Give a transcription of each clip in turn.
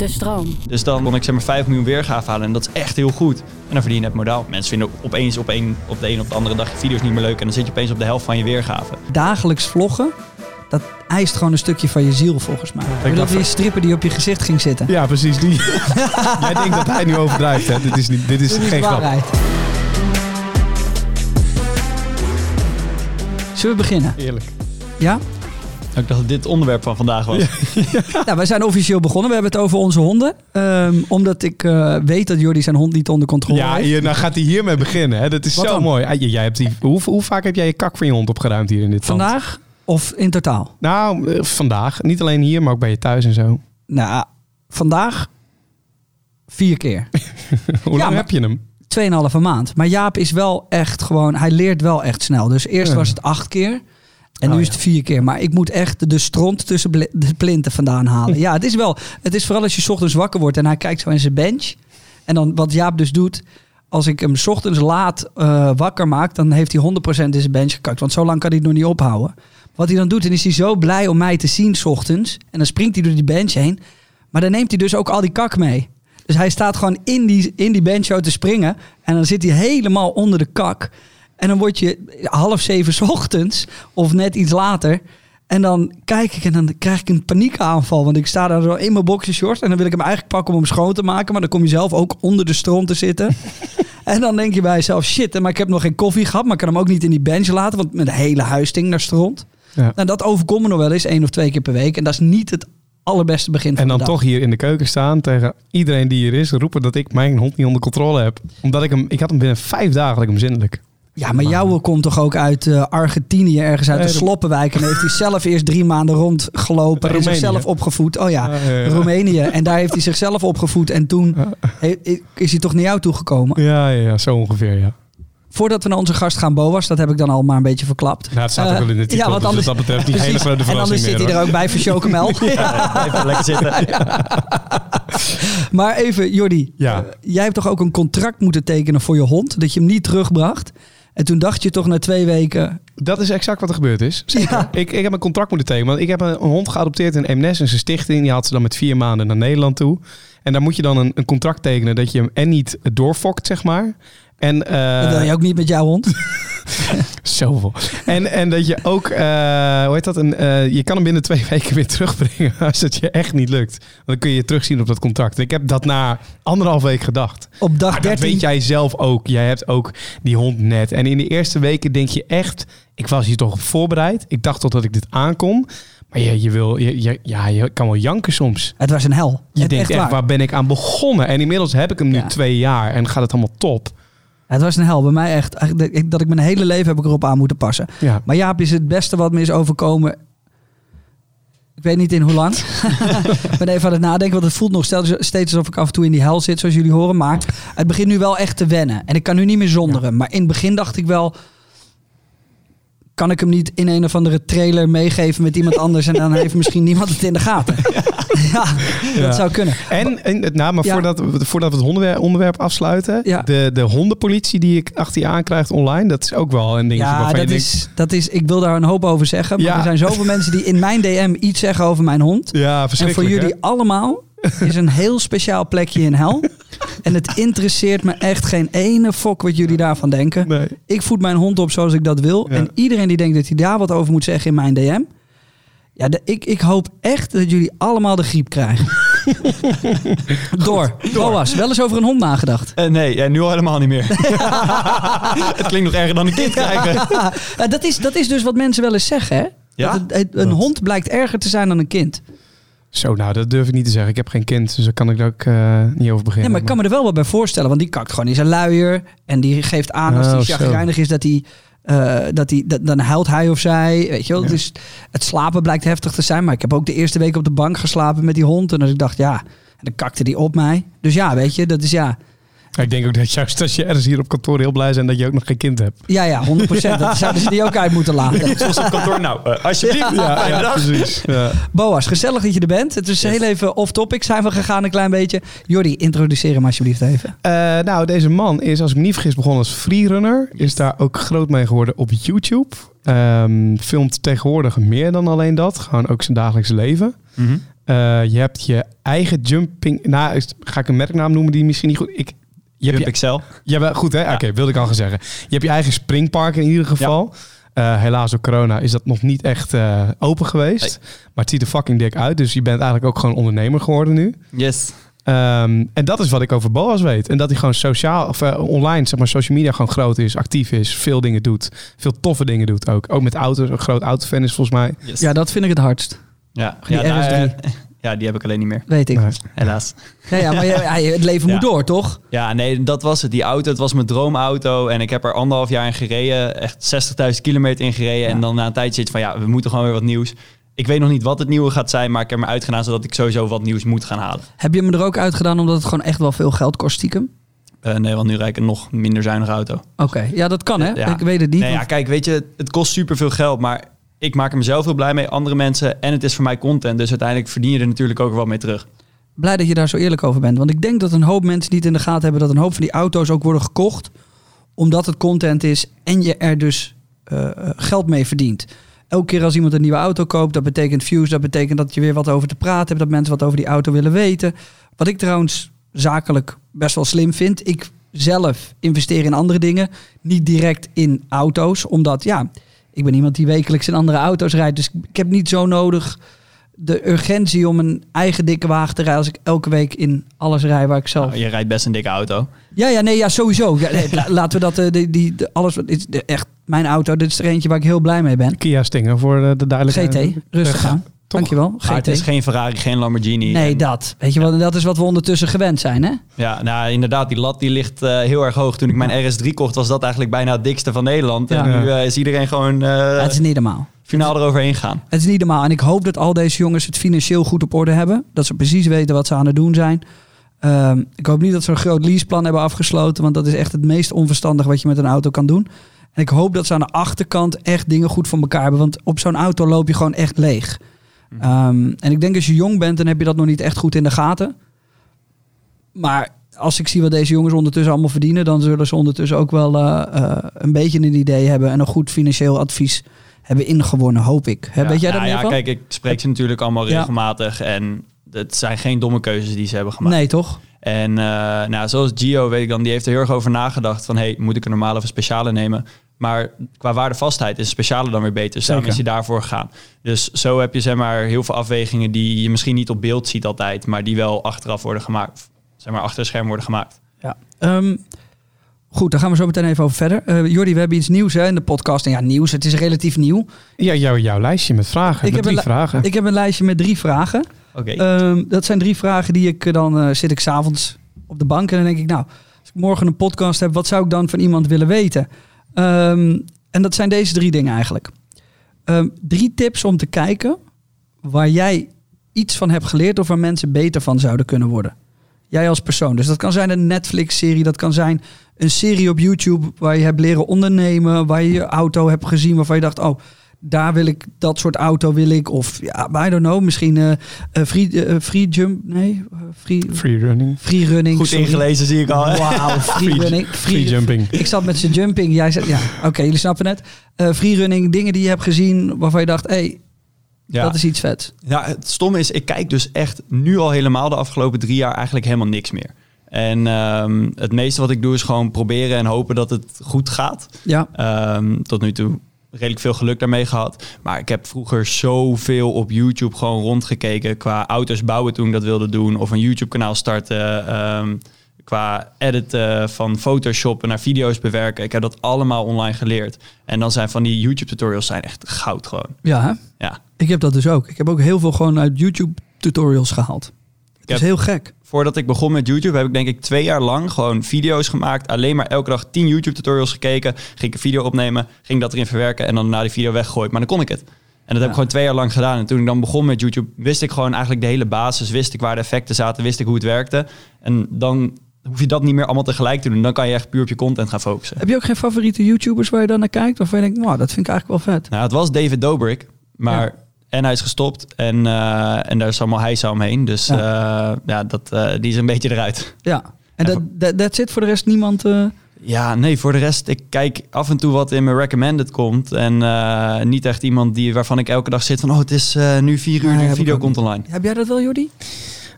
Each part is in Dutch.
De stroom. Dus dan kon ik zeg maar 5 miljoen weergave halen en dat is echt heel goed. En dan verdien je net modaal. Mensen vinden opeens op, een, op de een op de andere dag je video's niet meer leuk en dan zit je opeens op de helft van je weergave. Dagelijks vloggen, dat eist gewoon een stukje van je ziel volgens mij. Ik dat die stripper die op je gezicht ging zitten. Ja, precies. Die. Jij denkt dat hij nu overdrijft, hè? Dit is, niet, dit is Dit is geen grap. waarheid. Zullen we beginnen? Eerlijk. Ja? Ik dacht dat dit het onderwerp van vandaag was. Nou, wij zijn officieel begonnen. We hebben het over onze honden. Ehm, omdat ik eh, weet dat Jordi zijn hond niet onder controle Ja, heeft. hier, nou gaat hij hiermee beginnen. Hè? Dat is Wat zo dan? mooi. Ah, jij- hebt die, hoe, hoe vaak heb jij je kak van je hond opgeruimd hier in dit land? Vandaag of in totaal? Nou, eh, vandaag. Niet alleen hier, maar ook bij je thuis en zo. Nou, vandaag vier keer. Hoe lang maar- heb je hem? Tweeënhalve maand. Maar Jaap is wel echt gewoon... Hij leert wel echt snel. Dus eerst Ja. was het acht keer. En nu Oh, is het vier keer. Maar ik moet echt de stront tussen de plinten vandaan halen. ja, het is wel... Het is vooral als je 's ochtends wakker wordt en hij kijkt zo in zijn bench. En dan wat Jaap dus doet... Als ik hem 's ochtends laat eh, wakker maak... dan heeft hij 100% in zijn bench gekakt. Want zo lang kan hij het nog niet ophouden. Wat hij dan doet, dan is hij zo blij om mij te zien 's ochtends. En dan springt hij door die bench heen. Maar dan neemt hij dus ook al die kak mee. Dus hij staat gewoon in die, in die bench te springen. En dan zit hij helemaal onder de kak. En dan word je half zeven 's ochtends of net iets later. En dan kijk ik en dan krijg ik een paniekaanval. Want ik sta daar zo in mijn boxershorts. En dan wil ik hem eigenlijk pakken om hem schoon te maken. Maar dan kom je zelf ook onder de stroom te zitten. en dan denk je bij jezelf, shit, maar ik heb nog geen koffie gehad. Maar ik kan hem ook niet in die bench laten. Want mijn hele huis stinkt naar stront. Ja. Nou, dat overkomt me nog wel eens één of twee keer per week. En dat is niet het allerbeste begin van En dan de dag. toch hier in de keuken staan tegen iedereen die hier is. Roepen dat ik mijn hond niet onder controle heb. Omdat ik hem... Ik had hem binnen vijf dagen had ik hem zindelijk. Ja, maar jouwe komt toch ook uit eh, Argentinië, ergens uit Nee, de Sloppenwijk. En heeft hij zelf eerst drie maanden rondgelopen en zichzelf opgevoed. Oh ja, Ja, ja, ja. Roemenië. En daar heeft hij zichzelf opgevoed. En toen he- is hij toch naar jou toegekomen. Ja, ja, ja, zo ongeveer, ja. Voordat we naar onze gast gaan, Boas, dat heb ik dan al maar een beetje verklapt. Nou, het staat ook Eh, wel in de titel. ja, want dus anders- wat dat betreft niet hele grote En anders zit hij er ook bij voor Chocomel. Even lekker zitten. Maar even, Jordi. Ja. eh, jij hebt toch ook een contract moeten tekenen voor je hond? Dat je hem niet terugbracht. En toen dacht je toch na twee weken... Dat is exact wat er gebeurd is. Zeker. Ja. Ik, ik heb een contract moeten tekenen. Want ik heb een, een hond geadopteerd in Eemnes. En zijn stichting die had ze dan met vier maanden naar Nederland toe. En daar moet je dan een, een contract tekenen dat je hem en niet doorfokt, zeg maar. En, eh, dat wil je ook niet met jouw hond. Zoveel. En, en dat je ook, eh, hoe heet dat? Een, eh, je kan hem binnen twee weken weer terugbrengen als het je echt niet lukt. Want dan kun je terugzien op dat contract. Ik heb dat na anderhalf week gedacht. Op dag Maar dat 13. weet jij zelf ook. Jij hebt ook die hond net. En in de eerste weken denk je echt, ik was hier toch op voorbereid. Ik dacht toch dat ik dit aankon. Maar je, je, wil, je, je- ja, je kan wel janken soms. Het was een hel. Je Het- denkt echt, waar. waar ben ik aan begonnen? En inmiddels heb ik hem nu Ja. twee jaar en gaat het allemaal top. Het was een hel. Bij mij echt. Dat ik, mijn hele leven heb ik erop aan moeten passen. Ja. Maar Jaap is het beste wat me is overkomen. Ik weet niet in hoe lang. ik ben even aan het nadenken, want het voelt nog steeds, steeds alsof ik af en toe in die hel zit, zoals jullie horen. Maar het begint nu wel echt te wennen. En ik kan nu niet meer zonder hem. Maar in het begin dacht ik wel, kan ik hem niet in een of andere trailer meegeven met iemand anders en dan heeft misschien niemand het in de gaten. ja, Ja. dat zou kunnen. En, en nou, maar Ja. voordat, we- voordat we het onderwerp, onderwerp afsluiten. Ja. De, de hondenpolitie die ik achter je aankrijgt online. Dat is ook wel een ding Ja, waarvan dat je is, dat is, ik wil daar een hoop over zeggen. Maar Ja. er zijn zoveel mensen die in mijn DM iets zeggen over mijn hond. Ja, En voor verschrikkelijk. jullie allemaal is een heel speciaal plekje in hel. En het interesseert me echt geen ene fok wat jullie daarvan denken. Nee. Ik voed mijn hond op zoals ik dat wil. Ja. En iedereen die denkt dat hij daar wat over moet zeggen in mijn DM. Ja, de, ik, ik hoop echt dat jullie allemaal de griep krijgen. Door. Boas, wel eens over een hond nagedacht. Eh, nee, ja, nu al helemaal niet meer. het klinkt nog erger dan een kind krijgen. Ja, dat, is, dat is dus wat mensen wel eens zeggen, hè? Ja? Dat het- het- een hond blijkt erger te zijn dan een kind. Zo, nou, dat durf ik niet te zeggen. Ik heb geen kind, dus daar kan ik daar ook eh, niet over beginnen. Ja, maar ik kan me er wel wat bij voorstellen. Want die kakt gewoon in zijn luier. En die geeft aan als Oh, hij zo. chagrijnig is dat hij... eh, dat hij dat, dan huilt hij of zij. Weet je wel? Dus het slapen blijkt heftig te zijn. Maar ik heb ook de eerste week op de bank geslapen met die hond. En dan ik dacht, ja... En dan kakte die op mij. Dus ja, weet je, dat is ja... Ik denk ook dat juist als je ergens hier op kantoor heel blij bent dat je ook nog geen kind hebt. Ja, ja, 100%. dat zouden ze die ook uit moeten laten. Zoals op kantoor. Nou, eh, alsjeblieft. Dag. precies. Ja. Boas, gezellig dat je er bent. Het is heel even off-topic zijn we gegaan een klein beetje. Jordi, introduceer hem alsjeblieft even. Eh, nou, deze man is, als ik me niet vergis, begonnen als freerunner. Is daar ook groot mee geworden op YouTube. Ehm, filmt tegenwoordig meer dan alleen dat. Gewoon ook zijn dagelijkse leven. Mhm. Eh, je hebt je eigen jumping... Nou, is- ga ik een merknaam noemen die misschien niet goed... Ik, je hebt Excel. ja, wel, goed hè? Oké, wilde ik al gaan zeggen. Je hebt je eigen springpark in ieder geval. Eh, helaas door corona is dat nog niet echt eh, open geweest. Maar het ziet er fucking dik uit. Dus je bent eigenlijk ook gewoon ondernemer geworden nu. Yes. Ehm, en dat is wat ik over Boas weet. En dat hij gewoon sociaal, of eh, online, zeg maar, social media gewoon groot is, actief is, veel dingen doet. Veel toffe dingen doet ook. Ook met auto's, een groot autofan is volgens mij. yes. Ja, dat vind ik het hardst. ja. Die Ja, nou, RS3. eh, ja, die heb ik alleen niet meer. Weet ik. Nee. Helaas. Ja, ja, maar ja, het leven moet door, toch? Ja, nee, dat was het. Die auto, het was mijn droomauto. En ik heb er anderhalf jaar in gereden. Echt 60.000 kilometer in gereden. Ja. En dan na een tijd zit van, ja, we moeten gewoon weer wat nieuws. Ik weet nog niet wat het nieuwe gaat zijn, maar ik heb me uitgedaan zodat ik sowieso wat nieuws moet gaan halen. Heb je me er ook uitgedaan omdat het gewoon echt wel veel geld kost stiekem? Eh, nee, want nu rijd ik een nog minder zuinige auto. Oké, ja, dat kan hè. Ja. Ik weet het niet. Nee, ja, kijk, weet je, het kost superveel geld, maar ik maak er mezelf heel blij mee, andere mensen. En het is voor mij content, dus uiteindelijk verdien je er natuurlijk ook wel mee terug. Blij dat je daar zo eerlijk over bent. Want ik denk dat een hoop mensen niet in de gaten hebben dat een hoop van die auto's ook worden gekocht. Omdat het content is en je er dus eh, eh, geld mee verdient. Elke keer als iemand een nieuwe auto koopt, dat betekent views. Dat betekent dat je weer wat over te praten hebt. Dat mensen wat over die auto willen weten. Wat ik trouwens zakelijk best wel slim vind. Ik zelf investeer in andere dingen. Niet direct in auto's. Omdat ja, ik ben iemand die wekelijks in andere auto's rijdt. Dus ik heb niet zo nodig de urgentie om een eigen dikke wagen te rijden als ik elke week in alles rij waar ik zelf. Nou, je rijdt best een dikke auto. Ja, ja, nee, ja, sowieso. Ja, nee, la- laten we dat, eh, die, die, de- alles, wat- dit is de- echt mijn auto. Dit is er eentje waar ik heel blij mee ben. Kia Stinger voor eh, de duidelijkheid. GT, rustig aan. Toch? Dankjewel, Maar het is GT. geen Ferrari, geen Lamborghini. Nee, En- dat. Weet je wel, dat is wat we ondertussen gewend zijn, hè? Ja, nou inderdaad, die lat die ligt eh, heel erg hoog. Toen ik mijn RS3 kocht, was dat eigenlijk bijna het dikste van Nederland. En Ja. nu eh, is iedereen gewoon eh Ja, het is niet normaal. finaal eroverheen gaan. Het is niet normaal. En ik hoop dat al deze jongens het financieel goed op orde hebben. Dat ze precies weten wat ze aan het doen zijn. Ehm, ik hoop niet dat ze een groot leaseplan hebben afgesloten. Want dat is echt het meest onverstandig wat je met een auto kan doen. En ik hoop dat ze aan de achterkant echt dingen goed voor elkaar hebben. Want op zo'n auto loop je gewoon echt leeg. Ehm, en ik denk als je jong bent, dan heb je dat nog niet echt goed in de gaten. Maar als ik zie wat deze jongens ondertussen allemaal verdienen, dan zullen ze ondertussen ook wel eh, eh, een beetje een idee hebben en een goed financieel advies hebben ingewonnen, hoop ik. Hè, Ja, weet jij nou ja, van? kijk, ik spreek ze natuurlijk allemaal Ja. regelmatig. En het zijn geen domme keuzes die ze hebben gemaakt. Nee, toch? En eh, nou, zoals Gio, weet ik dan, die heeft er heel erg over nagedacht. Van, hey, moet ik een normale of een speciale nemen? Maar qua waardevastheid is speciale dan weer beter. Dus daarom is hij daarvoor gegaan. Dus zo heb je zeg maar heel veel afwegingen die je misschien niet op beeld ziet altijd. Maar die wel achteraf worden gemaakt. Zeg maar achter het scherm worden gemaakt. Ja. Ehm, goed, daar gaan we zo meteen even over verder. Eh Jordi, we hebben iets nieuws hè, in de podcast. En ja, nieuws, het is relatief nieuw. Ja, jouw, jouw lijstje met vragen. Ik met heb drie vragen. Ik heb een lijstje met drie vragen. Oké. Ehm, dat zijn drie vragen die ik eh, dan eh, zit ik s'avonds op de bank en dan denk ik, nou, als ik morgen een podcast heb, wat zou ik dan van iemand willen weten? Ehm, en dat zijn deze drie dingen eigenlijk. Ehm, drie tips om te kijken waar jij iets van hebt geleerd of waar mensen beter van zouden kunnen worden. Jij als persoon. Dus dat kan zijn een Netflix-serie, dat kan zijn een serie op YouTube waar je hebt leren ondernemen, waar je je auto hebt gezien waarvan je dacht, oh, daar wil ik, dat soort auto wil ik. Of ja, I don't know, misschien eh eh, free, eh, free jump, nee, free, Free running. free running. Goed sorry. ingelezen zie ik al. Wauw, free running. Free jumping. Ik zat met zijn jumping. Jij zei, ja, oké, jullie snappen het. Eh free running, dingen die je hebt gezien waarvan je dacht, hé, hey, Ja. dat is iets vet. Ja, het stomme is, ik kijk dus echt nu al helemaal de afgelopen drie jaar eigenlijk helemaal niks meer. En ehm, het meeste wat ik doe is gewoon proberen en hopen dat het goed gaat. Ja, Ehm, tot nu toe redelijk veel geluk daarmee gehad. Maar ik heb vroeger zoveel op YouTube gewoon rondgekeken qua auto's bouwen toen ik dat wilde doen. Of een YouTube kanaal starten. ehm, qua editen van Photoshop naar video's bewerken. Ik heb dat allemaal online geleerd. En dan zijn van die YouTube tutorials zijn echt goud gewoon. ja hè? Ja. ik heb dat dus ook. Ik heb ook heel veel gewoon uit YouTube tutorials gehaald. Het is heb- heel gek. Voordat ik begon met YouTube heb ik denk ik twee jaar lang gewoon video's gemaakt. Alleen maar elke dag tien YouTube tutorials gekeken. Ging ik een video opnemen, ging dat erin verwerken en dan na die video weggooid. Maar dan kon ik het. En dat heb Ja. ik gewoon twee jaar lang gedaan. En toen ik dan begon met YouTube, wist ik gewoon eigenlijk de hele basis. Wist ik waar de effecten zaten, wist ik hoe het werkte. En dan hoef je dat niet meer allemaal tegelijk te doen. Dan kan je echt puur op je content gaan focussen. Heb je ook geen favoriete YouTubers waar je dan naar kijkt? Waarvan je denkt, nou, dat vind ik eigenlijk wel vet. Nou, het was David Dobrik, maar... Ja. En hij is gestopt en, eh, en daar is allemaal heisa omheen. Dus Ja. ja, ja dat, eh, die is een beetje eruit. Ja. En dat dat- that's it voor de rest niemand... eh, Ja, nee, voor de rest, ik kijk af en toe wat in mijn recommended komt. En eh, niet echt iemand die, waarvan ik elke dag zit van... oh, het is eh, nu vier uur, Nee, de video komt niet. online. Heb jij dat wel, Jordi?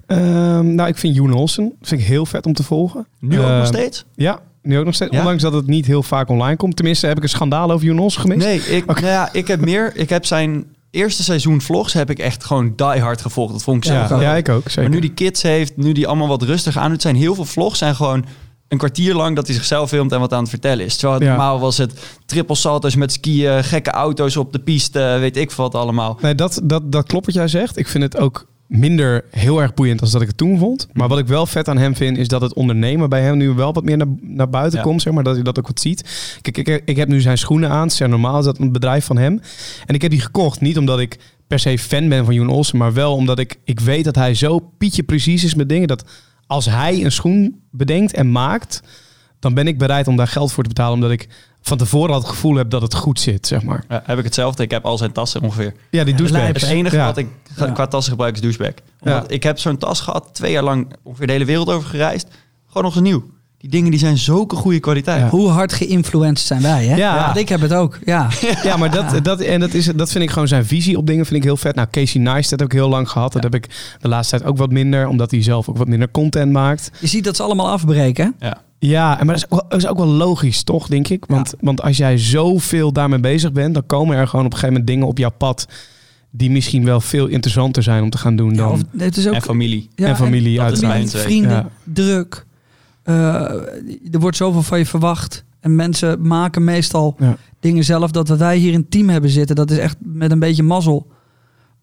Ehm, nou, ik vind Joen Olsen vind ik heel vet om te volgen. Nu ook Ehm, nog steeds? Ja, nu ook nog steeds. Ja? Ondanks dat het niet heel vaak online komt. Tenminste, heb ik een schandaal over Joen Olsen gemist. Nee, ik, nou ja, ik heb meer... Ik heb zijn eerste seizoen vlogs heb ik echt gewoon die hard gevolgd. Dat vond ik zo Ja, ik ook. Zeker. Maar nu die kids heeft, nu die allemaal wat rustig aan doet, zijn heel veel vlogs zijn gewoon een kwartier lang dat hij zichzelf filmt en wat aan het vertellen is. Terwijl Ja. normaal was het triple salto's met skiën, gekke auto's op de piste, weet ik veel wat allemaal. Nee, dat, dat, dat klopt wat jij zegt. Ik vind het ook minder heel erg boeiend als dat ik het toen vond. Maar wat ik wel vet aan hem vind, is dat het ondernemen bij hem nu wel wat meer naar, naar buiten Ja. komt. Zeg maar, dat je dat ook wat ziet. Kijk, ik, ik heb nu zijn schoenen aan. Het is normaal is dat een bedrijf van hem. En ik heb die gekocht, niet omdat ik per se fan ben van Joen Olsen, maar wel omdat ik, ik weet dat hij zo pietje precies is met dingen. Dat als hij een schoen bedenkt en maakt, dan ben ik bereid om daar geld voor te betalen. Omdat ik van tevoren al het gevoel heb dat het goed zit, zeg maar. Ja, heb ik hetzelfde. Ik heb al zijn tassen ongeveer. Ja, die douchebag. Het enige Ja. wat ik Ja. qua tassen gebruik is douchebag. Omdat Ik heb zo'n tas gehad, twee jaar lang ongeveer de hele wereld over gereisd. Gewoon nog eens nieuw. Die dingen die zijn zulke goede kwaliteit. Ja. Hoe hard geïnfluenced zijn wij, hè? Ja. Want ik heb het ook, ja. Ja, maar dat, dat, en dat, is, dat vind ik gewoon zijn visie op dingen vind ik heel vet. Nou, Casey Neistat heb ik heel lang gehad. Dat heb ik de laatste tijd ook wat minder, omdat hij zelf ook wat minder content maakt. Je ziet dat ze allemaal afbreken. hè? Ja. Ja, en maar dat is, ook wel, dat is ook wel logisch, toch, denk ik? Want, want als jij zoveel daarmee bezig bent, dan komen er gewoon op een gegeven moment dingen op jouw pad die misschien wel veel interessanter zijn om te gaan doen Ja, dan... of, het is ook, En familie. ja, en familie, dat is uiteraard. vrienden, Ja. druk. Eh, er wordt zoveel van je verwacht. En mensen maken meestal Ja. dingen zelf. Dat wat wij hier in team hebben zitten, dat is echt met een beetje mazzel.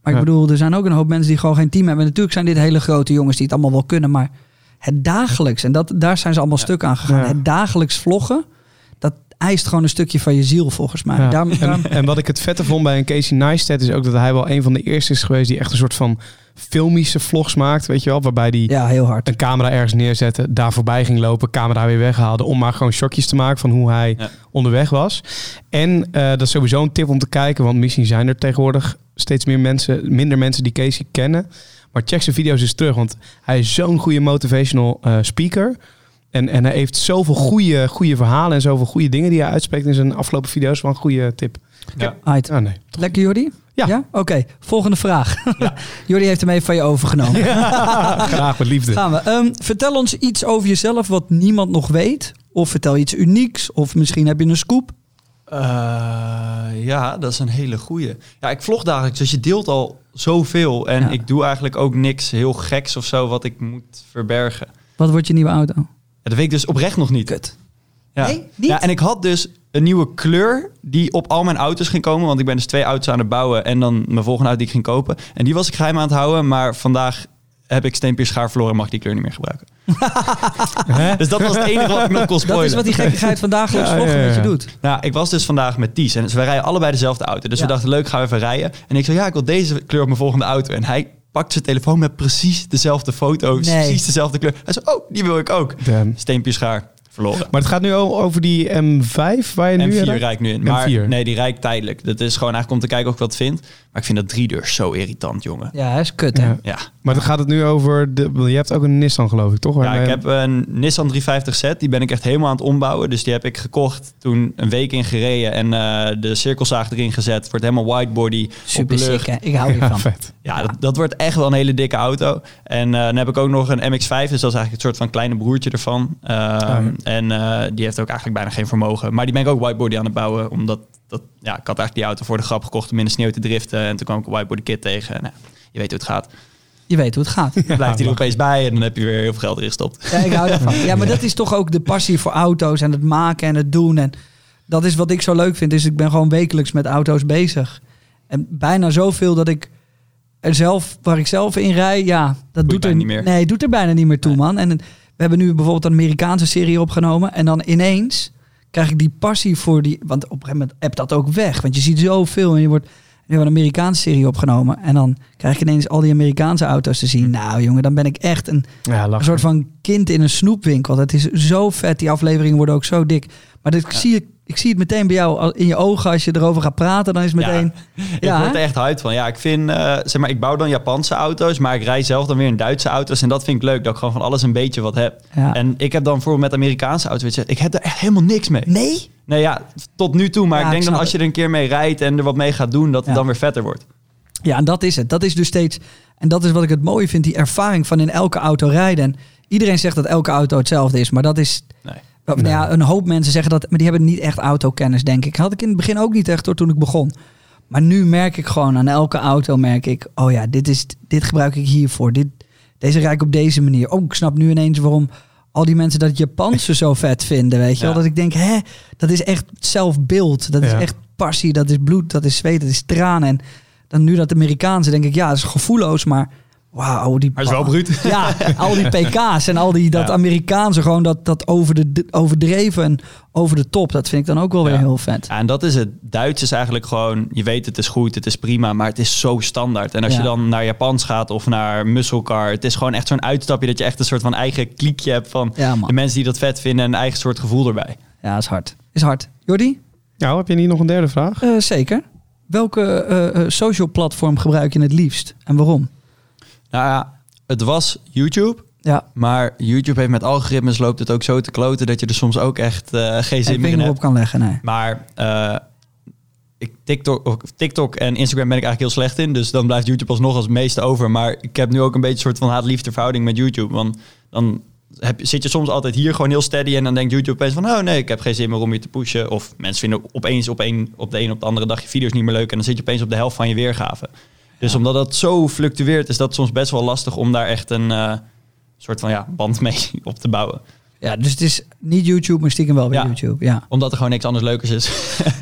Maar ik bedoel, er zijn ook een hoop mensen die gewoon geen team hebben. En natuurlijk zijn dit hele grote jongens die het allemaal wel kunnen. Maar het dagelijks, en dat, daar zijn ze allemaal Ja. stuk aan gegaan. Het dagelijks vloggen, eist gewoon een stukje van je ziel volgens mij. Ja. Daarom, daarom- En, en wat ik het vette vond bij een Casey Neistat is ook dat hij wel een van de eerste is geweest die echt een soort van filmische vlogs maakt, weet je wel, waarbij die ja, heel hard. een camera ergens neerzetten, daar voorbij ging lopen, camera weer weghaalde, om maar gewoon shotjes te maken van hoe hij Ja. onderweg was. En eh, dat is sowieso een tip om te kijken, want misschien zijn er tegenwoordig steeds meer mensen, minder mensen die Casey kennen. Maar check zijn video's eens terug, want hij is zo'n goede motivational eh, speaker. En, en hij heeft zoveel goede, goede verhalen en zoveel goede dingen die hij uitspreekt in zijn afgelopen video's. Wel een goede tip. Ja. Uit. Ah, nee. Lekker Jordi? Ja. Oké, volgende vraag. Jordi heeft hem even van je overgenomen. Graag met liefde. Gaan we. Ehm, vertel ons iets over jezelf wat niemand nog weet. Of vertel iets unieks. Of misschien heb je een scoop. Eh, ja, dat is een hele goeie. Ja, ik vlog dagelijks, dus je deelt al zoveel. En Ja. ik doe eigenlijk ook niks heel geks of zo wat ik moet verbergen. Wat wordt je nieuwe auto? Dat weet ik dus oprecht nog niet. Kut. Ja. Nee, niet? ja, en ik had dus een nieuwe kleur die op al mijn auto's ging komen. Want ik ben dus twee auto's aan het bouwen en dan mijn volgende auto die ik ging kopen. En die was ik geheim aan het houden, maar vandaag heb ik steenpierschaar verloren en mag ik die kleur niet meer gebruiken. Dus dat was het enige wat ik nog kon Dat spoilen. is wat die gekkigheid van dagelijks Ja, ja, met je doet. Nou, ik was dus vandaag met Ties en dus wij rijden allebei dezelfde auto. Dus Ja. we dachten, leuk, gaan we even rijden. En ik zei, ja, ik wil deze kleur op mijn volgende auto. En hij pakt zijn telefoon met precies dezelfde foto, Nee. precies dezelfde kleur. Hij zei, oh, die wil ik ook. Damn. Steenpierschaar, verloren. Maar het gaat nu over die M5 waar je nu... M4 in rijdt? rijd ik nu in. Maar M4. nee, die rijdt tijdelijk. Dat is gewoon eigenlijk om te kijken of ik wat vind. Maar ik vind dat drie deur zo irritant, jongen. Ja, hij is kut hè. Ja. Ja, Maar dan gaat het nu over... De, je hebt ook een Nissan geloof ik, toch? ja ik heb een Nissan 350Z. Die ben ik echt helemaal aan het ombouwen. Dus die heb ik gekocht, toen een week in gereden. En eh, de cirkelzaag erin gezet. Wordt helemaal whitebody, Super op sick lucht. hè. Ik hou Ja, hiervan. vet. Ja, dat, dat wordt echt wel een hele dikke auto. En eh, dan heb ik ook nog een MX-5, dus dat is eigenlijk het soort van kleine broertje ervan. Ehm, ja. En eh, die heeft ook eigenlijk bijna geen vermogen. Maar die ben ik ook whitebody aan het bouwen, omdat dat, ja, ik had eigenlijk die auto voor de grap gekocht om in de sneeuw te driften. En toen kwam ik een whitebody kit tegen. En, nou, je weet hoe het gaat. Je weet hoe het gaat. Dan blijft hij er opeens bij en dan heb je weer heel veel geld erin gestopt. Ja, ik hou. Ja, maar dat is toch ook de passie voor auto's en het maken en het doen. En dat is wat ik zo leuk vind. Is ik ben gewoon wekelijks met auto's bezig. En bijna zoveel dat ik er zelf, waar ik zelf in rij, ja, dat doet er niet meer. Nee, doet er bijna niet meer toe, Nee. man. En we hebben nu bijvoorbeeld een Amerikaanse serie opgenomen. En dan ineens krijg ik die passie voor die. Want op een gegeven moment hebt dat ook weg. Want je ziet zoveel en je wordt. Hebben een Amerikaanse serie opgenomen. En dan krijg ik ineens al die Amerikaanse auto's te zien. Nou jongen, dan ben ik echt een, Ja, een soort van kind in een snoepwinkel. Dat is zo vet. Die afleveringen worden ook zo dik. Maar dit zie ik, ik zie het meteen bij jou al- in je ogen. Als je erover gaat praten, dan is het Ja. meteen... Ik Ja, word hè? er echt hyped van. Ja, ik vind, eh, zeg maar, ik bouw dan Japanse auto's, maar ik rij zelf dan weer in Duitse auto's. En dat vind ik leuk, dat ik gewoon van alles een beetje wat heb. Ja. En ik heb dan bijvoorbeeld met Amerikaanse auto's, ik heb er echt helemaal niks mee. Nee? Nee, ja, tot nu toe. Maar Ja, ik denk ik dan snap als je er een keer mee rijdt en er wat mee gaat doen, dat het Ja. dan weer vetter wordt. Ja, en dat is het. Dat is dus steeds... En dat is wat ik het mooie vind, die ervaring van in elke auto rijden. En iedereen zegt dat elke auto hetzelfde is, maar dat is... Nee. Nou ja, een hoop mensen zeggen dat, maar die hebben niet echt autokennis, denk ik. Had ik in het begin ook niet echt hoor, toen ik begon. Maar nu merk ik gewoon aan elke auto, merk ik, oh ja, dit, is, dit gebruik ik hiervoor. Dit, deze rijd ik op deze manier. Oh, ik snap nu ineens waarom al die mensen dat Japanse zo vet vinden, weet je wel. Dat ik denk, hè, dat is echt zelfbeeld. Dat is echt passie, dat is bloed, dat is zweet, dat is tranen. En dan nu dat Amerikaanse, denk ik, ja, dat is gevoelloos, maar wauw. Die Maar is wel bruut. ja, al die PK's en al die dat Ja. Amerikaanse gewoon dat, dat over de, overdreven en over de top. Dat vind ik dan ook wel weer Ja. heel vet. Ja, en dat is het. Duits is eigenlijk gewoon, je weet het is goed, het is prima, maar het is zo standaard. En als Ja. je dan naar Japans gaat of naar Muscle Car, het is gewoon echt zo'n uitstapje dat je echt een soort van eigen kliekje hebt van de mensen die dat vet vinden en een eigen soort gevoel erbij. Ja, is hard. Is hard. Jordi? Nou, heb je niet nog een derde vraag? Eh, zeker. Welke eh, eh, social platform gebruik je het liefst en waarom? Nou ja, het was YouTube. Ja, Maar YouTube heeft met algoritmes loopt het ook zo te kloten dat je er soms ook echt eh, geen zin meer in hebt. op kan leggen, nee. Maar eh, ik, TikTok, TikTok en Instagram ben ik eigenlijk heel slecht in. Dus dan blijft YouTube alsnog als meeste over. Maar ik heb nu ook een beetje een soort van haat-liefde verhouding met YouTube. Want dan heb, zit je soms altijd hier gewoon heel steady. En dan denkt YouTube opeens van... Oh nee, ik heb geen zin meer om je te pushen. Of mensen vinden opeens op, een, op de een op de andere dag je video's niet meer leuk. En dan zit je opeens op de helft van je weergave. Dus omdat dat zo fluctueert... is dat soms best wel lastig om daar echt een... eh, soort van ja, band mee op te bouwen. Ja, dus het is niet YouTube, maar stiekem wel weer Ja. YouTube. Ja. Omdat er gewoon niks anders leukers is.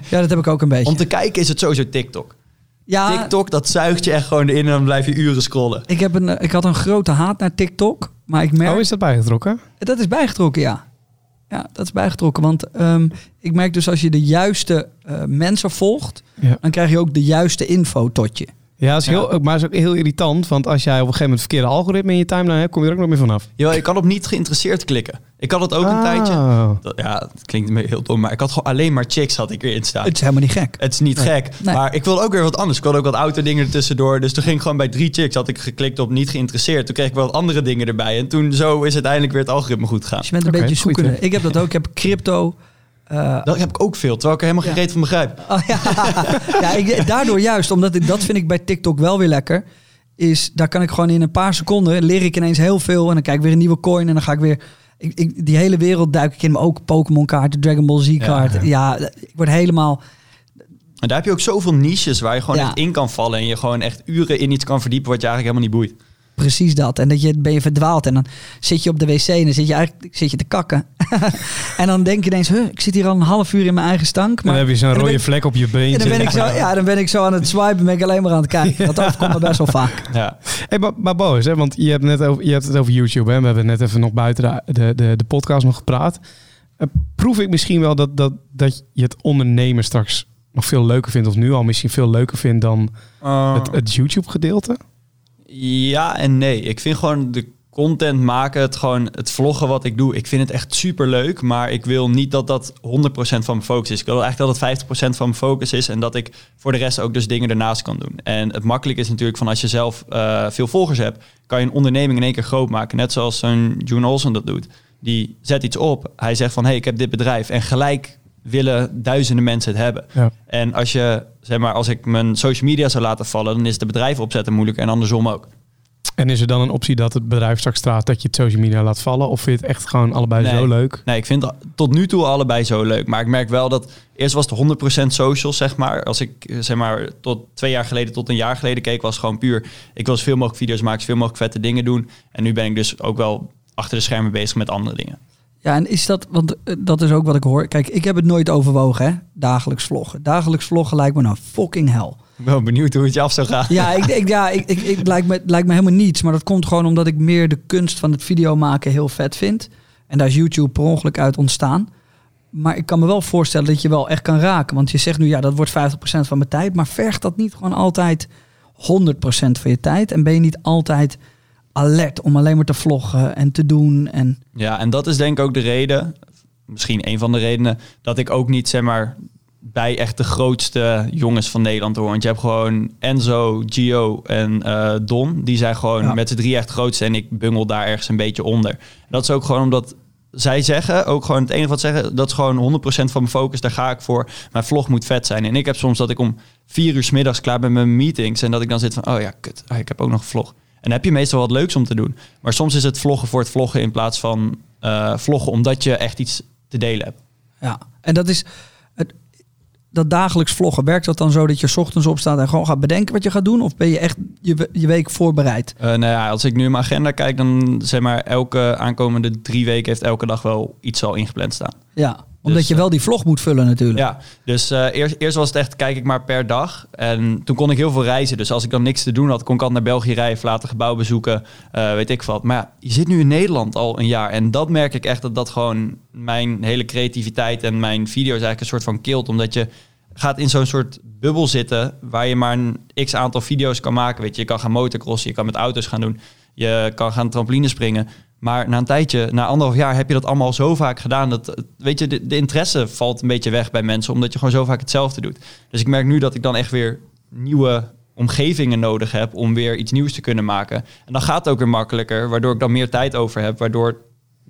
ja, dat heb ik ook een beetje. Om te kijken is het sowieso TikTok. ja, TikTok, dat zuigt je echt gewoon erin en dan blijf je uren scrollen. Ik, heb een, eh, ik had een grote haat naar TikTok, maar ik merk... Oh, is dat bijgetrokken? Dat is bijgetrokken, ja. Ja, dat is bijgetrokken. Want ehm, ik merk dus als je de juiste eh, mensen volgt, Ja. dan krijg je ook de juiste info tot je. Ja, dat is heel, maar het is ook heel irritant. Want als jij op een gegeven moment verkeerde algoritme in je timeline hebt, kom je er ook nog meer vanaf. Yo, ik kan op niet geïnteresseerd klikken. Ik had het ook een Ah. tijdje. Dat- ja, het klinkt me heel dom, maar ik had gewoon alleen maar chicks had ik erin staan. Het is helemaal niet gek. Het is niet gek, Nee. maar ik wilde ook weer wat anders. Ik wilde ook wat autodingen er tussendoor. Dus toen ging ik gewoon bij drie chicks, had ik geklikt op niet geïnteresseerd. Toen kreeg ik wel wat andere dingen erbij. En toen zo is uiteindelijk weer het algoritme goed gegaan. Dus je bent een beetje zoekende. hè? Ik heb dat ook. Ik heb crypto. Eh, Dat heb ik ook veel, terwijl ik er helemaal Ja. geen reet van begrijp. oh, ja, ja ik, daardoor juist, omdat ik, dat vind ik bij TikTok wel weer lekker. Is daar kan ik gewoon in een paar seconden leer ik ineens heel veel. En dan kijk ik weer een nieuwe coin. En dan ga ik weer. Ik, ik, die hele wereld duik ik in. Maar ook Pokémon kaarten, Dragon Ball Z kaart. Ja, Ja. ik word helemaal. En daar heb je ook zoveel niches waar je gewoon echt in kan vallen. En je gewoon echt uren in iets kan verdiepen wat je eigenlijk helemaal niet boeit. Precies dat. En dat je ben je verdwaald. En dan zit je op de wc en dan zit je eigenlijk zit je te kakken. en dan denk je ineens, huh, ik zit hier al een half uur in mijn eigen stank. dan Maar heb je zo'n dan rode ik- vlek op je been. en dan ben ik zo, ja, dan ben ik zo aan het swipen, ben ik alleen maar aan het kijken. Dat overkomt me best wel vaak. Ja. Hey, maar, maar Boos, hè, want je hebt, net over, je hebt het over YouTube. Hè? We hebben net even nog buiten de, de, de, de podcast nog gepraat. Eh, proef ik misschien wel dat, dat, dat je het ondernemen straks nog veel leuker vindt... of nu al misschien veel leuker vindt dan het, het YouTube-gedeelte? Ja en nee. Ik vind gewoon de content maken, het gewoon het vloggen wat ik doe. Ik vind het echt super leuk, maar ik wil niet dat dat 100% van mijn focus is. Ik wil eigenlijk dat het 50% van mijn focus is en dat ik voor de rest ook dus dingen ernaast kan doen. En het makkelijk is natuurlijk van als je zelf eh, veel volgers hebt, kan je een onderneming in één keer groot maken. Net zoals zo'n June Olsen dat doet. Die zet iets op. Hij zegt van, hey, ik heb dit bedrijf. En gelijk willen duizenden mensen het hebben. Ja. En als je, zeg maar, als ik mijn social media zou laten vallen, dan is de bedrijf opzetten moeilijk en andersom ook. En is er dan een optie dat het bedrijf straks straat dat je het social media laat vallen? Of vind je het echt gewoon allebei Nee. zo leuk? Nee, ik vind het tot nu toe allebei zo leuk. Maar ik merk wel dat eerst was het 100% social, zeg maar. Als ik eh, zeg maar tot twee jaar geleden tot een jaar geleden keek, was het gewoon puur. Ik wil zoveel mogelijk video's maken, zoveel mogelijk vette dingen doen. En nu ben ik dus ook wel achter de schermen bezig met andere dingen. Ja, en is dat, want eh, dat is ook wat ik hoor. Kijk, ik heb het nooit overwogen, hè? Dagelijks vloggen. Dagelijks vloggen lijkt me nou fucking hel. Ik ben wel benieuwd hoe het je af zou gaan. Ja, ik, ik, ja ik, ik, ik, lijkt, me, lijkt me helemaal niets. Maar dat komt gewoon omdat ik meer de kunst van het video maken heel vet vind. En daar is YouTube per ongeluk uit ontstaan. maar ik kan me wel voorstellen dat je wel echt kan raken. Want je zegt nu, ja, dat wordt 50% van mijn tijd. Maar vergt dat niet gewoon altijd 100% van je tijd? En ben je niet altijd alert om alleen maar te vloggen en te doen? En... Ja, en dat is denk ik ook de reden, misschien een van de redenen, dat ik ook niet zeg maar bij echt de grootste jongens van Nederland hoor. Want je hebt gewoon Enzo, Gio en eh, Don. Die zijn gewoon Ja. met z'n drie echt grootste en ik bungel daar ergens een beetje onder. Dat is ook gewoon omdat zij zeggen, ook gewoon het enige wat ze zeggen, dat is gewoon 100% van mijn focus, daar ga ik voor. Mijn vlog moet vet zijn. En ik heb soms dat ik om vier uur 's middags klaar ben met mijn meetings en dat ik dan zit van, oh ja, kut, ah, ik heb ook nog een vlog. En heb je meestal wat leuks om te doen. Maar soms is het vloggen voor het vloggen in plaats van eh, vloggen omdat je echt iets te delen hebt. Ja, en dat is het, dat dagelijks vloggen. Werkt dat dan zo dat je 's ochtends opstaat en gewoon gaat bedenken wat je gaat doen? Of ben je echt je, we- je week voorbereid? Eh, nou ja, als ik nu in mijn agenda kijk, dan zeg maar elke aankomende drie weken heeft elke dag wel iets al ingepland staan. Ja, omdat Dus, je eh, wel die vlog moet vullen natuurlijk. Ja, dus eh, eerst, eerst was het echt, kijk ik maar per dag. En toen kon ik heel veel reizen. Dus als ik dan niks te doen had, kon ik altijd naar België rijden, later gebouw bezoeken, eh, weet ik wat. Maar ja, je zit nu in Nederland al een jaar. En dat merk ik echt dat dat gewoon mijn hele creativiteit en mijn video's eigenlijk een soort van kilt. Omdat je gaat in zo'n soort bubbel zitten waar je maar een x aantal video's kan maken. Weet je, je kan gaan motocrossen, je kan met auto's gaan doen, je kan gaan trampoline springen. Maar na een tijdje, na anderhalf jaar, heb je dat allemaal zo vaak gedaan. Dat, weet je, de, de interesse valt een beetje weg bij mensen, omdat je gewoon zo vaak hetzelfde doet. Dus ik merk nu dat ik dan echt weer nieuwe omgevingen nodig heb om weer iets nieuws te kunnen maken. En dan gaat het ook weer makkelijker, waardoor ik dan meer tijd over heb, waardoor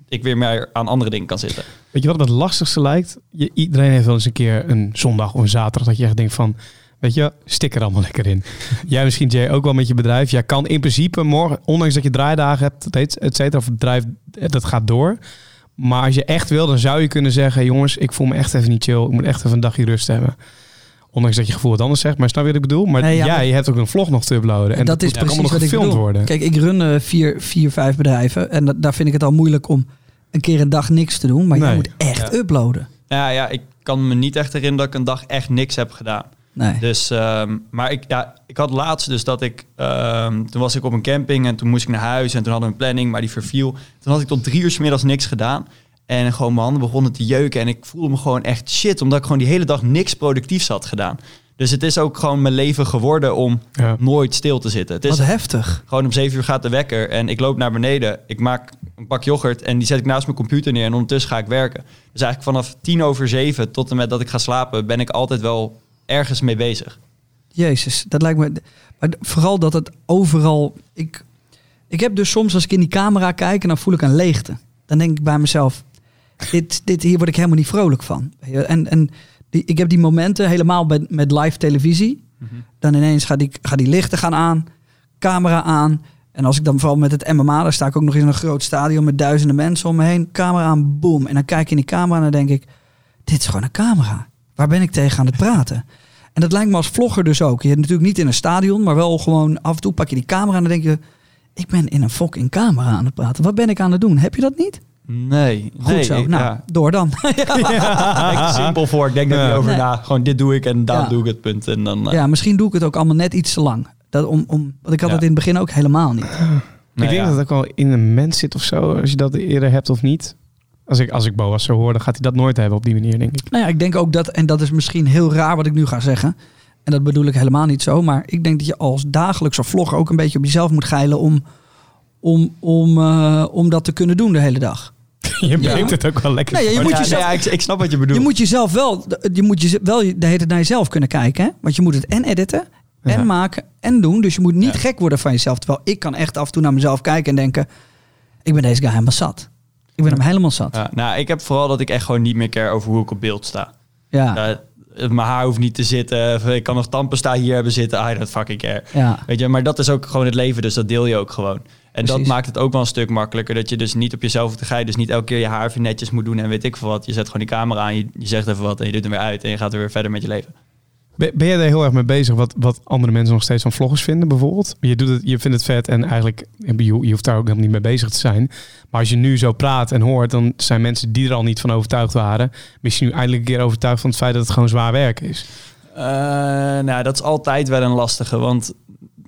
ik weer meer aan andere dingen kan zitten. Weet je wat het lastigste lijkt? Je, iedereen heeft wel eens een keer een zondag of een zaterdag dat je echt denkt van... Weet je, stik er allemaal lekker in. Jij misschien, Jay, ook wel met je bedrijf. Jij kan in principe morgen, ondanks dat je draaidagen hebt, et et cetera, of het bedrijf, dat gaat door. Maar als je echt wil, dan zou je kunnen zeggen... jongens, ik voel me echt even niet chill. Ik moet echt even een dagje rust hebben. Ondanks dat je gevoel wat anders zegt. Maar snap je wat ik bedoel? Maar Nee, ja, jij maar- hebt ook een vlog nog te uploaden. En dat is moet precies allemaal wat nog ik gefilmd bedoel. worden. Kijk, ik run eh, vier, vier, vijf bedrijven. En da- daar vind ik het al moeilijk om een keer een dag niks te doen. Maar Nee. moet echt Ja. uploaden. Ja, ja, ik kan me niet echt herinneren dat ik een dag echt niks heb gedaan. Nee. Dus, ehm, maar ik, ja, ik had laatst dus dat ik, ehm, toen was ik op een camping en toen moest ik naar huis en toen hadden we een planning, maar die verviel. Toen had ik tot drie uur 's middags niks gedaan en gewoon mijn handen begonnen te jeuken en ik voelde me gewoon echt shit, omdat ik gewoon die hele dag niks productiefs had gedaan. Dus het is ook gewoon mijn leven geworden om Ja. nooit stil te zitten. Het is Wat heftig. gewoon om zeven uur gaat de wekker en ik loop naar beneden. Ik maak een pak yoghurt en die zet ik naast mijn computer neer en ondertussen ga ik werken. Dus eigenlijk vanaf tien over zeven tot en met dat ik ga slapen ben ik altijd wel ergens mee bezig. Jezus, dat lijkt me. Maar vooral dat het overal. Ik, ik heb dus soms als ik in die camera kijk en dan voel ik een leegte. Dan denk ik bij mezelf: dit, dit, hier word ik helemaal niet vrolijk van. En, en die, ik heb die momenten helemaal bij, met live televisie. Dan ineens gaat die, gaan die lichten gaan aan, camera aan. En als ik dan vooral met het MMA, daar sta ik ook nog in een groot stadion met duizenden mensen om me heen. Camera aan, boom. En dan kijk ik in die camera en dan denk ik: dit is gewoon een camera. Waar ben ik tegen aan het praten? En dat lijkt me als vlogger dus ook. Je hebt natuurlijk niet in een stadion, maar wel gewoon af en toe pak je die camera en dan denk je: ik ben in een fucking camera aan het praten. Wat ben ik aan het doen? Heb je dat niet? Nee, Goed nee, zo. ik- nou, ja. door dan. Echt simpel voor. Ik denk er Ja. niet over Nee. na. Gewoon dit doe ik en dan Ja. doe ik het punt. En dan, eh, ja, misschien doe ik het ook allemaal net iets te lang. Dat om, om, want ik had Ja. het in het begin ook helemaal niet. nou ik denk ja. dat het ook wel in een mens zit of zo, als je dat eerder hebt of niet. Als ik, als ik Boas zo hoor, dan gaat hij dat nooit hebben op die manier, denk ik. Nou ja, ik denk ook dat, en dat is misschien heel raar wat ik nu ga zeggen. En dat bedoel ik helemaal niet zo. Maar ik denk dat je als dagelijkse vlogger ook een beetje op jezelf moet geilen om, om, om, eh, om dat te kunnen doen de hele dag. Je brengt het ook wel lekker. Nee, ja, je moet ja, jezelf- ja, ik, ik snap wat je bedoelt. Je moet jezelf wel, je moet je wel de hele tijd naar jezelf kunnen kijken. Hè? Want je moet het en editen, en Ja. maken, en doen. Dus je moet niet Ja. gek worden van jezelf. Terwijl ik kan echt af en toe naar mezelf kijken en denken... ik ben deze guy helemaal zat. Ik ben hem helemaal zat. Ja, Ja, nou, ik heb vooral dat ik echt gewoon niet meer care over hoe ik op beeld sta. Eh, mijn haar hoeft niet te zitten. Of Ik kan nog tandpasta hier hebben zitten. I don't fucking care. ja. Weet je, maar dat is ook gewoon het leven, dus dat deel je ook gewoon. En dat maakt het ook wel een stuk makkelijker. Dat je dus niet op jezelf te gaan. Dus niet elke keer je haar even netjes moet doen en weet ik veel wat. Je zet gewoon die camera aan, je, je zegt even wat en je doet hem weer uit. En je gaat weer verder met je leven. Ben, ben jij er heel erg mee bezig wat, wat andere mensen nog steeds van vloggers vinden, bijvoorbeeld? Je, doet het, je vindt het vet en eigenlijk, je, hoeft daar ook helemaal niet mee bezig te zijn. Maar als je nu zo praat en hoort, dan zijn mensen die er al niet van overtuigd waren, misschien nu eindelijk een keer overtuigd van het feit dat het gewoon zwaar werk is. Eh, nou, dat is altijd wel een lastige. Want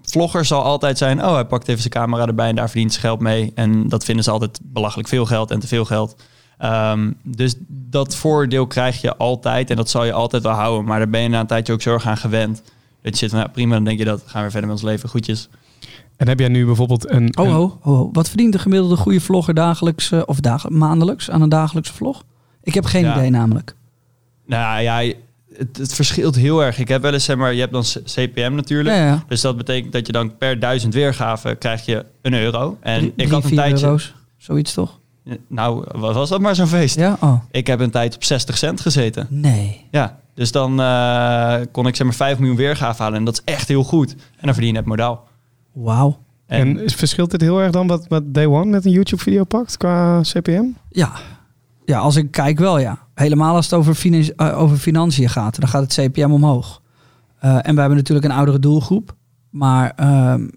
vlogger zal altijd zijn... oh, hij pakt even zijn camera erbij en daar verdient zijn geld mee. En dat vinden ze altijd belachelijk veel geld en te veel geld. Ehm, dus dat voordeel krijg je altijd en dat zal je altijd wel houden. Maar daar ben je na een tijdje ook zo erg aan gewend. Dat je zit van, nou, prima, dan denk je dat gaan we verder met ons leven. Goedjes. En heb jij nu bijvoorbeeld een... Oh, een- oh, oh, oh. Wat verdient de gemiddelde goede vlogger dagelijks eh, of maandelijks aan een dagelijkse vlog? Ik heb geen Ja. idee namelijk. Nou ja, het, het verschilt heel erg. Ik heb wel eens, zeg maar, je hebt dan CPM natuurlijk. Ja, ja. Dus dat betekent dat je dan per duizend weergaven krijg je een euro. En Drie- ik drie, had een vier tijdje... euro's. Zoiets toch? Nou, wat was dat maar zo'n feest? Ja? Oh. Ik heb een tijd op 60 cent gezeten. Nee. Ja, dus dan eh, kon ik zeg maar 5 miljoen weergaven halen. En dat is echt heel goed. En dan verdien je net modaal. Wauw. En, En verschilt dit heel erg dan wat, wat Day One met een YouTube-video pakt qua CPM? Ja. ja, als ik kijk wel ja. Helemaal als het over, finan- eh, over financiën gaat, dan gaat het CPM omhoog. Eh, en we hebben natuurlijk een oudere doelgroep. Maar ehm,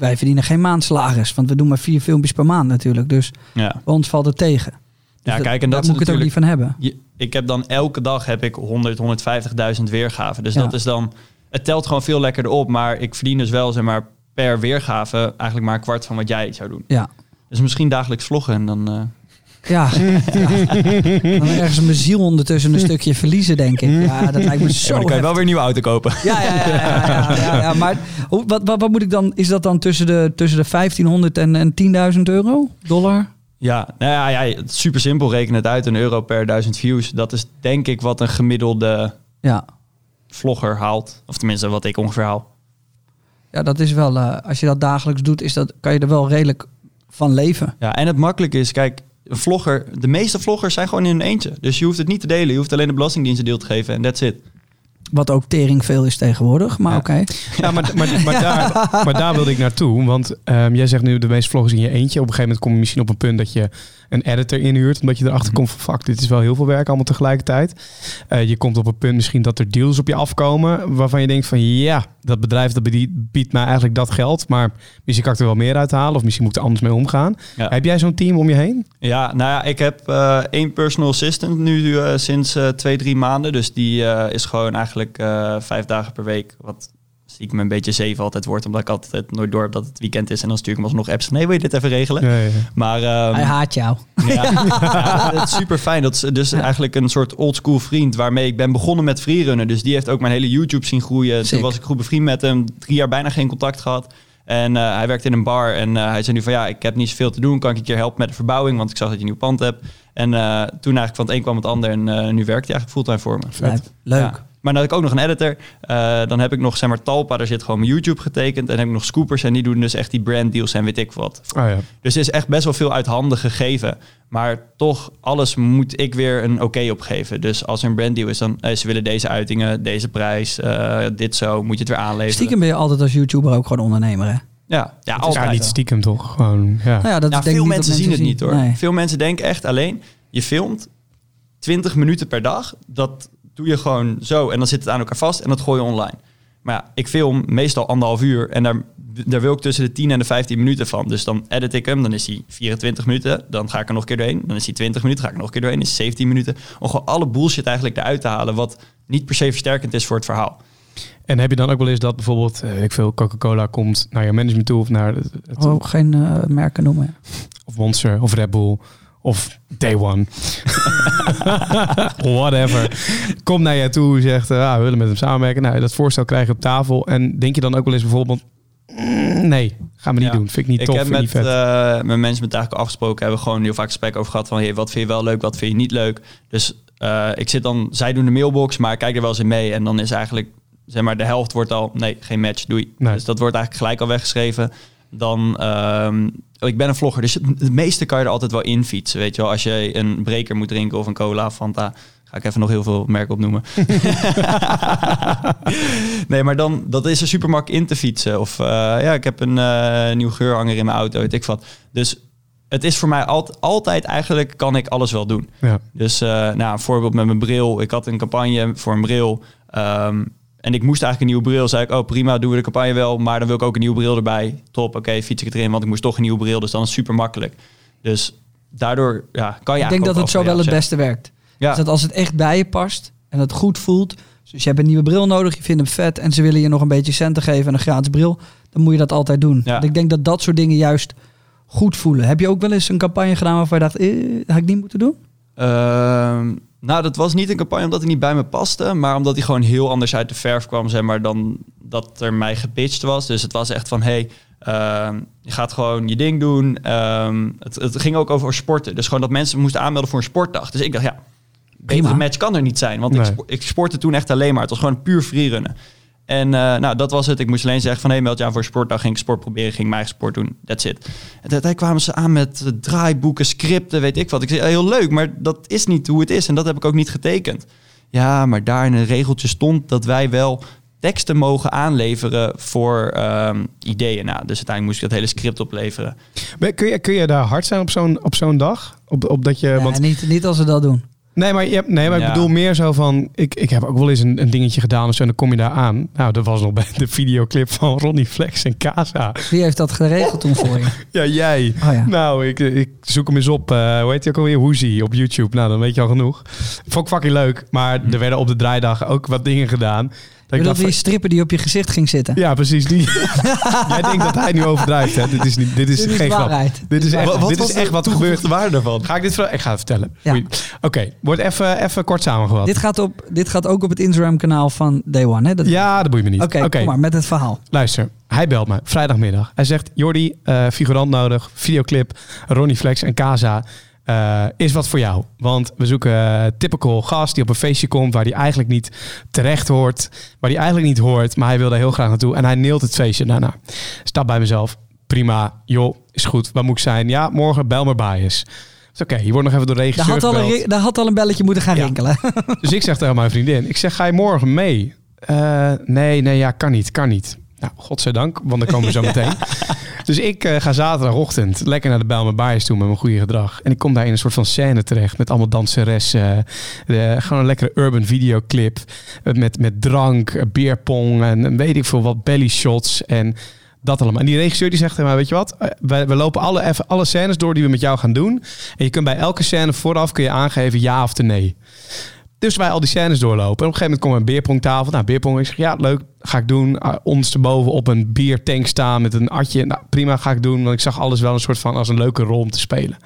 wij verdienen geen maandsalaris. Want we doen maar vier filmpjes per maand natuurlijk. Dus ja. bij ons valt het tegen. Dus Ja, kijk, en dat daar moet ik het ook niet van hebben. Je- ik heb dan elke dag heb ik 100, 150.000 weergaven. Dus Ja. dat is dan... Het telt gewoon veel lekkerder op. Maar ik verdien dus wel zeg maar, per weergave eigenlijk maar een kwart van wat jij zou doen. Ja. Dus misschien dagelijks vloggen en dan... eh, Ja, ja. dan ergens mijn ziel ondertussen een stukje verliezen, denk ik. Ja, dat lijkt me zo dan kan je wel weer een nieuwe auto kopen. Ja, ja, ja, ja, maar hoe, wat, wat, wat moet ik dan? Is dat dan tussen de, tussen de 1500 en, en 10.000 euro? Dollar? Ja, nou ja, super simpel. Reken het uit. Een euro per duizend views. Dat is denk ik wat een gemiddelde Ja. vlogger haalt. Of tenminste wat ik ongeveer haal. Ja, dat is wel, eh, als je dat dagelijks doet, is dat, kan je er wel redelijk van leven. Ja, en het makkelijke is, kijk, een vlogger, de meeste vloggers zijn gewoon in hun eentje. Dus je hoeft het niet te delen. Je hoeft alleen de belastingdienst een deel te geven en that's it. Wat ook tering veel is tegenwoordig, maar Ja. oké. Ja, maar, maar, maar, daar, maar daar wilde ik naartoe. Want ehm, jij zegt nu de meeste vloggers in je eentje. Op een gegeven moment kom je misschien op een punt dat je een editor inhuurt. Omdat je erachter komt van fuck, dit is wel heel veel werk allemaal tegelijkertijd. Eh, je komt op een punt misschien dat er deals op je afkomen. Waarvan je denkt van ja, dat bedrijf dat biedt mij eigenlijk dat geld. Maar misschien kan ik er wel meer uithalen. Of misschien moet ik er anders mee omgaan. Ja. Heb jij zo'n team om je heen? Ja, nou ja, ik heb eh, één personal assistant nu eh, sinds twee, drie maanden. Dus die is gewoon eigenlijk vijf dagen per week. Wat stiekem een beetje zeven altijd wordt. Omdat ik altijd nooit door heb dat het weekend is. En dan stuur ik hem alsnog apps. Nee, wil je dit even regelen? Ja, ja. Maar ehm, Hij haat jou. Ja, ja, dat is super fijn. Dat is dus eigenlijk een soort oldschool vriend waarmee ik ben begonnen met freerunnen. Dus die heeft ook mijn hele YouTube zien groeien. Sick. Toen was ik goed bevriend met hem. Drie jaar bijna geen contact gehad. En eh, hij werkt in een bar en eh, hij zei nu van ja, ik heb niet zoveel te doen. Kan ik je een keer helpen met de verbouwing? Want ik zag dat je een nieuw pand hebt. En eh, toen eigenlijk van het een kwam het ander en eh, nu werkt hij eigenlijk fulltime voor me. Leuk. Ja. Maar dan heb ik ook nog een editor. Eh, dan heb ik nog zeg maar Talpa, daar zit gewoon mijn YouTube getekend. En dan heb ik nog Scoopers en die doen dus echt die brand deals en weet ik wat. Oh, ja. Dus er is echt best wel veel uit handen gegeven. Maar toch, alles moet ik weer een oké opgeven. Dus als er een branddeal is, dan eh, ze willen deze uitingen, deze prijs, eh, dit zo, moet je het weer aanleveren. Stiekem ben je altijd als YouTuber ook gewoon ondernemer, hè? Ja, ja, Ja, altijd. niet stiekem toch? Gewoon, ja. Nou ja, dat Nou, denk veel ik niet mensen zien het niet hoor. Nee. Veel mensen denken echt alleen, je filmt 20 minuten per dag. Dat doe je gewoon zo en dan zit het aan elkaar vast en dat gooi je online. Maar ja, ik film meestal anderhalf uur en daar, daar wil ik tussen de 10 en de 15 minuten van. Dus dan edit ik hem, dan is hij 24 minuten. Dan ga ik er nog een keer doorheen. Dan is hij 20 minuten, ga ik er nog een keer doorheen. is 17 minuten. Om gewoon alle bullshit eigenlijk eruit te halen wat niet per se versterkend is voor het verhaal. En heb je dan ook wel eens dat bijvoorbeeld, eh, weet ik veel, Coca-Cola komt naar je management toe of naar het, het- Oh, geen eh, merken noemen. of Monster of Red Bull of Day One. Whatever. Komt naar jou toe, zegt, eh, ah, we willen met hem samenwerken. Nou, dat voorstel krijg je op tafel. En denk je dan ook wel eens bijvoorbeeld, mm, nee, gaan we niet Ja. doen. Vind ik niet ik tof, heb met niet vet. eh, mijn management eigenlijk afgesproken. Hebben we gewoon heel vaak gesprek over gehad van hey, wat vind je wel leuk, wat vind je niet leuk. Dus eh, ik zit dan, zij doen de mailbox, maar ik kijk er wel eens in mee. En dan is eigenlijk, zeg maar, de helft wordt al, nee, geen match, doei. Nee. Dus dat wordt eigenlijk gelijk al weggeschreven. Dan, ehm, ik ben een vlogger, dus het, meeste kan je er altijd wel in fietsen. Weet je wel, als je een breker moet drinken of een cola, Fanta, ga ik even nog heel veel merken opnoemen. nee, maar dan, dat is er super makkelijk in te fietsen. Of eh, ja, ik heb een eh, nieuw geurhanger in mijn auto, weet ik wat. Dus het is voor mij altijd, altijd eigenlijk, kan ik alles wel doen. Ja. Dus eh, nou, een voorbeeld met mijn bril. Ik had een campagne voor een bril. ehm, en ik moest eigenlijk een nieuwe bril. Zei ik, oh prima, doen we de campagne wel. Maar dan wil ik ook een nieuwe bril erbij. Top, oké, fiets ik het erin. Want ik moest toch een nieuwe bril. Dus dan is het super makkelijk. Dus daardoor ja, kan je Ik denk dat het zo wel het beste werkt. Ja. Dus dat als het echt bij je past en het goed voelt. Dus je hebt een nieuwe bril nodig, je vindt hem vet en ze willen je nog een beetje centen geven en een gratis bril. Dan moet je dat altijd doen. Ja. Want ik denk dat dat soort dingen juist goed voelen. Heb je ook wel eens een campagne gedaan waarvan je dacht, eh, had ik niet moeten doen? Ehm, nou, dat was niet een campagne omdat hij niet bij me paste, maar omdat hij gewoon heel anders uit de verf kwam, zeg maar, dan dat er mij gepitcht was. Dus het was echt van, hey, ehm, je gaat gewoon je ding doen. Ehm, het, het ging ook over sporten. Dus gewoon dat mensen moesten aanmelden voor een sportdag. Dus ik dacht, ja, Prima. match kan er niet zijn. Want ik, Nee. ik sportte toen echt alleen maar. Het was gewoon puur freerunnen. En eh, nou, dat was het. Ik moest alleen zeggen van, hey, meld je aan voor een sportdag. Ging ik sport proberen, ging mijn eigen sport doen. That's it. En uiteindelijk kwamen ze aan met draaiboeken, scripten, weet ik wat. Ik zei, heel leuk, maar dat is niet hoe het is. En dat heb ik ook niet getekend. Ja, maar daar in een regeltje stond dat wij wel teksten mogen aanleveren voor ehm, ideeën. Nou, dus uiteindelijk moest ik dat hele script opleveren. Kun je, kun je daar hard zijn op zo'n, op zo'n dag? Op, op dat je, Ja, want, niet, niet als ze dat doen. Nee, maar, je hebt, nee, maar ik bedoel meer zo van... Ik, ik heb ook wel eens een, een dingetje gedaan of zo en dan kom je daar aan. Nou, dat was nog bij de videoclip van Ronnie Flex en Casa. Wie heeft dat geregeld toen voor je? Ja, jij. Oh ja. Nou, ik, ik zoek hem eens op. eh hoe heet hij ook alweer? Woozy op YouTube. Nou, dan weet je al genoeg. Vond ik fucking leuk. Maar er werden op de draaidag ook wat dingen gedaan. Ik dacht die stripper die op je gezicht ging zitten? ja, precies. Die. Jij denkt dat hij nu overdrijft. Hè? Dit is, niet, dit is, Dit is geen grap. Dit is echt Wat- dit is echt wat gebeurt. waarde daarvan? Ga ik dit? Ik ga het vertellen. Ja. Oké, wordt even, even kort samengevat. Dit, gaat op, dit gaat ook op het Instagram-kanaal van Day One, hè? Dat- ja, dat boeit me niet. Oké, kom maar met het verhaal. Luister, hij belt me vrijdagmiddag. Hij zegt: Jordi, eh, figurant nodig, videoclip, Ronnie Flex en Casa. Eh, is wat voor jou. Want we zoeken eh, typical gast die op een feestje komt waar hij eigenlijk niet terecht hoort. Waar hij eigenlijk niet hoort, maar hij wil daar heel graag naartoe. En hij neelt het feestje daarna. Stap bij mezelf. Prima, joh, is goed. Waar moet ik zijn? Ja, morgen bel maar bij eens. Is Oké, je wordt nog even door de Daar regisseur had, al een, daar had al een belletje moeten gaan Ja. rinkelen. Dus ik zeg tegen mijn vriendin, ik zeg, ga je morgen mee? Eh, nee, nee, ja, kan niet, kan niet. Nou, godzijdank, want dan komen we zo meteen. Dus ik eh, ga zaterdagochtend lekker naar de Bijlmer Baaiers toe met mijn goede gedrag. En ik kom daar in een soort van scène terecht met allemaal danseressen. eh, gewoon een lekkere urban videoclip eh, met, met drank, eh, beerpong en weet ik veel wat, belly shots en dat allemaal. En die regisseur die zegt tegen mij, weet je wat, Eh, we, we lopen alle, even alle scènes door die we met jou gaan doen. En je kunt bij elke scène vooraf kun je aangeven ja of nee. Dus wij al die scènes doorlopen. En op een gegeven moment komt er een beerpongtafel. Nou, beerpong. Ik zeg, ja, leuk. Ga ik doen. Uh, ondersteboven op een biertank staan met een atje. Nou, prima, ga ik doen. Want ik zag alles wel een soort van als een leuke rol om te spelen.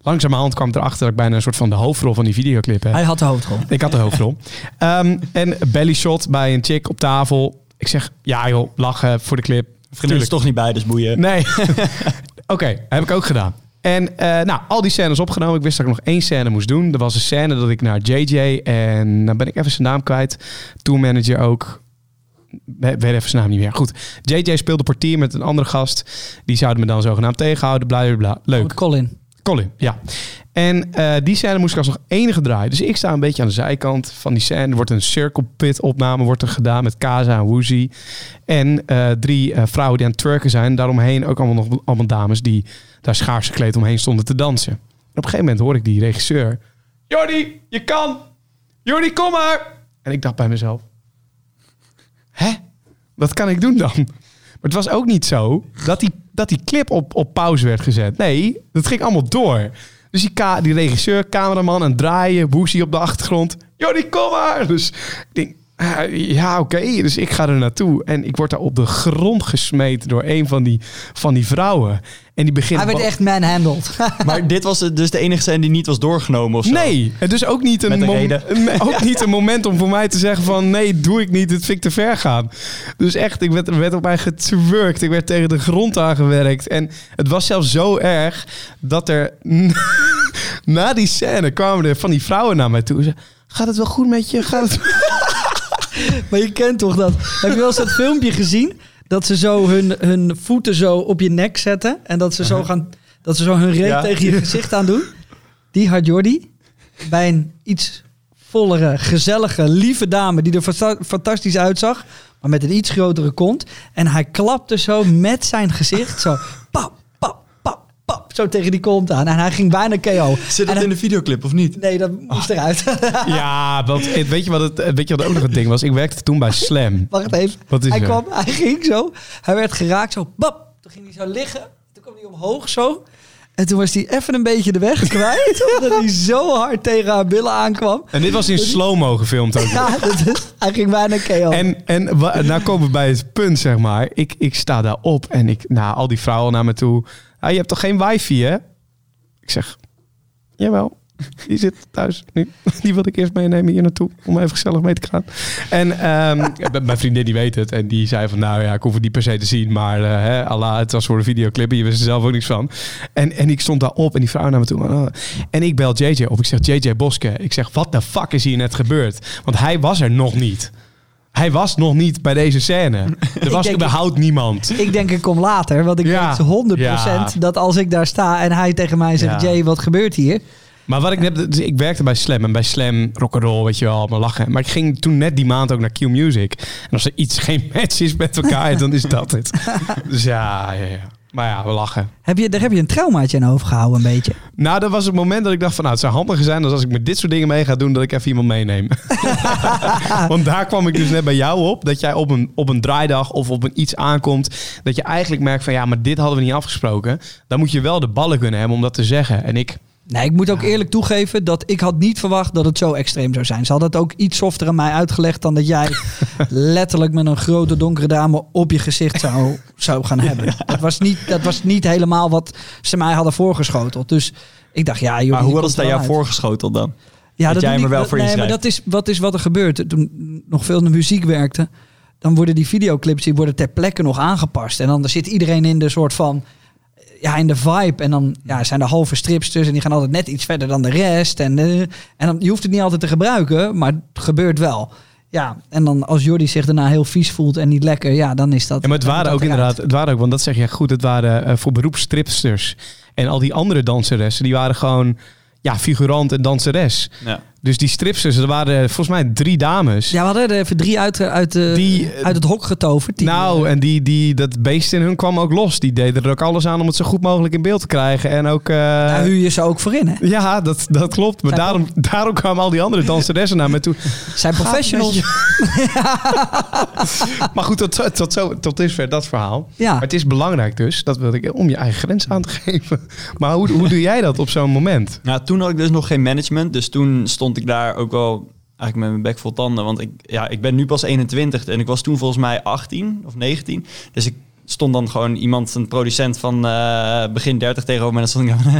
Langzamerhand kwam ik erachter dat ik bijna een soort van de hoofdrol van die videoclip heb. Hij had de hoofdrol. Ik had de hoofdrol. Ehm, en belly shot bij een chick op tafel. Ik zeg, ja joh, lachen voor de clip. Vriendin is toch niet bij, dus boeien. Nee. Oké, heb ik ook gedaan. En eh, nou, al die scènes opgenomen. Ik wist dat ik nog één scène moest doen. Er was een scène dat ik naar JJ en dan ben ik even zijn naam kwijt. Tourmanager ook. We- Weet even zijn naam niet meer. Goed. JJ speelde portier met een andere gast. Die zouden me dan zogenaamd tegenhouden. Bla bla. Leuk. Met Colin. Colin, ja. En eh, die scène moest ik als nog enige draaien. Dus ik sta een beetje aan de zijkant van die scène. Er wordt een circle pit opname wordt er gedaan met Kaza en Woozy. En eh, drie vrouwen die aan het twerken zijn. Daaromheen ook allemaal nog allemaal dames die daar schaars gekleed omheen stonden te dansen. En op een gegeven moment hoor ik die regisseur. Jordi, je kan! Jordi, kom maar! En ik dacht bij mezelf. Hè? Wat kan ik doen dan? Maar het was ook niet zo dat die, dat die clip op, op pauze werd gezet. Nee, dat ging allemaal door. Dus die, die regisseur, cameraman het draaien, Woesie op de achtergrond. Jordi, kom maar! Dus ik denk, ah, ja, oké. Dus ik ga er naartoe. En ik word daar op de grond gesmeten door een van die, van die vrouwen. En die begint... Hij werd echt manhandled. Maar dit was dus de enige scène die niet was doorgenomen of zo. Nee, het is ook niet een, Met een mom- reden. een- ook niet een moment om voor mij te zeggen van nee, doe ik niet, dit vind ik te ver gaan. Dus echt, ik werd, er werd op mij getwerkt, ik werd tegen de grond aangewerkt. En het was zelfs zo erg dat er na die scène kwamen er van die vrouwen naar mij toe. Ze, Gaat het wel goed met je? Gaat het... Maar je kent toch dat? Heb je wel eens dat filmpje gezien? Dat ze zo hun, hun voeten zo op je nek zetten. En dat ze zo, gaan, dat ze zo hun reet Ja. tegen je gezicht aan doen. Die had Jordi. Bij een iets vollere, gezellige, lieve dame. Die er fanta- fantastisch uitzag. Maar met een iets grotere kont. En hij klapte zo met zijn gezicht. Zo pap. Zo tegen die kont aan. En hij ging bijna KO. Zit hij- in de videoclip of niet? Nee, dat moest eruit. Ja, want weet je, wat het, weet je wat ook nog het ding was? Ik werkte toen bij Slam. Wacht even. Wat is hij er? kwam, hij ging zo. Hij werd geraakt zo. Bap. Toen ging hij zo liggen. Toen kwam hij omhoog zo. En toen was hij even een beetje de weg kwijt. omdat hij zo hard tegen haar billen aankwam. En dit was in slow-mo gefilmd ook. Ja, dat is- hij ging bijna KO. En, en nou komen we bij het punt, zeg maar. Ik, ik sta daar op en ik, nou, al die vrouwen naar me toe. Ah, je hebt toch geen wifi, hè? Ik zeg, jawel. Die zit thuis nu. Die wilde ik eerst meenemen hier naartoe. Om even gezellig mee te gaan. En ehm, mijn vriendin die weet het. En die zei van nou ja, ik hoef het niet per se te zien. Maar uh, hè, Allah, het was voor een videoclip. En je wist er zelf ook niks van. En, en ik stond daar op en die vrouw naar me toe. Oh. En ik bel JJ op. Ik zeg JJ Boske. Ik zeg wat de fuck is hier net gebeurd? Want hij was er nog niet. Hij was nog niet bij deze scène. Er was denk- überhaupt niemand. Ik denk ik kom later, want ik Ja. weet 100% Ja. dat als ik daar sta en hij tegen mij zegt, Ja. Jay, wat gebeurt hier? Maar wat ik net, dus ik werkte bij Slam en bij Slam rock'n'roll, weet je wel, allemaal lachen. Maar ik ging toen net die maand ook naar Q Music. En als er iets geen match is met elkaar, dan is dat het. Dus ja, ja, ja. Maar ja, we lachen. Heb je, daar heb je een traumaatje aan overgehouden een beetje. Nou, dat was het moment dat ik dacht van, nou, het zou handiger zijn als als ik met dit soort dingen mee ga doen, dat ik even iemand meeneem. Want daar kwam ik dus net bij jou op, dat jij op een, op een draaidag of op een iets aankomt, dat je eigenlijk merkt van, ja, maar dit hadden we niet afgesproken. Dan moet je wel de ballen kunnen hebben om dat te zeggen. En ik, Nee, ik moet ook eerlijk toegeven dat ik had niet verwacht dat het zo extreem zou zijn. Ze hadden het ook iets softer aan mij uitgelegd dan dat jij letterlijk met een grote donkere dame op je gezicht zou, zou gaan hebben. Dat, was niet, dat was niet helemaal wat ze mij hadden voorgeschoteld. Dus ik dacht, ja joh. Maar hoe hadden ze daar jou uit. voorgeschoteld dan? Ja, dat jij ik- wel voor nee, maar inschrijft? dat is, wat is wat er gebeurt. Toen nog veel in de muziek werkte, dan worden die videoclips die worden ter plekke nog aangepast. En dan zit iedereen in de soort van ja, in de vibe. En dan ja, zijn er halve stripsters en die gaan altijd net iets verder dan de rest. En, eh, en dan, je hoeft het niet altijd te gebruiken, maar het gebeurt wel. Ja, en dan als Jordi zich daarna heel vies voelt en niet lekker, ja, dan is dat. Ja, maar het waren ook eruit. inderdaad, het waren ook, want dat zeg je goed, het waren eh, voor beroepsstripsters. En al die andere danseressen, die waren gewoon, ja, figurant en danseres. Ja. Dus die stripsters, er waren volgens mij drie dames. Ja, we hadden er even drie uit, uit, eh, Die, eh, uit het hok getoverd. Die, nou, eh, en die, die, dat beest in hun kwam ook los. Die deden er ook alles aan om het zo goed mogelijk in beeld te krijgen. En ook... eh, daar huur je ze ook voor in, hè? ja, dat, dat klopt. Maar daarom, daarom kwamen al die andere danseressen naar me toe. Zijn professionals. Maar goed, tot, tot, zo, tot dusver dat verhaal. Ja. Maar het is belangrijk dus, dat wil ik, om je eigen grens aan te geven. Maar hoe, hoe doe jij dat op zo'n moment? Nou, toen had ik dus nog geen management. Dus toen stond ik daar ook wel eigenlijk met mijn bek vol tanden. Want ik, ja, ik ben nu pas 21 en ik was toen volgens mij 18 of 19. Dus ik stond dan gewoon iemand, een producent van eh, begin 30 tegenover me. En dan stond ik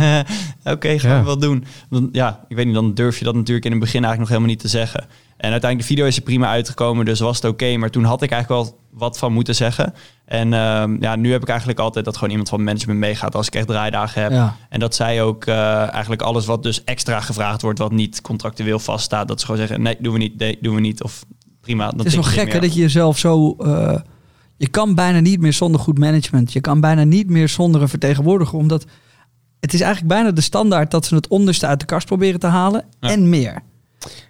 dan, oké, gaan Ja. we wel doen. Dan, ja, ik weet niet, dan durf je dat natuurlijk in het begin eigenlijk nog helemaal niet te zeggen. En uiteindelijk, de video is er prima uitgekomen, dus was het oké. maar toen had ik eigenlijk wel wat van moeten zeggen. En ehm, ja, nu heb ik eigenlijk altijd dat gewoon iemand van management meegaat als ik echt draaidagen heb. Ja. En dat zij ook eh, eigenlijk alles wat dus extra gevraagd wordt, wat niet contractueel vaststaat, dat ze gewoon zeggen: nee, doen we niet, nee, doen we niet. Of prima. Dan Het is nog je gek hè, dat je jezelf zo... eh, je kan bijna niet meer zonder goed management. Je kan bijna niet meer zonder een vertegenwoordiger. Omdat het is eigenlijk bijna de standaard dat ze het onderste uit de kast proberen te halen. Ja. En meer.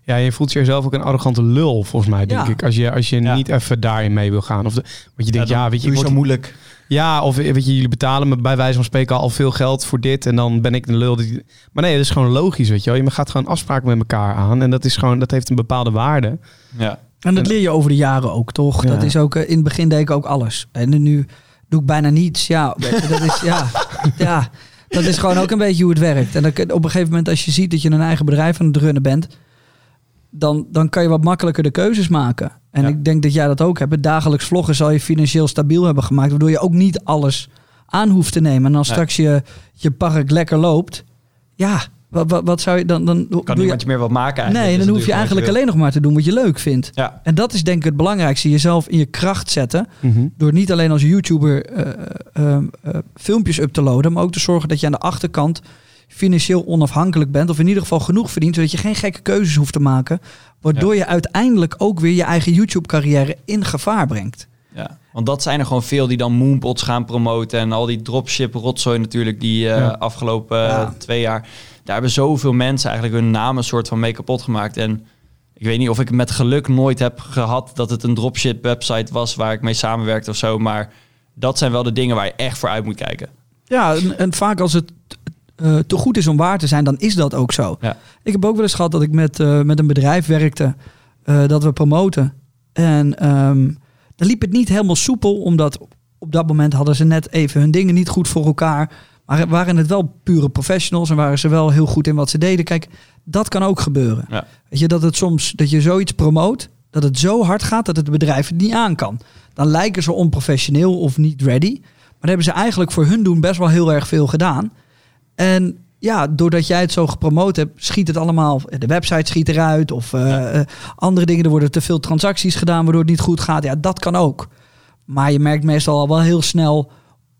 Ja, je voelt jezelf ook een arrogante lul, volgens mij, denk Ja. ik. Als je, als je Ja. niet even daarin mee wil gaan. Of de, want je denkt, ja, weet je, ik word- zo moeilijk. Ja, of weet je, jullie betalen me bij wijze van spreken al veel geld voor dit. En dan ben ik een lul. die- Maar nee, dat is gewoon logisch, weet je wel. Je gaat gewoon afspraken met elkaar aan. En dat is gewoon, dat heeft een bepaalde waarde. Ja. En dat leer je over de jaren ook, toch? Ja. Dat is ook, eh, in het begin deed ik ook alles. En nu doe ik bijna niets. Ja, dat is, ja, ja, dat is gewoon ook een beetje hoe het werkt. En dan, kun- op een gegeven moment, als je ziet dat je een eigen bedrijf aan het runnen bent, dan, dan kan je wat makkelijker de keuzes maken. En Ja. ik denk dat jij dat ook hebt. Dagelijks vloggen zal je financieel stabiel hebben gemaakt, waardoor je ook niet alles aan hoeft te nemen. En als straks je, je park lekker loopt, ja, wat, wat, wat zou je dan... dan Kan je, niemand je meer wat maken eigenlijk. Nee, dan hoef je eigenlijk alleen nog maar te doen wat je leuk vindt. Ja, En dat is denk ik het belangrijkste. Jezelf in je kracht zetten. Door niet alleen als YouTuber eh, eh, eh, filmpjes up te loaden. Maar ook te zorgen dat je aan de achterkant financieel onafhankelijk bent. Of in ieder geval genoeg verdient. Zodat je geen gekke keuzes hoeft te maken. Waardoor je uiteindelijk ook weer je eigen YouTube carrière in gevaar brengt. ja. Want dat zijn er gewoon veel die dan Moonpots gaan promoten. En al die dropship rotzooi natuurlijk die Ja. afgelopen Ja. twee jaar... Daar hebben zoveel mensen eigenlijk hun naam een soort van mee kapot gemaakt. En ik weet niet of ik met geluk nooit heb gehad dat het een dropship website was waar ik mee samenwerkte of zo. Maar dat zijn wel de dingen waar je echt voor uit moet kijken. Ja, en, en vaak als het eh, te goed is om waar te zijn, dan is dat ook zo. Ja. Ik heb ook wel eens gehad dat ik met, eh, met een bedrijf werkte, eh, dat we promoten. En ehm, dan liep het niet helemaal soepel, omdat op dat moment hadden ze net even hun dingen niet goed voor elkaar. Maar waren het wel pure professionals en waren ze wel heel goed in wat ze deden. Kijk, dat kan ook gebeuren. Ja. Weet je, dat het soms, dat je zoiets promoot, dat het zo hard gaat dat het bedrijf het niet aan kan. Dan lijken ze onprofessioneel of niet ready. dan hebben ze eigenlijk voor hun doen best wel heel erg veel gedaan. En ja, doordat jij het zo gepromoot hebt, schiet het allemaal. De website schiet eruit. Of eh, eh, andere dingen. Er worden te veel transacties gedaan waardoor het niet goed gaat. Ja, dat kan ook. Maar je merkt meestal al wel heel snel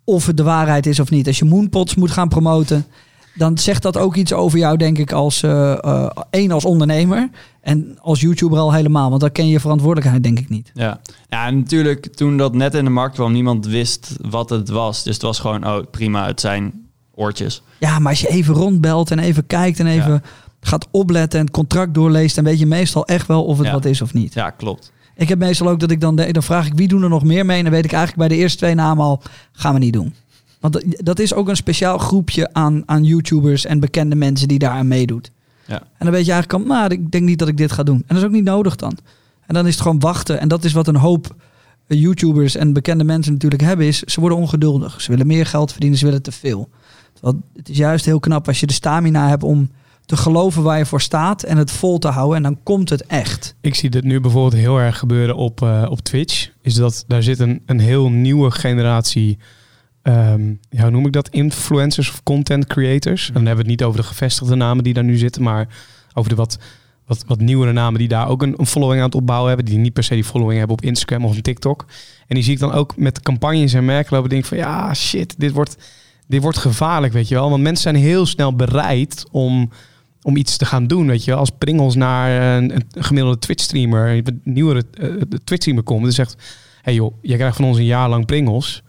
of het de waarheid is of niet. Als je Moonpots moet gaan promoten, dan zegt dat ook iets over jou, denk ik, als eh, één als ondernemer en als YouTuber al helemaal. Want dan ken je je verantwoordelijkheid, denk ik niet. Ja. ja, en natuurlijk toen dat net in de markt kwam, niemand wist wat het was. Dus het was gewoon, oh prima, het zijn oortjes. Ja, maar als je even rondbelt en even kijkt en even Ja. gaat opletten en het contract doorleest, dan weet je meestal echt wel of het Ja. wat is of niet. Ja, klopt. Ik heb meestal ook dat ik dan, dan vraag ik wie doen er nog meer mee. En dan weet ik eigenlijk bij de eerste twee namen al, gaan we niet doen. Want dat, is ook een speciaal groepje aan, aan YouTubers en bekende mensen die daaraan meedoet. Ja. En dan weet je eigenlijk al, nou, ik denk niet dat ik dit ga doen. En dat is ook niet nodig dan. En dan is het gewoon wachten. En dat is wat een hoop eh, YouTubers en bekende mensen natuurlijk hebben, is ze worden ongeduldig. Ze willen meer geld verdienen, ze willen te veel. Terwijl het is juist heel knap als je de stamina hebt om te geloven waar je voor staat en het vol te houden. En dan komt het echt. Ik zie dit nu bijvoorbeeld heel erg gebeuren op, eh, op Twitch. Is dat daar zit een, een heel nieuwe generatie. ehm, ja, hoe noem ik dat? Influencers of content creators. En dan hebben we het niet over de gevestigde namen die daar nu zitten, maar over de wat, wat, wat nieuwere namen die daar ook een, een following aan het opbouwen hebben. Die niet per se die following hebben op Instagram of TikTok. En die zie ik dan ook met campagnes en merken lopen. Denk van ja, shit, dit wordt, dit wordt gevaarlijk, weet je wel. Want mensen zijn heel snel bereid om om iets te gaan doen, weet je. Als Pringles naar een, een gemiddelde Twitch-streamer, een nieuwere eh, Twitch-streamer komt en zegt... hey joh, jij krijgt van ons een jaar lang Pringles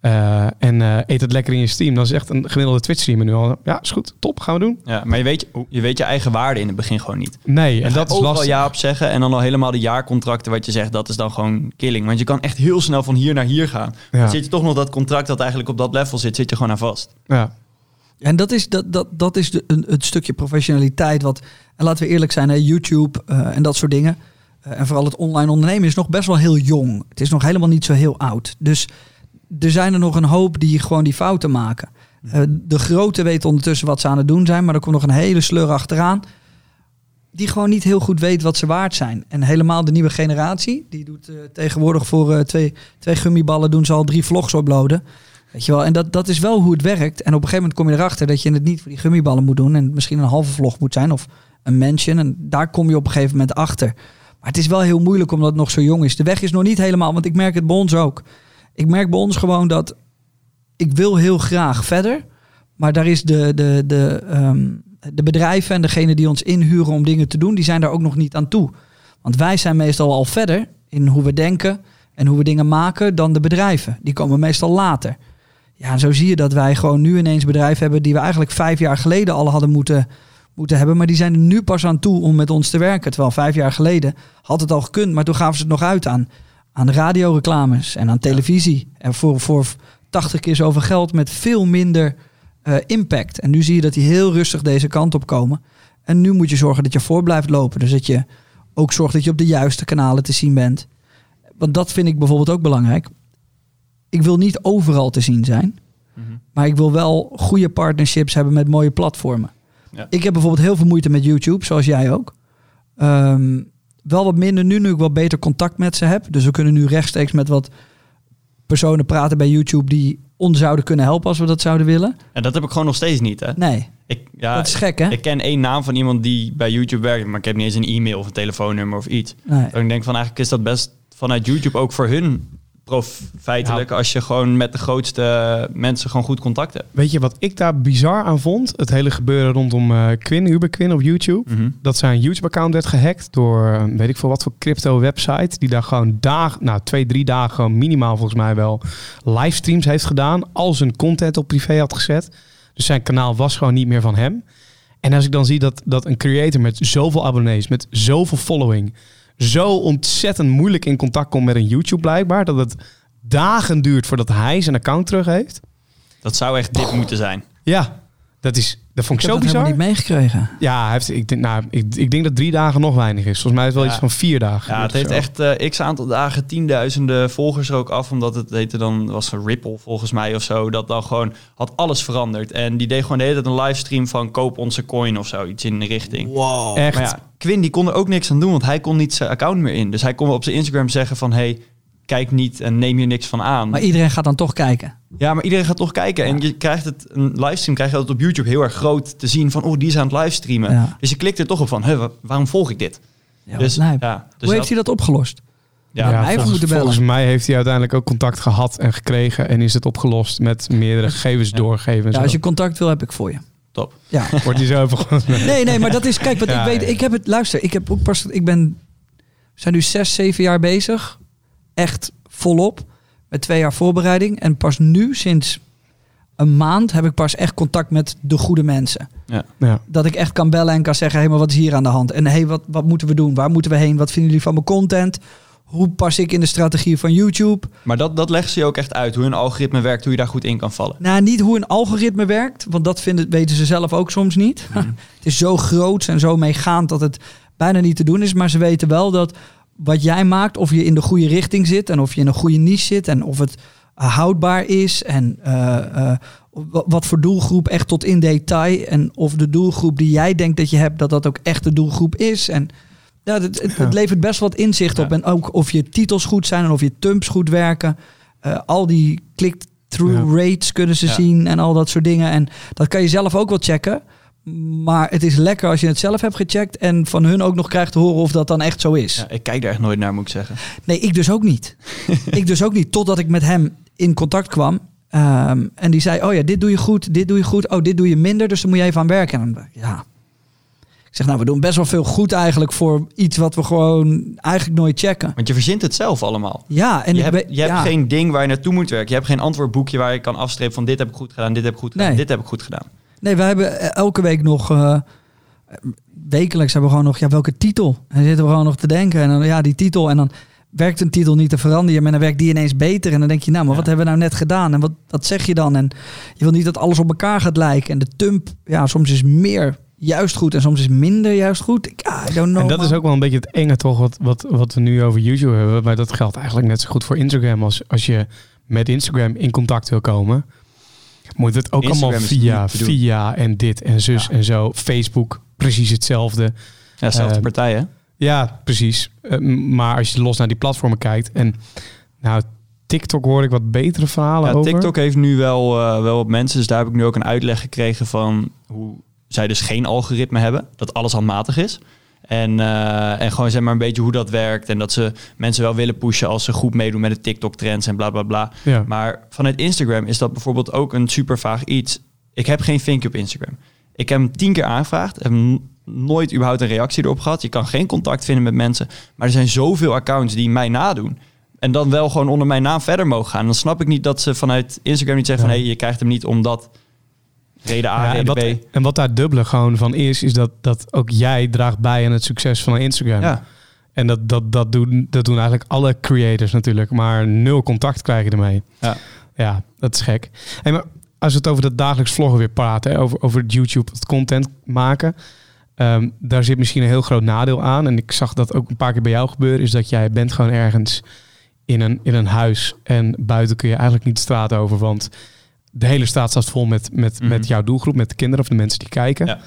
eh, en eh, eet het lekker in je stream. Dan zegt een gemiddelde Twitch-streamer nu al... Ja, is goed, top, gaan we doen. Ja, maar je weet je, weet je eigen waarde in het begin gewoon niet. Nee, en dat is lastig. ja op zeggen en dan al helemaal de jaarcontracten wat je zegt, dat is dan gewoon killing. Want je kan echt heel snel van hier naar hier gaan. Ja. Dan zit je toch nog dat contract dat eigenlijk op dat level zit, zit je gewoon aan vast. Ja. En dat is, dat, dat, dat is de, een, het stukje professionaliteit. Wat, en laten we eerlijk zijn, hè, YouTube eh, en dat soort dingen. eh, en vooral het online ondernemen is nog best wel heel jong. Het is nog helemaal niet zo heel oud. Dus er zijn er nog een hoop die gewoon die fouten maken. Eh, de grote weten ondertussen wat ze aan het doen zijn. Maar er komt nog een hele sleur achteraan. Die gewoon niet heel goed weet wat ze waard zijn. En helemaal de nieuwe generatie. Die doet tegenwoordig voor eh, twee, twee gummiballen doen ze al drie vlogs uploaden. Weet je wel, en dat, dat is wel hoe het werkt. En op een gegeven moment kom je erachter dat je het niet voor die gummiballen moet doen. En misschien een halve vlog moet zijn of een mention. En daar kom je op een gegeven moment achter. Maar het is wel heel moeilijk omdat het nog zo jong is. De weg is nog niet helemaal, want ik merk het bij ons ook. Ik merk bij ons gewoon dat ik wil heel graag verder. Maar daar is de, de, de, ehm, de bedrijven en degene die ons inhuren om dingen te doen, die zijn daar ook nog niet aan toe. Want wij zijn meestal al verder in hoe we denken en hoe we dingen maken dan de bedrijven. Die komen meestal later. Ja, en zo zie je dat wij gewoon nu ineens bedrijven hebben die we eigenlijk vijf jaar geleden al hadden moeten, moeten hebben. Maar die zijn er nu pas aan toe om met ons te werken. Terwijl vijf jaar geleden had het al gekund, maar toen gaven ze het nog uit aan, aan radioreclames en aan televisie. En voor, voor 80 keer zoveel geld met veel minder eh, impact. En nu zie je dat die heel rustig deze kant op komen. En nu moet je zorgen dat je voor blijft lopen. Dus dat je ook zorgt dat je op de juiste kanalen te zien bent. Want dat vind ik bijvoorbeeld ook belangrijk. Ik wil niet overal te zien zijn. Maar ik wil wel goede partnerships hebben met mooie platformen. Ja. Ik heb bijvoorbeeld heel veel moeite met YouTube, zoals jij ook. Ehm, wel wat minder nu, nu ik wel beter contact met ze heb. Dus we kunnen nu rechtstreeks met wat personen praten bij YouTube die ons zouden kunnen helpen als we dat zouden willen. En dat heb ik gewoon nog steeds niet, hè? Nee, Ik, ja, dat is gek hè? ik ken één naam van iemand die bij YouTube werkt, maar ik heb niet eens een e-mail of een telefoonnummer of iets. nee. En ik denk van eigenlijk is dat best vanuit YouTube ook voor hun profijtelijk als je gewoon met de grootste mensen gewoon goed contact hebt. Weet je wat ik daar bizar aan vond? Het hele gebeuren rondom eh Quinn, Uber Quinn op YouTube. Mhm. dat zijn YouTube-account werd gehackt door eh, weet ik veel wat voor crypto-website. Die daar gewoon dagen, nou twee, drie dagen gewoon minimaal volgens mij wel livestreams heeft gedaan. Al zijn content op privé had gezet. Dus zijn kanaal was gewoon niet meer van hem. En als ik dan zie dat, dat een creator met zoveel abonnees, met zoveel following, zo ontzettend moeilijk in contact komt met een YouTube blijkbaar, dat het dagen duurt voordat hij zijn account terug heeft. Dat zou echt dit moeten zijn. Ja, dat is dat vond Ik ik, heb zo niet meegekregen. Ja, hij heeft, ik, denk, nou, ik, ik denk dat drie dagen nog weinig is. Volgens mij is het wel Ja. iets van vier dagen. Ja, het heeft zo. echt eh, x aantal dagen tienduizenden volgers er ook af. Omdat het heette dan, was een Ripple volgens mij of zo. Dat dan gewoon had alles veranderd. En die deed gewoon de hele tijd een livestream van koop onze coin of zo. Iets in de richting. Wow. Echt. Maar ja, Quinn die kon er ook niks aan doen, want hij kon niet zijn account meer in. Dus hij kon op zijn Instagram zeggen van... hey, kijk niet en neem je niks van aan. Maar iedereen gaat dan toch kijken. Ja, maar iedereen gaat toch kijken. En je krijgt het, een livestream krijg je altijd op YouTube heel erg groot te zien van, oh, die is aan het livestreamen. Ja. Dus je klikt er toch op van, huh, wa- waarom volg ik dit? Ja, dus, ja, dus Hoe heeft hij dat opgelost? Ja, mij even volgens, moeten bellen. volgens mij heeft hij uiteindelijk ook contact gehad en gekregen. En is het opgelost met meerdere gegevens doorgeven. En Ja, als je contact wil, heb ik voor je. top. Ja. Wordt hij zo even gewoon... Nee, nee, maar dat is, kijk, wat Ja, ik weet, ja. ik heb het, luister, ik heb ook pas, ik ben, we zijn nu zes, zeven jaar bezig, echt volop, met twee jaar voorbereiding. En pas nu, sinds een maand, heb ik pas echt contact met de goede mensen. Ja. Dat ik echt kan bellen en kan zeggen, hé, hey, maar wat is hier aan de hand? En hé, hey, wat, wat moeten we doen? Waar moeten we heen? Wat vinden jullie van mijn content? Hoe pas ik in de strategie van YouTube? Maar dat, dat leggen ze je ook echt uit, hoe een algoritme werkt, hoe je daar goed in kan vallen. Nou, niet hoe een algoritme werkt, want dat vinden, weten ze zelf ook soms niet. Mhm. het is zo groot en zo meegaand dat het bijna niet te doen is. Maar ze weten wel dat wat jij maakt, of je in de goede richting zit en of je in een goede niche zit en of het eh, houdbaar is en eh, eh, wa- wat voor doelgroep echt tot in detail en of de doelgroep die jij denkt dat je hebt, dat dat ook echt de doelgroep is. En ja, het, het, levert best wat inzicht Ja. op. En ook of je titels goed zijn en of je thumbs goed werken. Al die click-through rates kunnen ze zien en al dat soort dingen. En dat kan je zelf ook wel checken. Maar het is lekker als je het zelf hebt gecheckt en van hun ook nog krijgt te horen of dat dan echt zo is. Ja, ik kijk daar echt nooit naar, moet ik zeggen. Nee, ik dus ook niet. ik dus ook niet. Totdat ik met hem in contact kwam. Ehm, en die zei, oh ja, dit doe je goed, dit doe je goed. Oh, dit doe je minder, dus daar moet je even aan werken. En dan ja. Ik zeg, nou, we doen best wel veel goed eigenlijk voor iets wat we gewoon eigenlijk nooit checken. Want je verzint het zelf allemaal. Ja, en je hebt, je hebt geen ding waar je naartoe moet werken. Je hebt geen antwoordboekje waar je kan afstrepen van dit heb ik goed gedaan, dit heb ik goed gedaan, Nee. dit heb ik goed gedaan. Nee, we hebben eh, elke week nog. eh, wekelijks hebben we gewoon nog. Ja, welke titel? En zitten we gewoon nog te denken. En dan ja, die titel. En dan werkt een titel niet te veranderen. Maar dan werkt die ineens beter. En dan denk je, nou, maar Ja. wat hebben we nou net gedaan? En wat, wat zeg je dan? En je wil niet dat alles op elkaar gaat lijken. En de tump, ja, soms is meer juist goed. En soms is minder juist goed. Ik, ah, I don't know. En dat is ook wel een beetje het enge toch, wat, wat, wat we nu over YouTube hebben. Maar dat geldt eigenlijk net zo goed voor Instagram. Als, als je met Instagram in contact wil komen, moet het ook Instagram allemaal via, via en dit en zus Ja. en zo. Facebook, precies hetzelfde. Ja, dezelfde Eh, partij, hè? Ja, precies. Eh, maar als je los naar die platformen kijkt en nou, TikTok hoor ik wat betere verhalen Ja, over. TikTok heeft nu wel, eh, wel wat mensen. Dus daar heb ik nu ook een uitleg gekregen van hoe zij dus geen algoritme hebben. Dat alles handmatig is. En, eh, en gewoon zeg maar een beetje hoe dat werkt. En dat ze mensen wel willen pushen als ze goed meedoen met de TikTok-trends en bla bla bla. Ja. Maar vanuit Instagram is dat bijvoorbeeld ook een super vaag iets. Ik heb geen vinkje op Instagram. Ik heb hem tien keer aangevraagd. Heb nooit überhaupt een reactie erop gehad. Je kan geen contact vinden met mensen. Maar er zijn zoveel accounts die mij nadoen. En dan wel gewoon onder mijn naam verder mogen gaan. Dan snap ik niet dat ze vanuit Instagram niet zeggen van... Hé, je krijgt hem niet omdat reden A, Ja, en, wat, B. en wat daar dubbele gewoon van is, is dat, dat ook jij draagt bij aan het succes van Instagram. Ja, En dat, dat, dat, doen, dat doen eigenlijk alle creators natuurlijk. Maar nul contact krijg je ermee. Ja. ja dat is gek. Hey, maar als we het over dat dagelijks vloggen weer praten, hè, over, over YouTube, het content maken. ehm, daar zit misschien een heel groot nadeel aan. En ik zag dat ook een paar keer bij jou gebeuren. Is dat jij bent gewoon ergens in een, in een huis. En buiten kun je eigenlijk niet de straat over. Want de hele straat staat vol met, met, Mhm. met jouw doelgroep, met de kinderen of de mensen die kijken. Ja.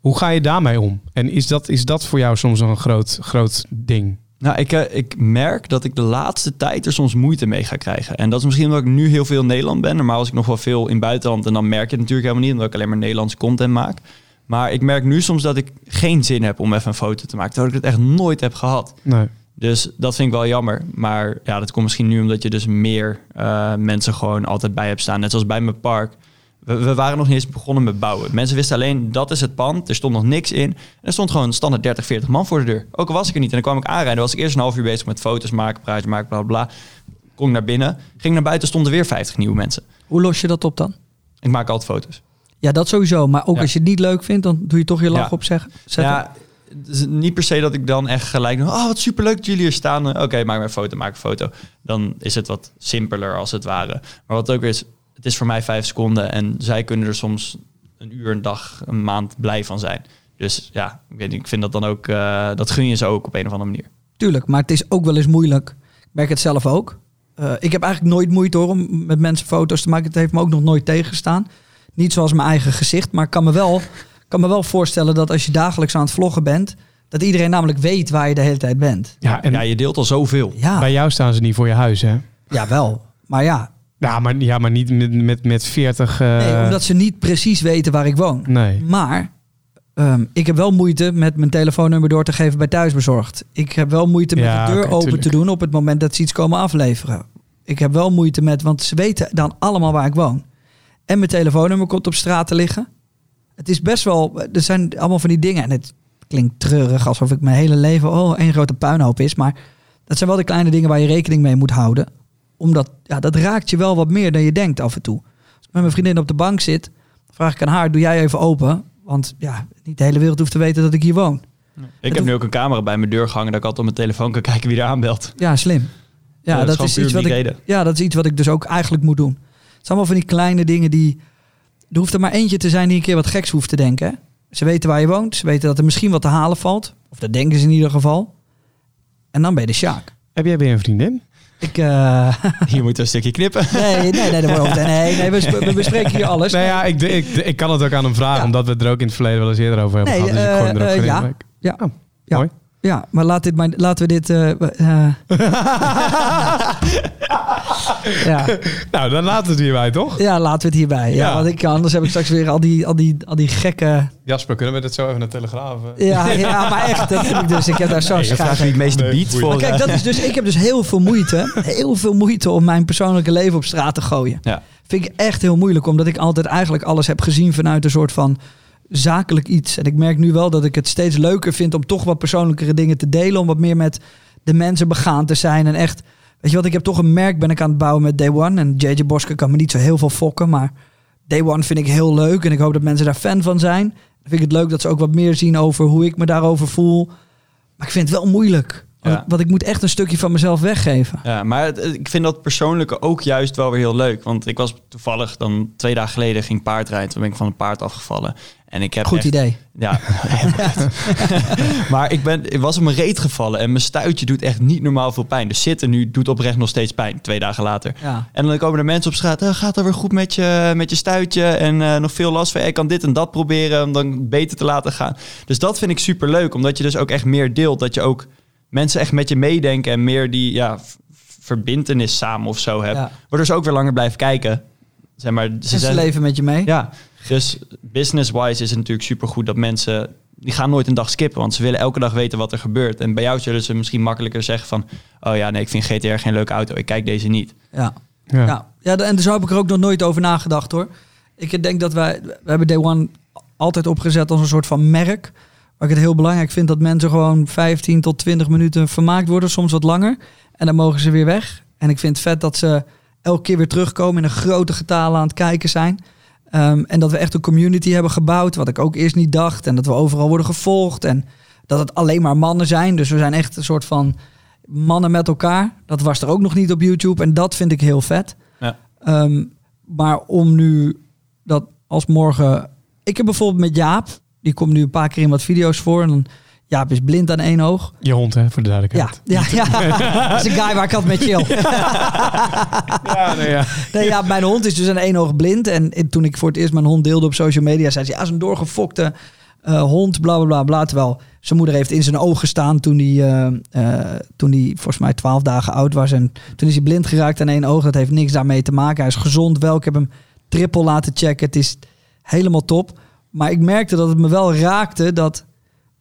Hoe ga je daarmee om? En is dat, is dat voor jou soms een groot, groot ding? Nou, ik, eh, ik merk dat ik de laatste tijd er soms moeite mee ga krijgen. En dat is misschien omdat ik nu heel veel in Nederland ben. Normaal was ik nog wel veel in buitenland en dan merk je het natuurlijk helemaal niet, omdat ik alleen maar Nederlandse content maak. Maar ik merk nu soms dat ik geen zin heb om even een foto te maken, terwijl ik het echt nooit heb gehad. Nee. Dus dat vind ik wel jammer. Maar ja, dat komt misschien nu omdat je dus meer eh, mensen gewoon altijd bij hebt staan. Net zoals bij mijn park. We, we waren nog niet eens begonnen met bouwen. Mensen wisten alleen, dat is het pand. Er stond nog niks in. En er stond gewoon standaard 30, 40 man voor de deur. Ook al was ik er niet. En dan kwam ik aanrijden. Was ik eerst een half uur bezig met foto's maken, praatjes maken, bla bla. Kom ik naar binnen. Ging naar buiten, stonden weer 50 nieuwe mensen. Hoe los je dat op dan? Ik maak altijd foto's. Ja, dat sowieso. Maar ook Ja. als je het niet leuk vindt, dan doe je toch je lach Ja. op zeggen. zetten. Ja, niet per se dat ik dan echt gelijk... Oh, wat superleuk dat jullie hier staan. Oké, maak maar een foto, maak een foto. Dan is het wat simpeler als het ware. Maar wat ook is, het is voor mij vijf seconden... en zij kunnen er soms een uur, een dag, een maand blij van zijn. Dus ja, ik, weet ik vind dat dan ook... eh, dat gun je ze ook op een of andere manier. Tuurlijk, maar het is ook wel eens moeilijk. Ik merk het zelf ook. Eh, ik heb eigenlijk nooit moeite hoor om met mensen foto's te maken. Het heeft me ook nog nooit tegengestaan. Niet zoals mijn eigen gezicht, maar ik kan me wel, kan me wel voorstellen dat als je dagelijks aan het vloggen bent, Dat iedereen namelijk weet waar je de hele tijd bent. Ja, en ja, je deelt al zoveel. Ja, bij jou staan ze niet voor je huis, hè? ja wel. Maar ja, Ja, maar, ja, maar niet met, met, met 40... eh, nee, omdat ze niet precies weten waar ik woon. Nee. Maar ehm, ik heb wel moeite met mijn telefoonnummer door te geven bij thuisbezorgd. Ik heb wel moeite met Ja, de deur open tuurlijk. te doen op het moment dat ze iets komen afleveren. Ik heb wel moeite met, want ze weten dan allemaal waar ik woon. En mijn telefoonnummer komt op straat te liggen. Het is best wel, er zijn allemaal van die dingen. En het klinkt treurig alsof ik mijn hele leven oh, één grote puinhoop is. Maar dat zijn wel de kleine dingen waar je rekening mee moet houden. Omdat, ja, dat raakt je wel wat meer dan je denkt af en toe. Als ik met mijn vriendin op de bank zit, vraag ik aan haar, doe jij even open? Want ja, niet de hele wereld hoeft te weten dat ik hier woon. Ik heb nu ook een camera bij mijn deur gehangen dat ik altijd op mijn telefoon kan kijken wie er aanbelt. Ja, slim. Ja, Ja, dat is dat, is gewoon iets wat ik, reden. ja, dat is iets wat ik dus ook eigenlijk moet doen. Het zijn allemaal van die kleine dingen die... Er hoeft er maar eentje te zijn die een keer wat geks hoeft te denken. Ze weten waar je woont. Ze weten dat er misschien wat te halen valt. Of dat denken ze in ieder geval. En dan ben je de Sjaak. Heb jij weer een vriendin? Ik, eh, Hier moet een stukje knippen. nee, nee, nee, dat wordt- nee, nee we, sp- we bespreken hier alles. Nou ja, ik, ik, ik kan het ook aan hem vragen, Ja. omdat we het er ook in het verleden wel eens eerder over hebben Nee, gehad. Dus ik gooi hem er ook in. ja. Ja. Oh, Ja. mooi. Ja, maar laat dit maar, laten we dit... eh, eh, ja. Nou, dan laten we het hierbij, toch? ja, laten we het hierbij. Ja, Ja. want ik, anders heb ik straks weer al die, al die, al die gekke... Jasper, kunnen we dit zo even naar Telegraaf? eh? Ja, ja, maar echt, dat vind ik dus. Ik heb daar zo'n Je vraagt schaar meeste Nee, boeiend. voor... Maar kijk, dat is dus, ik heb dus heel veel moeite, heel veel moeite om mijn persoonlijke leven op straat te gooien. Ja. Vind ik echt heel moeilijk, omdat ik altijd eigenlijk alles heb gezien vanuit een soort van zakelijk iets. En ik merk nu wel dat ik het steeds leuker vind om toch wat persoonlijkere dingen te delen, om wat meer met de mensen begaan te zijn en echt. Weet je wat, ik heb toch een merk ben ik aan het bouwen met Day One. En JJ Bosker kan me niet zo heel veel fokken, maar Day One vind ik heel leuk. En ik hoop dat mensen daar fan van zijn. Dan vind ik het leuk dat ze ook wat meer zien over hoe ik me daarover voel. Maar ik vind het wel moeilijk. Want, Ja. want ik moet echt een stukje van mezelf weggeven. Ja, maar het- ik vind dat persoonlijke ook juist wel weer heel leuk. Want ik was toevallig dan twee dagen geleden ging paardrijden. Toen ben ik van een paard afgevallen. En ik heb Goed echt- idee. Ja, maar ik, ben, ik was op mijn reet gevallen en mijn stuitje doet echt niet normaal veel pijn. Dus zitten nu doet oprecht nog steeds pijn, twee dagen later. Ja. En dan komen er mensen op straat, "Eh, gaat er weer goed met je, met je stuitje en eh, nog veel last van. Ik kan dit en dat proberen om dan beter te laten gaan. Dus dat vind ik super leuk, omdat je dus ook echt meer deelt. Dat je ook mensen echt met je meedenken en meer die ja, v- verbintenis samen of zo hebt. Ja. Waardoor ze ook weer langer blijven kijken. Zeg maar, ze En ze zijn, leven met je mee. ja, dus business-wise is het natuurlijk supergoed dat mensen... die gaan nooit een dag skippen, want ze willen elke dag weten wat er gebeurt. En bij jou zullen ze misschien makkelijker zeggen van... oh ja, nee, ik vind GTR geen leuke auto, ik kijk deze niet. Ja. Ja. Ja. ja, en zo heb ik er ook nog nooit over nagedacht hoor. Ik denk dat wij, we hebben Day One altijd opgezet als een soort van merk. Waar ik het heel belangrijk vind dat mensen gewoon 15 tot 20 minuten vermaakt worden, soms wat langer. En dan mogen ze weer weg. En ik vind het vet dat ze elke keer weer terugkomen in een grote getale aan het kijken zijn. Ehm, en dat we echt een community hebben gebouwd, wat ik ook eerst niet dacht. En dat we overal worden gevolgd. En dat het alleen maar mannen zijn. Dus we zijn echt een soort van mannen met elkaar. Dat was er ook nog niet op YouTube. En dat vind ik heel vet. Ja. Ehm, maar om nu dat als morgen... Ik heb bijvoorbeeld met Jaap, die komt nu een paar keer in wat video's voor. En dan, Jaap is blind aan één oog. Je hond, hè, voor de Ja, duidelijkheid. ja, ja. dat is een guy waar ik altijd mee chill. Ja, nee, ja. Nee, ja, mijn hond is dus aan één oog blind. En, en toen ik voor het eerst mijn hond deelde op social media, zei ze: Ja, een doorgefokte eh, hond, bla bla bla bla. Terwijl zijn moeder heeft in zijn oog gestaan toen hij, eh, eh, toen hij volgens mij twaalf dagen oud was. En toen is hij blind geraakt aan één oog. Dat heeft niks daarmee te maken. Hij is gezond wel. Ik heb hem triple laten checken. Het is helemaal top. Maar ik merkte dat het me wel raakte dat.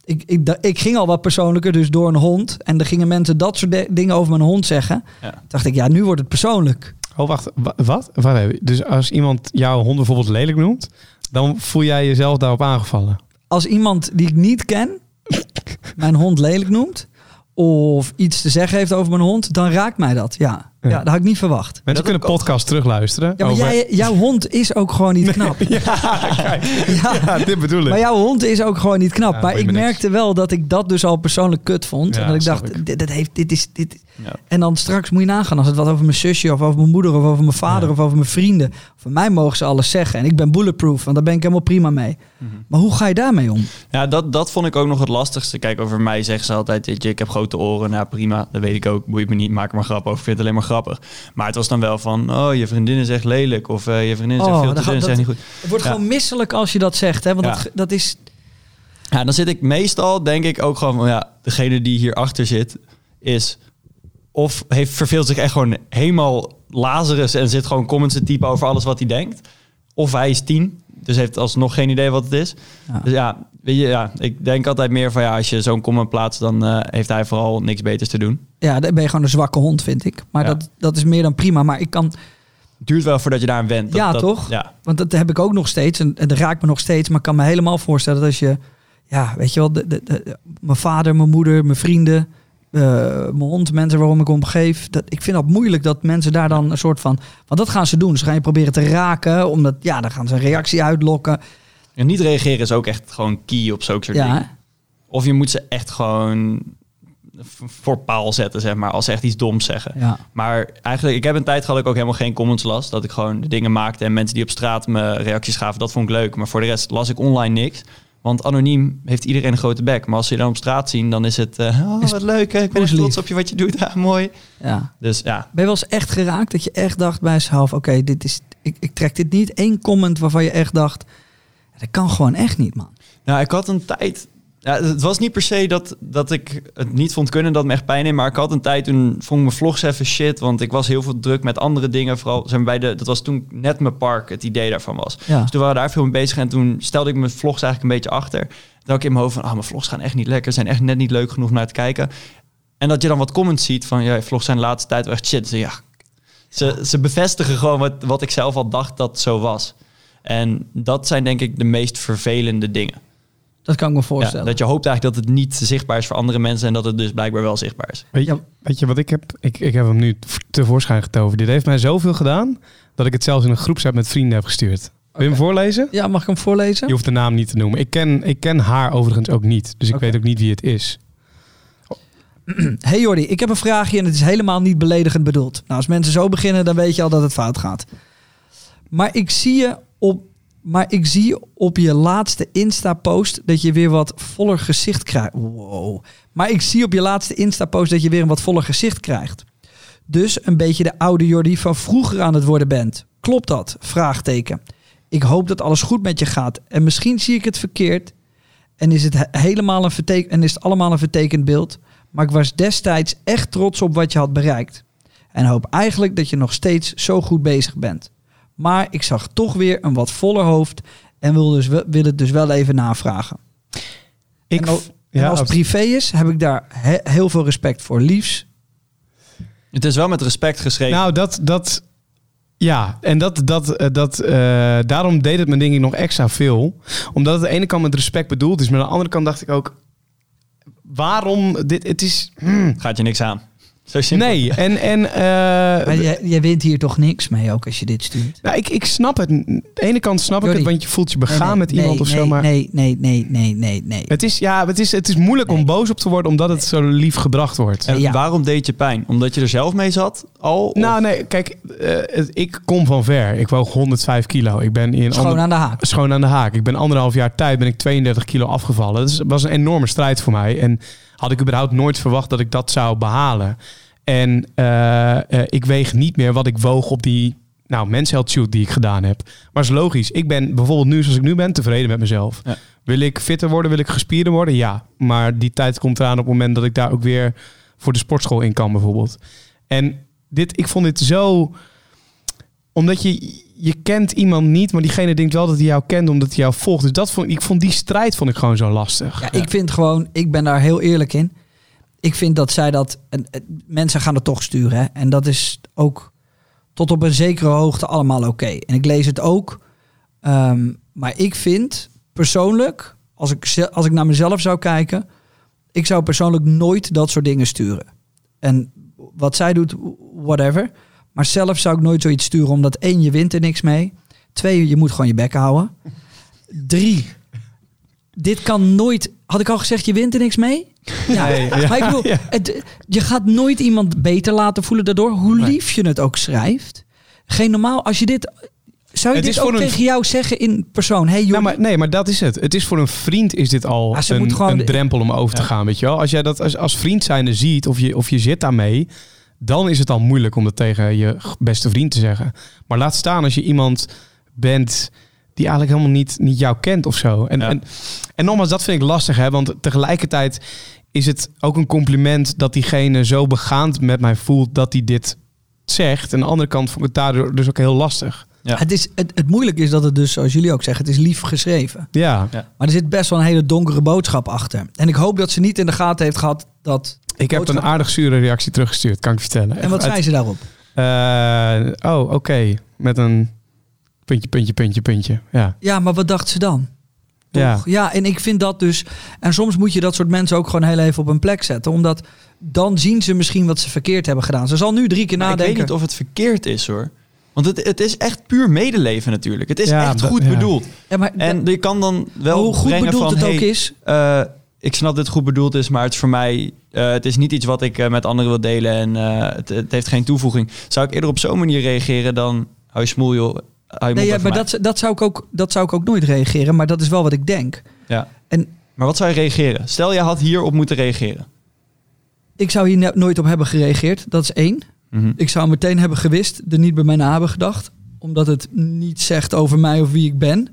Ik, ik, da- ik ging al wat persoonlijker, dus door een hond. En er gingen mensen dat soort de- dingen over mijn hond zeggen. Ja. Dacht ik, ja, nu wordt het persoonlijk. Oh, wacht. wa- Wat? Even. Dus als iemand jouw hond bijvoorbeeld lelijk noemt, dan voel jij jezelf daarop aangevallen. als iemand die ik niet ken mijn hond lelijk noemt of iets te zeggen heeft over mijn hond, dan raakt mij dat. Ja, ja. Dat had ik niet verwacht. Mensen kunnen ook podcast terugluisteren. Ja, maar over- jij, jouw hond is ook gewoon niet knap. Ja, Ja, dit bedoel ik. maar jouw hond is ook gewoon niet knap. Maar ik merkte wel dat ik dat dus al persoonlijk kut vond. En dat ik dacht, ik. Dit, dit heeft, dit is, dit. En dan straks moet je nagaan als het wat over mijn zusje of over mijn moeder of over mijn vader of over mijn vrienden. Voor mij mogen ze alles zeggen. En ik ben bulletproof, want daar ben ik helemaal prima mee. Mhm. Maar hoe ga je daarmee om? Ja, dat, dat vond ik ook nog het lastigste. Kijk, over mij zeggen ze altijd, weet je, ik heb grote oren. Nou, prima, dat weet ik ook. Boeit me niet, maak er maar grap over. Ik vind het alleen maar grappig. Maar het was dan wel van, oh, je vriendin is echt lelijk. Of eh, je vriendin is echt Oh, veel dan te dun, is echt niet goed. Het wordt Ja. gewoon misselijk als je dat zegt. Hè? Want Ja. dat, dat is... Ja, dan zit ik meestal, denk ik ook gewoon van ja, degene die hierachter zit, is of heeft verveelt zich echt gewoon helemaal Lazarus en zit gewoon comments te typen over alles wat hij denkt. Of hij is tien, dus heeft alsnog geen idee wat het is. Ja. Dus ja, weet je, ja, ik denk altijd meer van ja, als je zo'n comment plaatst, dan eh, heeft hij vooral niks beters te doen. Ja, dan ben je gewoon een zwakke hond, vind ik. Maar Ja. dat, dat is meer dan prima. Maar ik kan, Het duurt wel voordat je daar aan went. Dat- Ja, dat- toch? Ja. want dat heb ik ook nog steeds. En, en dat raakt me nog steeds. Maar ik kan me helemaal voorstellen dat als je, ja, weet je wel, de, de, de- mijn vader, mijn moeder, mijn vrienden, eh, mijn hond, mensen waarom ik omgeef. Dat, ik vind dat moeilijk dat mensen daar dan een soort van, want dat gaan ze doen. Ze gaan je proberen te raken, omdat, ja, dan gaan ze een reactie uitlokken. En niet reageren is ook echt gewoon key op zulke soort Ja, dingen. Of je moet ze echt gewoon voor paal zetten, zeg maar, als ze echt iets doms zeggen. ja. Maar eigenlijk, ik heb een tijd gehad dat ik ook helemaal geen comments las. Dat ik gewoon de dingen maakte en mensen die op straat me reacties gaven, dat vond ik leuk. Maar voor de rest las ik online niks. Want anoniem heeft iedereen een grote bek. Maar als ze je dan op straat zien, dan is het... eh, oh, wat leuk, hè? ik ben trots op je wat je doet. Ja, mooi. ja. Dus ja, Ben je wel eens echt geraakt dat je echt dacht bij jezelf, oké, dit is, ik, ik trek dit niet. Eén comment waarvan je echt dacht, dat kan gewoon echt niet, man. Nou, ik had een tijd. Ja, het was niet per se dat, dat ik het niet vond kunnen dat me echt pijn deed. Maar ik had een tijd toen vond mijn vlogs even shit. Want ik was heel veel druk met andere dingen. Vooral zijn bij de. Dat was toen net mijn park het idee daarvan was. Ja. Dus toen waren we daar veel mee bezig. En toen stelde ik mijn vlogs eigenlijk een beetje achter. Toen had ik in mijn hoofd van, ah, mijn vlogs gaan echt niet lekker. Zijn echt net niet leuk genoeg naar te kijken. En dat je dan wat comments ziet van, ja, je vlogs zijn de laatste tijd wel echt shit. Dus ja, ze, ze bevestigen gewoon wat, wat ik zelf al dacht dat zo was. En dat zijn denk ik de meest vervelende dingen. Dat kan ik me Ja, voorstellen. dat je hoopt eigenlijk dat het niet zichtbaar is voor andere mensen en dat het dus blijkbaar wel zichtbaar is. Weet je, Ja. weet je wat ik heb? Ik, ik heb hem nu tevoorschijn getoverd. Dit heeft mij zoveel gedaan dat ik het zelfs in een groepsapp met vrienden heb gestuurd. Wil je hem voorlezen? Ja, mag ik hem voorlezen? Je hoeft de naam niet te noemen. Ik ken, ik ken haar overigens ook niet. Dus ik weet ook niet wie het is. Hey Jordi, ik heb een vraagje en het is helemaal niet beledigend bedoeld. Nou, als mensen zo beginnen, dan weet je al dat het fout gaat. Maar ik zie je maar ik zie op je laatste Insta-post dat je weer wat voller gezicht krijgt. Wow. Maar ik zie op je laatste Insta-post dat je weer een wat voller gezicht krijgt. Dus een beetje de oude Jordi van vroeger aan het worden bent. Klopt dat? Vraagteken. Ik hoop dat alles goed met je gaat. En misschien zie ik het verkeerd. En is het he- helemaal een en is het allemaal een vertekend beeld. Maar ik was destijds echt trots op wat je had bereikt. En hoop eigenlijk dat je nog steeds zo goed bezig bent. Maar ik zag toch weer een wat voller hoofd en wil, dus, wil het dus wel even navragen. Ik, en al- en ja, als het privé is, heb ik daar he- heel veel respect voor. Liefs. Het is wel met respect geschreven. Nou, dat, dat, ja, en dat, dat, eh, dat, eh, daarom deed het me denk ik nog extra veel. Omdat het aan de ene kant met respect bedoeld is, maar aan de andere kant dacht ik ook, waarom dit, het is, hmm, Gaat je niks aan. Zo simpel. nee, en, en Maar eh, jij, jij wint hier toch niks mee ook als je dit stuurt? nou, ik, ik snap het. Aan de ene kant snap ik het, want je voelt je begaan Nee, nee, met iemand nee, of zo, nee, maar Nee, nee, nee, nee, nee, nee. het is, ja, het is, het is moeilijk om boos op te worden, omdat het zo lief gebracht wordt. En Ja. waarom deed je pijn? Omdat je er zelf mee zat al? Nou, Of- nee, kijk, eh, ik kom van ver. Ik woog 105 kilo. Ik ben in Schoon ander- aan de haak. schoon aan de haak. Ik ben anderhalf jaar tijd ben ik 32 kilo afgevallen. Dus het was een enorme strijd voor mij. En had ik überhaupt nooit verwacht dat ik dat zou behalen. En eh, eh, ik weeg niet meer wat ik woog op die nou, mensheld shoot die ik gedaan heb. Maar is logisch. Ik ben bijvoorbeeld nu zoals ik nu ben tevreden met mezelf. Ja. Wil ik fitter worden? Wil ik gespierder worden? Ja. Maar die tijd komt eraan op het moment dat ik daar ook weer voor de sportschool in kan bijvoorbeeld. En dit, ik vond dit zo omdat je, je kent iemand niet, maar diegene denkt wel dat hij jou kent omdat hij jou volgt. Dus dat vond, ik vond die strijd vond ik gewoon zo lastig. Ja, ik vind gewoon, ik ben daar heel eerlijk in. Ik vind dat zij dat, en, en mensen gaan het toch sturen. Hè? En dat is ook tot op een zekere hoogte allemaal oké. En ik lees het ook. Ehm, maar ik vind persoonlijk, als ik, als ik naar mezelf zou kijken, ik zou persoonlijk nooit dat soort dingen sturen. En wat zij doet, whatever. Maar zelf zou ik nooit zoiets sturen, omdat één, je wint er niks mee. Twee, je moet gewoon je bek houden. Drie, dit kan nooit. Had ik al gezegd, je wint er niks mee? Ja, Nee, ja, maar ik bedoel, ja. het, je gaat nooit iemand beter laten voelen daardoor, hoe lief je het ook schrijft. Geen normaal, als je dit. Zou je Het dit ook een- tegen jou zeggen in persoon? Hey, Nou, maar, nee, maar dat is het. Het is voor een vriend is dit al Ah, een, gewoon een drempel om over te Ja. gaan, weet je wel. Als jij dat als, als vriend zijnde ziet of je, of je zit daarmee, dan is het al moeilijk om dat tegen je beste vriend te zeggen. Maar laat staan als je iemand bent die eigenlijk helemaal niet, niet jou kent of zo. En, Ja. en, en nogmaals, dat vind ik lastig, hè? want tegelijkertijd is het ook een compliment dat diegene zo begaand met mij voelt dat hij dit zegt. En aan de andere kant vond ik het daardoor dus ook heel lastig. Ja. Het, is, het, het moeilijke is dat het dus, zoals jullie ook zeggen, het is lief geschreven. Ja, Ja. Maar er zit best wel een hele donkere boodschap achter. En ik hoop dat ze niet in de gaten heeft gehad dat... ik heb een aardig zure reactie teruggestuurd, kan ik je vertellen. En wat zei ze daarop? Eh, oh, oké. Met een puntje, puntje, puntje, puntje. Ja. Ja, maar wat dacht ze dan? Toch? Ja. Ja. en ik vind dat dus... En soms moet je dat soort mensen ook gewoon heel even op een plek zetten. Omdat dan zien ze misschien wat ze verkeerd hebben gedaan. Ze zal nu drie keer Maar ik nadenken. weet niet of het verkeerd is hoor. Want het, het is echt puur medeleven natuurlijk. Het is Ja, echt goed ja. bedoeld. Ja, maar En je kan dan wel hoe goed brengen bedoeld van, het ook hey, is... eh, ik snap dat het goed bedoeld is, maar het is voor mij... eh, het is niet iets wat ik eh, met anderen wil delen en eh, het, het heeft geen toevoeging. Zou ik eerder op zo'n manier reageren dan... Hou je smoel joh, hou je Nee, ja, maar dat, dat, zou ik ook, dat zou ik ook nooit reageren. Maar dat is wel wat ik denk. Ja. En Maar wat zou je reageren? Stel, je had hierop moeten reageren. ik zou hier nooit op hebben gereageerd. Dat is één. Mhm. Ik zou meteen hebben gewist, er niet bij mij na hebben gedacht. Omdat het niet zegt over mij of wie ik ben.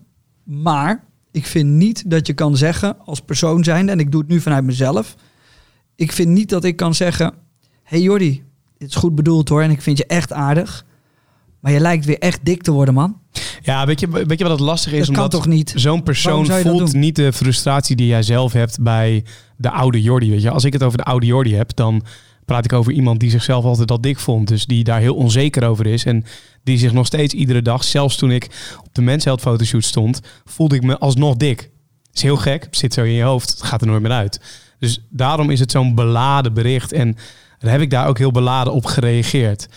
Maar ik vind niet dat je kan zeggen als persoon zijn, en ik doe het nu vanuit mezelf. Ik vind niet dat ik kan zeggen, hey Jordi, dit is goed bedoeld hoor en ik vind je echt aardig. Maar je lijkt weer echt dik te worden man. Ja, weet je, weet je wat het lastig is? Dat kan Omdat toch niet? Zo'n persoon voelt niet de frustratie die jij zelf hebt bij de oude Jordi. Weet je? Als ik het over de oude Jordi heb, dan praat ik over iemand die zichzelf altijd al dik vond. Dus die daar heel onzeker over is. En die zich nog steeds iedere dag, zelfs toen ik op de Mensheld fotoshoot stond, voelde ik me alsnog dik. is heel gek, zit zo in je hoofd, het gaat er nooit meer uit. Dus daarom is het zo'n beladen bericht. En daar heb ik daar ook heel beladen op gereageerd.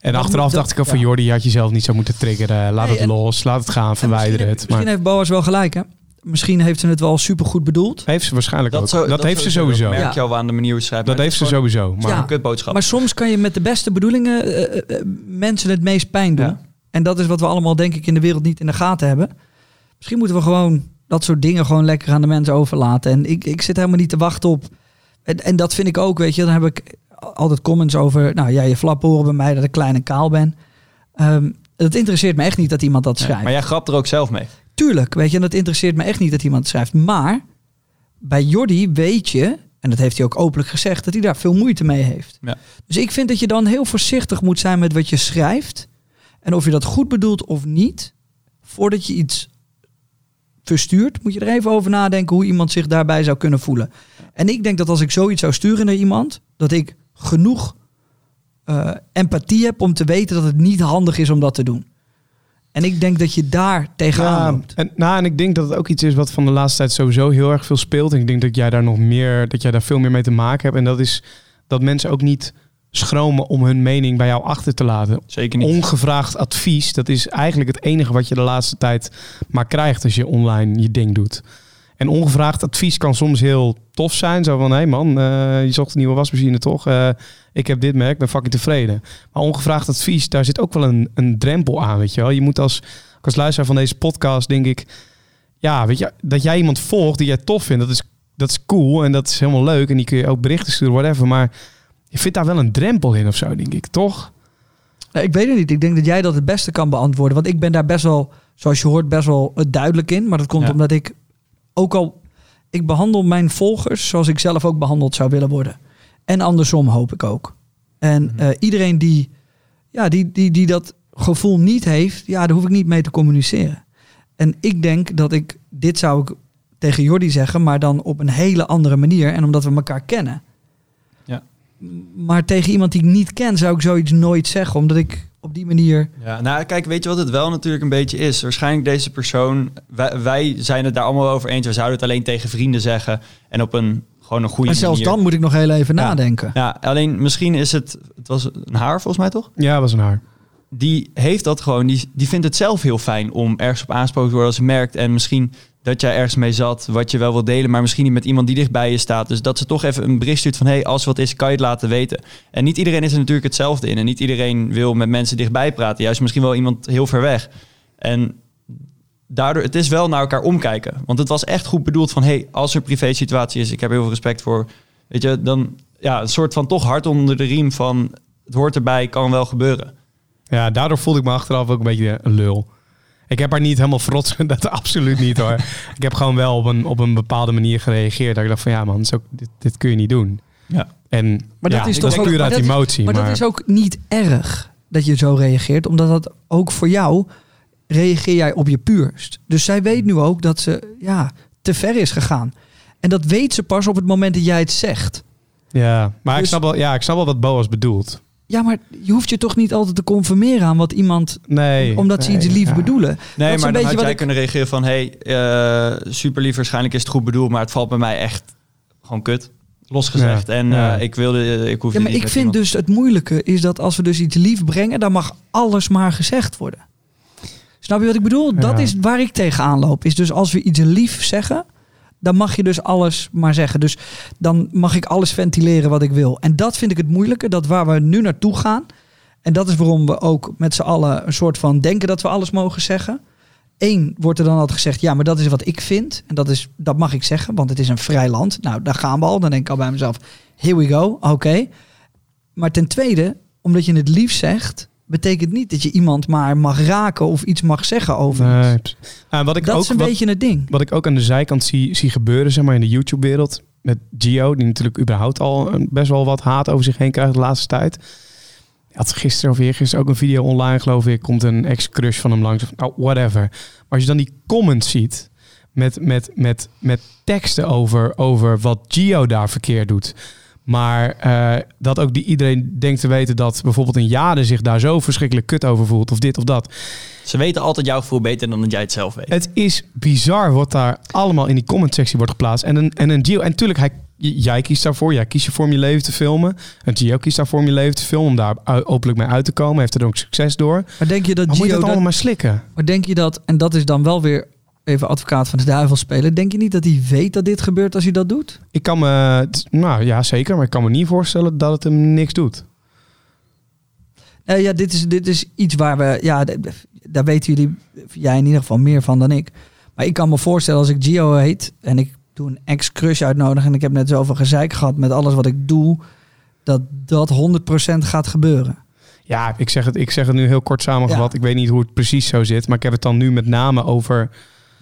En Dat achteraf dacht ik al van ja. Jordi, je had jezelf niet zo moeten triggeren. Laat Nee, het en- los, laat het gaan, verwijder misschien, het. Misschien Maar heeft Boas wel gelijk hè. Misschien heeft ze het wel supergoed bedoeld. heeft ze waarschijnlijk ook. zou- dat, heeft ze sowieso. Dat merk Ja. je al aan de manier hoe ze schrijft. Dat heeft ze sowieso. Maar Ja. Een kutboodschap. Maar soms kan je met de beste bedoelingen eh, eh, eh, mensen het meest pijn doen. Ja. En dat is wat we allemaal denk ik in de wereld niet in de gaten hebben. Misschien moeten we gewoon dat soort dingen gewoon lekker aan de mensen overlaten. En ik, ik zit helemaal niet te wachten op... En, en dat vind ik ook, weet je. Dan heb ik altijd comments over... Nou ja, je flap horen bij mij dat ik klein en kaal ben. Ehm, het interesseert me echt niet dat iemand dat Ja, schrijft. maar jij grapt er ook zelf mee. Tuurlijk, weet je, en dat interesseert me echt niet dat iemand het schrijft. Maar bij Jordi weet je, en dat heeft hij ook openlijk gezegd, dat hij daar veel moeite mee heeft. Ja. Dus ik vind dat je dan heel voorzichtig moet zijn met wat je schrijft. En of je dat goed bedoelt of niet, voordat je iets verstuurt, moet je er even over nadenken hoe iemand zich daarbij zou kunnen voelen. En ik denk dat als ik zoiets zou sturen naar iemand, dat ik genoeg eh, empathie heb om te weten dat het niet handig is om dat te doen. En ik denk dat je daar tegenaan Ja, loopt. en, nou, en ik denk dat het ook iets is wat van de laatste tijd sowieso heel erg veel speelt. En ik denk dat jij daar nog meer, dat jij daar veel meer mee te maken hebt. En dat is dat mensen ook niet schromen om hun mening bij jou achter te laten. Zeker niet. Ongevraagd advies, dat is eigenlijk het enige wat je de laatste tijd maar krijgt als je online je ding doet. En ongevraagd advies kan soms heel tof zijn. Zo van, hé hey man, eh, je zocht een nieuwe wasmachine toch? Eh, ik heb dit merk, ben fucking tevreden. Maar ongevraagd advies, daar zit ook wel een, een drempel aan, weet je wel. Je moet als, als luisteraar van deze podcast, denk ik... Ja, weet je, dat jij iemand volgt die jij tof vindt, dat is, dat is cool en dat is helemaal leuk. En die kun je ook berichten sturen, whatever. Maar je vindt daar wel een drempel in of zo, denk ik, toch? Nee, ik weet het niet. Ik denk dat jij dat het beste kan beantwoorden. Want ik ben daar best wel, zoals je hoort, best wel eh, duidelijk in. Maar dat komt Ja. omdat ik ook al... Ik behandel mijn volgers zoals ik zelf ook behandeld zou willen worden. En andersom hoop ik ook. En Mhm. eh, iedereen die, ja, die, die, die dat gevoel niet heeft, ja, daar hoef ik niet mee te communiceren. En ik denk dat ik, dit zou ik tegen Jordi zeggen, maar dan op een hele andere manier. En omdat we elkaar kennen. Maar tegen iemand die ik niet ken, zou ik zoiets nooit zeggen. Omdat ik op die manier Ja, nou kijk, weet je wat het wel natuurlijk een beetje is? Waarschijnlijk deze persoon, wij, wij zijn het daar allemaal over eens. We zouden het alleen tegen vrienden zeggen en op een gewoon een goede En zelfs manier. dan moet ik nog heel even Ja. nadenken. Ja, alleen misschien is het, het was een haar volgens mij toch? Ja, was een haar. Die heeft dat gewoon, die, die vindt het zelf heel fijn om ergens op aangesproken te worden als ze merkt. En misschien dat jij ergens mee zat wat je wel wil delen, maar misschien niet met iemand die dichtbij je staat. Dus dat ze toch even een bericht stuurt van, hey, als wat is, kan je het laten weten. En niet iedereen is er natuurlijk hetzelfde in. En niet iedereen wil met mensen dichtbij praten. Juist misschien wel iemand heel ver weg. En daardoor, het is wel naar elkaar omkijken. Want het was echt goed bedoeld van, hey, als er privé situatie is, ik heb heel veel respect voor, weet je, dan ja, een soort van toch hard onder de riem van, het hoort erbij, kan wel gebeuren. Ja, daardoor voelde ik me achteraf ook een beetje een lul. Ik heb haar niet helemaal verrot. Dat absoluut niet hoor. ik heb gewoon wel op een, op een bepaalde manier gereageerd. Dat ik dacht van ja man, zo, dit, dit kun je niet doen. Ja. En Maar dat ja, is toch denk ook- puur uit dat is- emotie. Maar, Maar, dat is ook niet erg dat je zo reageert, omdat dat ook voor jou reageer jij op je puurst. Dus zij weet nu ook dat ze ja, te ver is gegaan. En dat weet ze pas op het moment dat jij het zegt. ja, maar ik, Dus- snap wel, ja, ik snap wel wat Boas bedoelt. Ja, maar je hoeft je toch niet altijd te conformeren aan wat iemand, Nee. omdat ze iets lief ja. bedoelen. Nee, Dat maar dan beetje had wat jij ik- kunnen reageren van... hey, eh, super lief, waarschijnlijk is het goed bedoeld... maar het valt bij mij echt gewoon kut. Losgezegd. Ja, En ja. eh, ik wilde... Ik hoef Ja, maar ik vind dus het moeilijke is dat als we dus iets lief brengen, dan mag alles maar gezegd worden. Snap je wat ik bedoel? Dat is waar ik tegenaan loop. Is dus als we iets lief zeggen, dan mag je dus alles maar zeggen. Dus dan mag ik alles ventileren wat ik wil. En dat vind ik het moeilijke, dat waar we nu naartoe gaan. En dat is waarom we ook met z'n allen een soort van denken dat we alles mogen zeggen. Eén wordt er dan altijd gezegd, ja, maar dat is wat ik vind. En dat, is, dat mag ik zeggen, want het is een vrij land. Nou, daar gaan we al. Dan denk ik al bij mezelf, here we go, oké. Maar ten tweede, omdat je het lief zegt, betekent niet dat je iemand maar mag raken of iets mag zeggen over. Nee, wat ik Dat ook, is een wat, beetje het ding. wat ik ook aan de zijkant zie, zie gebeuren, zeg maar, in de YouTube-wereld. Met Gio, die natuurlijk überhaupt al best wel wat haat over zich heen krijgt de laatste tijd. Hij had gisteren of eergisteren ook een video online, geloof ik. Komt een ex-crush van hem langs. Of, nou, whatever. Maar als je dan die comments ziet met, met, met, met teksten over, over wat Gio daar verkeerd doet. Maar eh, dat ook die, iedereen denkt te weten dat bijvoorbeeld een Jade zich daar zo verschrikkelijk kut over voelt. Of dit of dat. Ze weten altijd jouw gevoel beter dan dat jij het zelf weet. Het is bizar wat daar allemaal in die comment-sectie wordt geplaatst. En een, en een Gio, en natuurlijk, hij, jij kiest daarvoor. Jij kiest je voor om je leven te filmen. Een Gio kiest daarvoor om je leven te filmen. Om daar openlijk mee uit te komen. Heeft er ook succes door. Maar denk je dat Maar moet je Gio dat dat, allemaal maar slikken? maar denk je dat, en dat is dan wel weer even advocaat van de duivel spelen, denk je niet dat hij weet dat dit gebeurt als hij dat doet? Ik kan me... Nou ja, zeker. Maar ik kan me niet voorstellen dat het hem niks doet. Eh, ja, dit is, dit is iets waar we, ja, daar weten jullie, jij in ieder geval meer van dan ik. Maar ik kan me voorstellen als ik Gio heet en ik doe een ex-crush uitnodigen en ik heb net zoveel gezeik gehad met alles wat ik doe, dat dat 100% gaat gebeuren. Ja, ik zeg het, ik zeg het nu heel kort samengevat. Ja. Ik weet niet hoe het precies zo zit. Maar ik heb het dan nu met name over...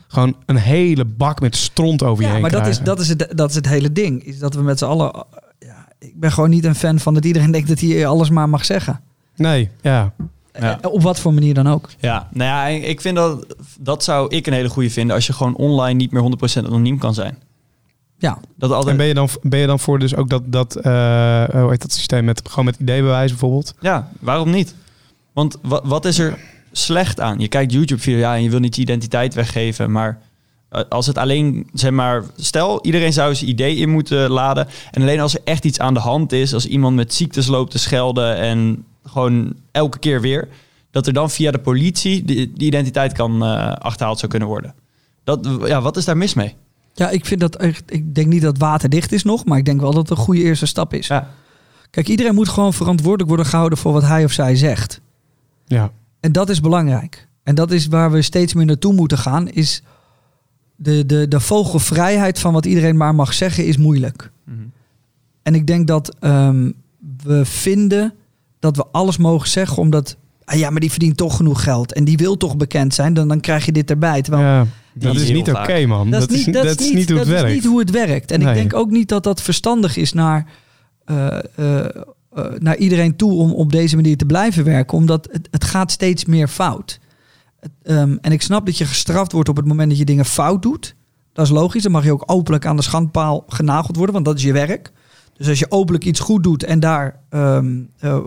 Gewoon een hele bak met stront over je Ja, heen maar dat is, dat, is het, dat is het hele ding. Is dat we met z'n allen. eh, Ja, ik ben gewoon niet een fan van dat iedereen denkt dat hij alles maar mag zeggen. Nee, ja. Ja. Eh, Op wat voor manier dan ook. Ja, nou ja, ik vind dat... Dat zou ik een hele goede vinden... als je gewoon online niet meer 100% anoniem kan zijn. Ja, Dat altijd... En ben je dan, ben je dan voor dus ook dat, dat eh, hoe heet dat systeem met gewoon met ideebewijs bijvoorbeeld? Ja, waarom niet? Want wat, wat is er slecht aan? Je kijkt YouTube-video, ja, en je wil niet je identiteit weggeven, maar eh, als het alleen, zeg maar, stel iedereen zou zijn idee in moeten laden en alleen als er echt iets aan de hand is, als iemand met ziektes loopt te schelden en gewoon elke keer weer, dat er dan via de politie die, die identiteit kan eh, achterhaald zou kunnen worden. Dat, ja, wat is daar mis mee? ja ik vind dat echt. Ik denk niet dat het waterdicht is nog, maar ik denk wel dat het een goede eerste stap is. Ja, Kijk, iedereen moet gewoon verantwoordelijk worden gehouden voor wat hij of zij zegt. Ja. En dat is belangrijk. En dat is waar we steeds meer naartoe moeten gaan. Is de, de, de vogelvrijheid van wat iedereen maar mag zeggen is moeilijk. Mhm. En ik denk dat ehm, we vinden dat we alles mogen zeggen omdat... Ah ja, maar die verdient toch genoeg geld. En die wil toch bekend zijn. Dan, dan krijg je dit erbij. Terwijl ja. Dat is niet oké, man. Dat, is, dat is niet hoe het dat werkt. is niet hoe het werkt. En Nee. ik denk ook niet dat dat verstandig is naar, eh, eh, eh, naar iedereen toe om op deze manier te blijven werken. Omdat het, het gaat steeds meer fout. Ehm, en ik snap dat je gestraft wordt op het moment dat je dingen fout doet. Dat is logisch. Dan mag je ook openlijk aan de schandpaal genageld worden, want dat is je werk. Dus als je openlijk iets goed doet en daar ehm, eh,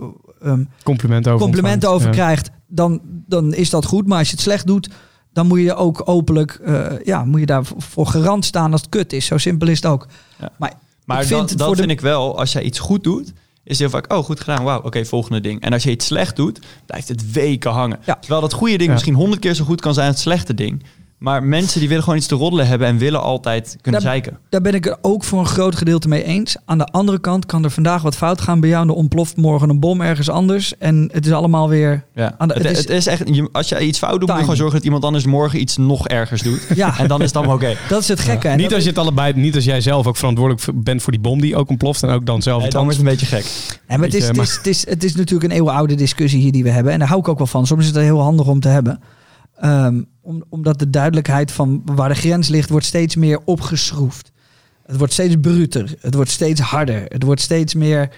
ehm, Complimenten over complimenten over ontvangt. Ja. krijgt, dan, dan is dat goed. Maar als je het slecht doet, dan moet je ook openlijk, eh, ja, moet je daarvoor garant staan als het kut is. Zo simpel is het ook. Ja. Maar, Maar ik vind dat, het dat voor de- vind ik wel, als jij iets goed doet, is heel vaak, oh goed gedaan, wauw, oké, volgende ding. En als je iets slecht doet, blijft het weken hangen. Ja. Terwijl dat goede ding Ja. misschien honderd keer zo goed kan zijn als het slechte ding. Maar mensen die willen gewoon iets te roddelen hebben en willen altijd kunnen Daar- zeiken. daar ben ik er ook voor een groot gedeelte mee eens. Aan de andere kant kan er vandaag wat fout gaan bij jou. En er ontploft morgen een bom ergens anders. En het is allemaal weer... Ja. Aan de- het, het is- het is echt, als je iets fout doet, moet je gewoon zorgen dat iemand anders morgen iets nog ergers doet. Ja, En dan is het allemaal oké. dat is het gekke. Niet dat als je het allebei, niet als jij zelf ook verantwoordelijk bent voor die bom die ook ontploft en ook dan zelf Nee, het dan is anders. het een beetje gek. Ja, maar het, is, het, is, het, is, het is natuurlijk een eeuwenoude discussie hier die we hebben. En daar hou ik ook wel van. Soms is het heel handig om te hebben. Ehm, om, omdat de duidelijkheid van waar de grens ligt, wordt steeds meer opgeschroefd. Het wordt steeds bruter. Het wordt steeds harder. Het wordt steeds meer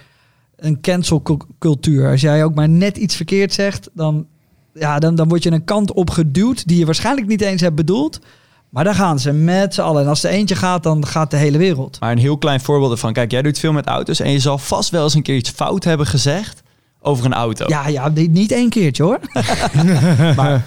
een cancelcultuur. Als jij ook maar net iets verkeerd zegt, dan, ja, dan, dan word je een kant op geduwd die je waarschijnlijk niet eens hebt bedoeld. Maar daar gaan ze met z'n allen. En als er eentje gaat, dan gaat de hele wereld. Maar een heel klein voorbeeld ervan. Kijk, jij doet veel met auto's en je zal vast wel eens een keer iets fout hebben gezegd over een auto. Ja, ja niet niet één keertje hoor. Maar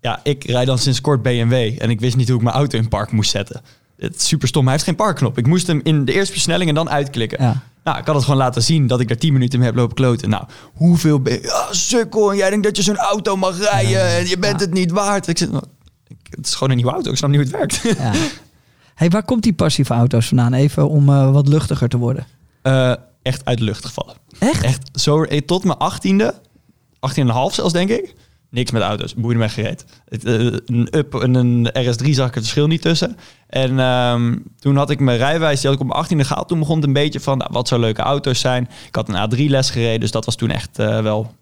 ja, ik rijd dan sinds kort BMW en ik wist niet hoe ik mijn auto in park moest zetten. Het is super stom. Hij heeft geen parkknop. Ik moest hem in de eerste versnelling en dan uitklikken. Ja. Nou, ik had het gewoon laten zien dat ik er 10 minuten mee heb lopen kloten. Nou, hoeveel ben je? Ja, sukkel. En jij denkt dat je zo'n auto mag rijden en je bent Ja. het niet waard. Ik zit, het is gewoon een nieuwe auto. Ik snap niet hoe het werkt. Ja. Hey, waar komt die passieve auto's vandaan? Even om eh, wat luchtiger te worden. Eh, echt uit de lucht gevallen. Echt? Echt zo eh, tot mijn 18e, 18,5 zelfs denk ik. Niks met auto's, boeide mij gereed. Eh, een Up en een RS3 zag ik het verschil niet tussen. En ehm, toen had ik mijn rijwijs, die had ik op mijn 18e gehaald. Toen begon het een beetje van, nou, wat zou leuke auto's zijn. Ik had een A3-les gereden, dus dat was toen echt eh, wel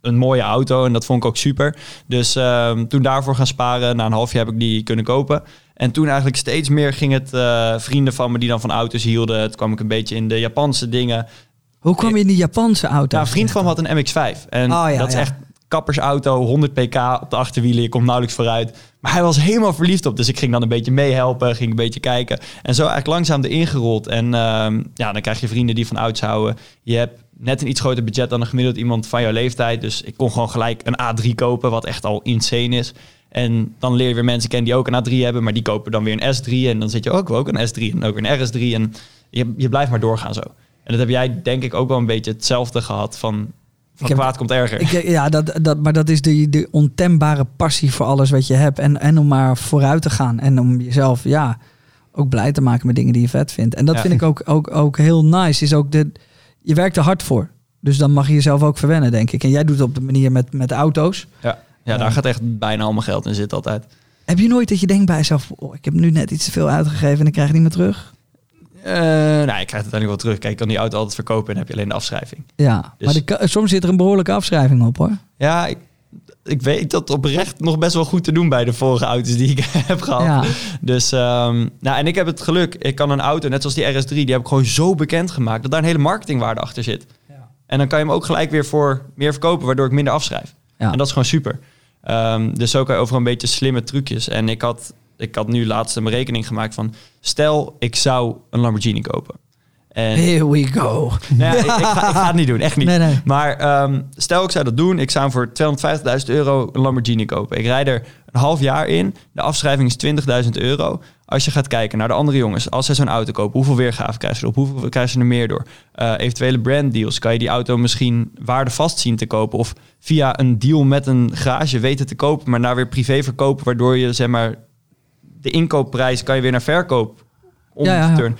een mooie auto. En dat vond ik ook super. Dus ehm, toen daarvoor gaan sparen, na een half jaar heb ik die kunnen kopen. En toen eigenlijk steeds meer ging het eh, vrienden van me die dan van auto's hielden. Het kwam ik een beetje in de Japanse dingen. Hoe kwam je in die Japanse auto? Ja, een vriend van me had een MX-5. En Oh, ja, dat is ja. echt kappersauto, 100 pk op de achterwielen. Je komt nauwelijks vooruit. Maar hij was helemaal verliefd op. Dus ik ging dan een beetje meehelpen, ging een beetje kijken. En zo eigenlijk langzaam erin gerold. En ehm, ja, dan krijg je vrienden die van ouds houden. Je hebt net een iets groter budget dan een gemiddeld iemand van jouw leeftijd. Dus ik kon gewoon gelijk een A3 kopen, wat echt al insane is. En dan leer je weer mensen kennen die ook een A3 hebben, maar die kopen dan weer een S3. En dan zit je ook, ook een S3 en ook weer een RS3. En je, je blijft maar doorgaan zo. En dat heb jij denk ik ook wel een beetje hetzelfde gehad van, van kwaad komt erger. Ik, ja, dat, dat, maar dat is de, de ontembare passie voor alles wat je hebt. En, en om maar vooruit te gaan. En om jezelf ja, ook blij te maken met dingen die je vet vindt. En dat Ja. vind ik ook, ook, ook heel nice. Is ook de, je werkt er hard voor. Dus dan mag je jezelf ook verwennen, denk ik. En jij doet het op de manier met, met auto's. ja, ja, daar gaat echt bijna al mijn geld in zitten altijd. Heb je nooit dat je denkt bij jezelf... Oh, ik heb nu net iets te veel uitgegeven en ik krijg het niet meer terug? Eh nou, ik krijg het uiteindelijk wel terug. Kijk, ik kan die auto altijd verkopen en heb je alleen de afschrijving. Ja, Dus- maar de soms zit er een behoorlijke afschrijving op hoor. Ja, ik, ik weet dat oprecht nog best wel goed te doen bij de vorige auto's die ik heb gehad. Ja. Dus, ehm, nou, en ik heb het geluk, ik kan een auto, net zoals die RS3, die heb ik gewoon zo bekend gemaakt dat daar een hele marketingwaarde achter zit. En dan kan je hem ook gelijk weer voor meer verkopen, waardoor ik minder afschrijf. Ja. En dat is gewoon super. Ehm, dus zo kan je over een beetje slimme trucjes. En ik had, ik had nu laatst een berekening gemaakt van... stel, ik zou een Lamborghini kopen. En, Here we go. nou ja, ik, ik, ga, ik ga het niet doen, echt niet. Nee, nee. Maar ehm, stel, ik zou dat doen. Ik zou voor 250.000 euro een Lamborghini kopen. Ik rijd er een half jaar in. De afschrijving is 20.000 euro. Als je gaat kijken naar de andere jongens, als zij zo'n auto kopen, hoeveel weergave krijgen ze erop? Hoeveel krijgen ze er meer door? Eh, eventuele branddeals. Kan je die auto misschien waardevast zien te kopen? Of via een deal met een garage weten te kopen, maar naar weer privé verkopen, waardoor je zeg maar de inkoopprijs kan je weer naar verkoop om Ja, ja, ja. turnen.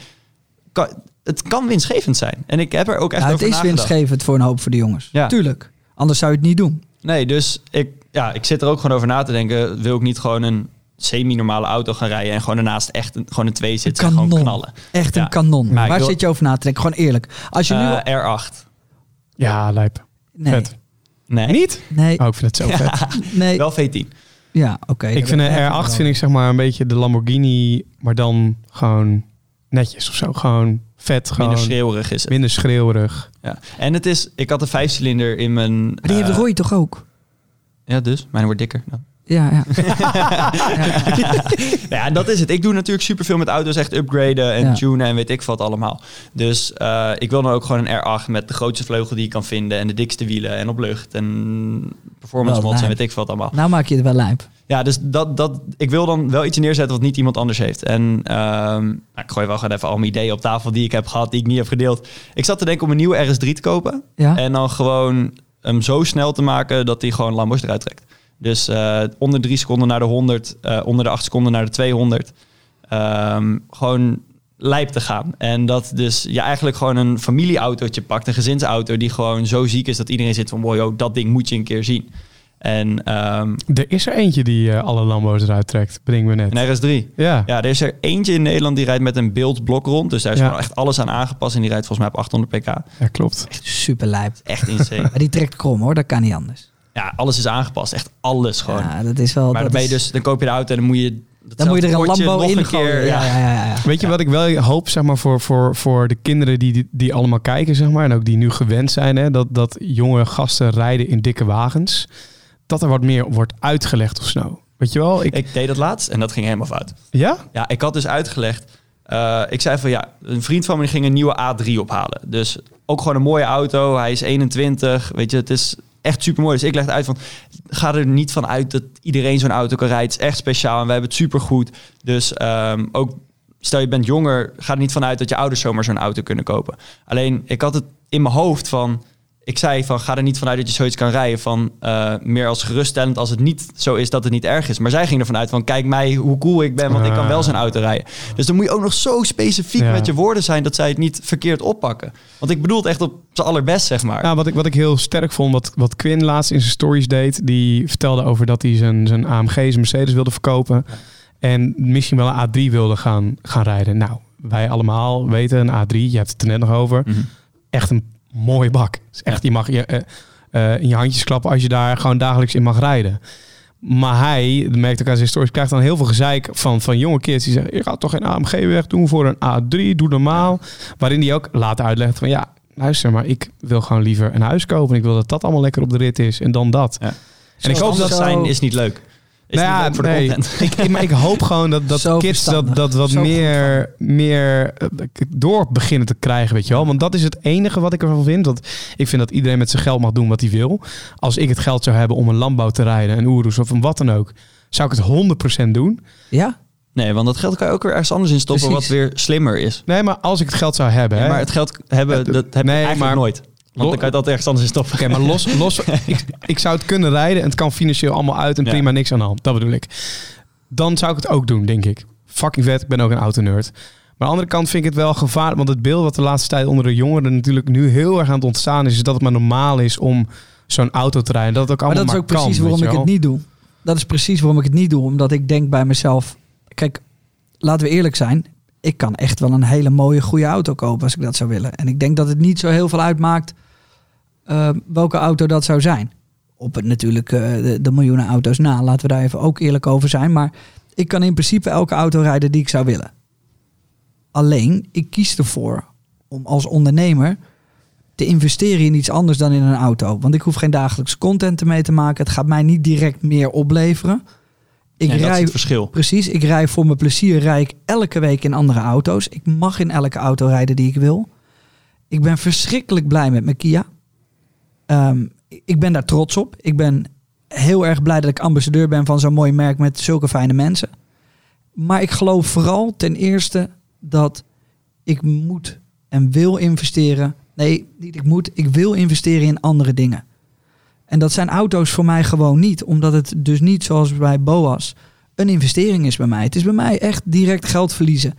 Kan, het kan winstgevend zijn. En ik heb er ook echt Ja, het over is nagedacht. winstgevend voor een hoop voor de jongens. Ja. Tuurlijk. Anders zou je het niet doen. Nee, dus ik, ja, ik zit er ook gewoon over na te denken. Wil ik niet gewoon een semi-normale auto gaan rijden... en gewoon daarnaast echt een, gewoon een twee zitten en gewoon kanon. knallen. Echt Ja. een kanon. Maar Waar wil- zit je over na te denken? Gewoon eerlijk. Als je nu... Eh, R8. Ja, lijp. nee, Vet. Nee. Niet? nee, Oh, ik vind het zo vet. nee. Wel V10. Ja, oké. ik vind een R8 vind ik zeg maar een beetje de Lamborghini, maar dan gewoon netjes of zo. Gewoon vet, gewoon Minder schreeuwerig is het. minder schreeuwerig. Ja. En het is... Ik had een vijfcilinder in mijn... Maar die heeft eh, Roy toch ook? Ja, dus. Mijn wordt dikker. dan. Ja, ja. ja, en dat is het. Ik doe natuurlijk superveel met auto's, echt upgraden en Ja. tunen en weet ik wat allemaal. Dus eh, ik wil dan ook gewoon een R8 met de grootste vleugel die je kan vinden en de dikste wielen en op lucht en performance mods en weet ik wat allemaal. Nou maak je het wel lijp. Ja, dus dat, dat, ik wil dan wel iets neerzetten wat niet iemand anders heeft. En ehm, nou, ik gooi wel gewoon even al mijn ideeën op tafel die ik heb gehad, die ik niet heb gedeeld. Ik zat te denken om een nieuwe RS3 te kopen. Ja? En dan gewoon hem zo snel te maken dat hij gewoon Lambos eruit trekt. Dus eh, onder drie seconden naar de 100, eh, onder de acht seconden naar de 200. Ehm, gewoon lijp te gaan. En dat dus je eigenlijk gewoon een familieautootje pakt, een gezinsauto die gewoon zo ziek is dat iedereen zit van, wow, dat ding moet je een keer zien. En ehm, Er is er eentje die eh, alle Lambo's eruit trekt, brengen we net. een RS3. Ja. Ja, er is er eentje in Nederland die rijdt met een beeldblok rond. Dus daar is Ja. gewoon echt alles aan aangepast. En die rijdt volgens mij op 800 pk. ja, klopt. Super lijp. Echt insane. Maar die trekt krom hoor, dat kan niet anders. Ja, alles is aangepast. Echt alles gewoon. Ja, dat is wel... maar dan, dat ben je is- dus, dan koop je de auto en dan moet je... Dan moet je er een Lambo in keer. gooien. Ja, Ja, ja, ja. Weet je wat ik wel hoop, zeg maar, voor, voor, voor de kinderen die, die, allemaal kijken, zeg maar, en ook die nu gewend zijn, hè, dat, dat jonge gasten rijden in dikke wagens, dat er wat meer wordt uitgelegd of zo. Weet je wel? Ik, Ik deed dat laatst en dat ging helemaal fout. ja? Ja, ik had dus uitgelegd. eh, ik zei van ja, een vriend van me ging een nieuwe A3 ophalen. Dus ook gewoon een mooie auto. Hij is 21. Weet je, het is echt super mooi. Dus ik legde uit van ga er niet van uit dat iedereen zo'n auto kan rijden. Het is echt speciaal en we hebben het super goed. Dus ehm, ook stel je bent jonger, ga er niet van uit dat je ouders zomaar zo'n auto kunnen kopen. Alleen ik had het in mijn hoofd van. Ik zei van ga er niet vanuit dat je zoiets kan rijden. Van eh, meer als geruststellend als het niet zo is dat het niet erg is. Maar zij ging ervan uit van kijk mij hoe cool ik ben, want ik kan wel zo'n auto rijden. Dus dan moet je ook nog zo specifiek Ja. met je woorden zijn dat zij het niet verkeerd oppakken. Want ik bedoel het echt op zijn allerbest, zeg maar. Nou, wat ik, wat ik heel sterk vond, wat, wat Quinn laatst in zijn stories deed, die vertelde over dat hij zijn, zijn AMG, zijn Mercedes wilde verkopen. En misschien wel een A3 wilde gaan, gaan rijden. Nou, wij allemaal weten, een A3, je hebt het er net nog over, Mhm. echt een mooie bak. Is echt, Je mag je, eh, eh, in je handjes klappen als je daar gewoon dagelijks in mag rijden. Maar hij, dat merkte ik aan zijn krijgt dan heel veel gezeik van, van jonge kids die zeggen, je gaat toch geen AMG weg doen voor een A3, doe normaal. Waarin hij ook later uitlegt van ja, luister maar, ik wil gewoon liever een huis kopen. Ik wil dat dat allemaal lekker op de rit is en dan dat. Ja. En ik hoop dat zijn is niet leuk. Is Nou ja, voor de nee. content. Ik, ik- maar ik hoop gewoon dat, dat Zo kids dat, dat wat Zo meer, meer eh, door beginnen te krijgen, weet je wel. Want dat is het enige wat ik ervan vind. Want ik vind dat iedereen met zijn geld mag doen wat hij wil. Als ik het geld zou hebben om een landbouw te rijden, een Urus of een wat dan ook, zou ik het 100% doen. Ja? Nee, want dat geld kan je ook weer ergens anders in stoppen Precies. wat weer slimmer is. Nee, maar als ik het geld zou hebben, hè, maar het geld hebben, Ja, dat heb nee, je eigenlijk maar- nooit. Want dan kan je het altijd ergens anders in stoppen. Oké, maar los, los ik, ik zou het kunnen rijden en het kan financieel allemaal uit en Ja. prima niks aan de hand. Dat bedoel ik. Dan zou ik het ook doen, denk ik. Fucking vet, ik ben ook een auto-nerd. Maar aan de andere kant vind ik het wel gevaarlijk, want het beeld wat de laatste tijd onder de jongeren natuurlijk nu heel erg aan het ontstaan is, is dat het maar normaal is om zo'n auto te rijden. Dat het ook Maar allemaal dat is ook maar precies kan, waarom ik het niet doe. Dat is precies waarom ik het niet doe. Omdat ik denk bij mezelf... Kijk, laten we eerlijk zijn. Ik kan echt wel een hele mooie, goede auto kopen als ik dat zou willen. En ik denk dat het niet zo heel veel uitmaakt eh, welke auto dat zou zijn. Op het natuurlijk eh, de, de miljoenen auto's na. Laten we daar even ook eerlijk over zijn. Maar ik kan in principe elke auto rijden die ik zou willen. Alleen, ik kies ervoor om als ondernemer te investeren in iets anders dan in een auto. Want ik hoef geen dagelijks content ermee te maken. Het gaat mij niet direct meer opleveren. Ik en dat is rij, het verschil. precies, ik rij voor mijn plezier rij ik elke week in andere auto's. Ik mag in elke auto rijden die ik wil. Ik ben verschrikkelijk blij met mijn Kia. Ehm, ik ben daar trots op. Ik ben heel erg blij dat ik ambassadeur ben van zo'n mooi merk met zulke fijne mensen. Maar ik geloof vooral ten eerste dat ik moet en wil investeren. Nee, niet ik moet. Ik wil investeren in andere dingen. En dat zijn auto's voor mij gewoon niet. Omdat het dus niet zoals bij Boas een investering is bij mij. Het is bij mij echt direct geld verliezen.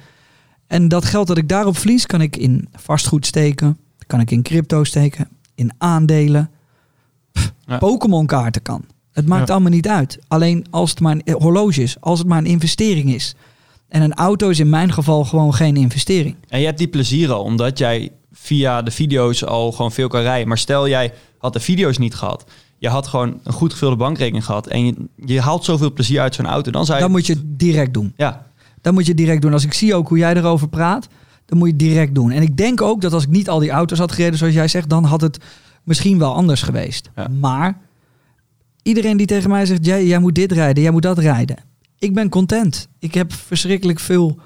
En dat geld dat ik daarop verlies, kan ik in vastgoed steken. Kan ik in crypto steken. In aandelen. Ja. Pokémon kaarten kan. Het maakt Ja. allemaal niet uit. Alleen als het maar een horloge is. Als het maar een investering is. En een auto is in mijn geval gewoon geen investering. En je hebt die plezier al, omdat jij via de video's al gewoon veel kan rijden. Maar stel jij had de video's niet gehad. Je had gewoon een goed gevulde bankrekening gehad. En je, je haalt zoveel plezier uit zo'n auto. Dan zou je... Dan moet je het direct doen. Ja, Dat moet je direct doen. Als ik zie ook hoe jij erover praat, dan moet je het direct doen. En ik denk ook dat als ik niet al die auto's had gereden, zoals jij zegt, dan had het misschien wel anders geweest. Ja. Maar iedereen die tegen mij zegt, jij, jij moet dit rijden, jij moet dat rijden. Ik ben content. Ik heb verschrikkelijk veel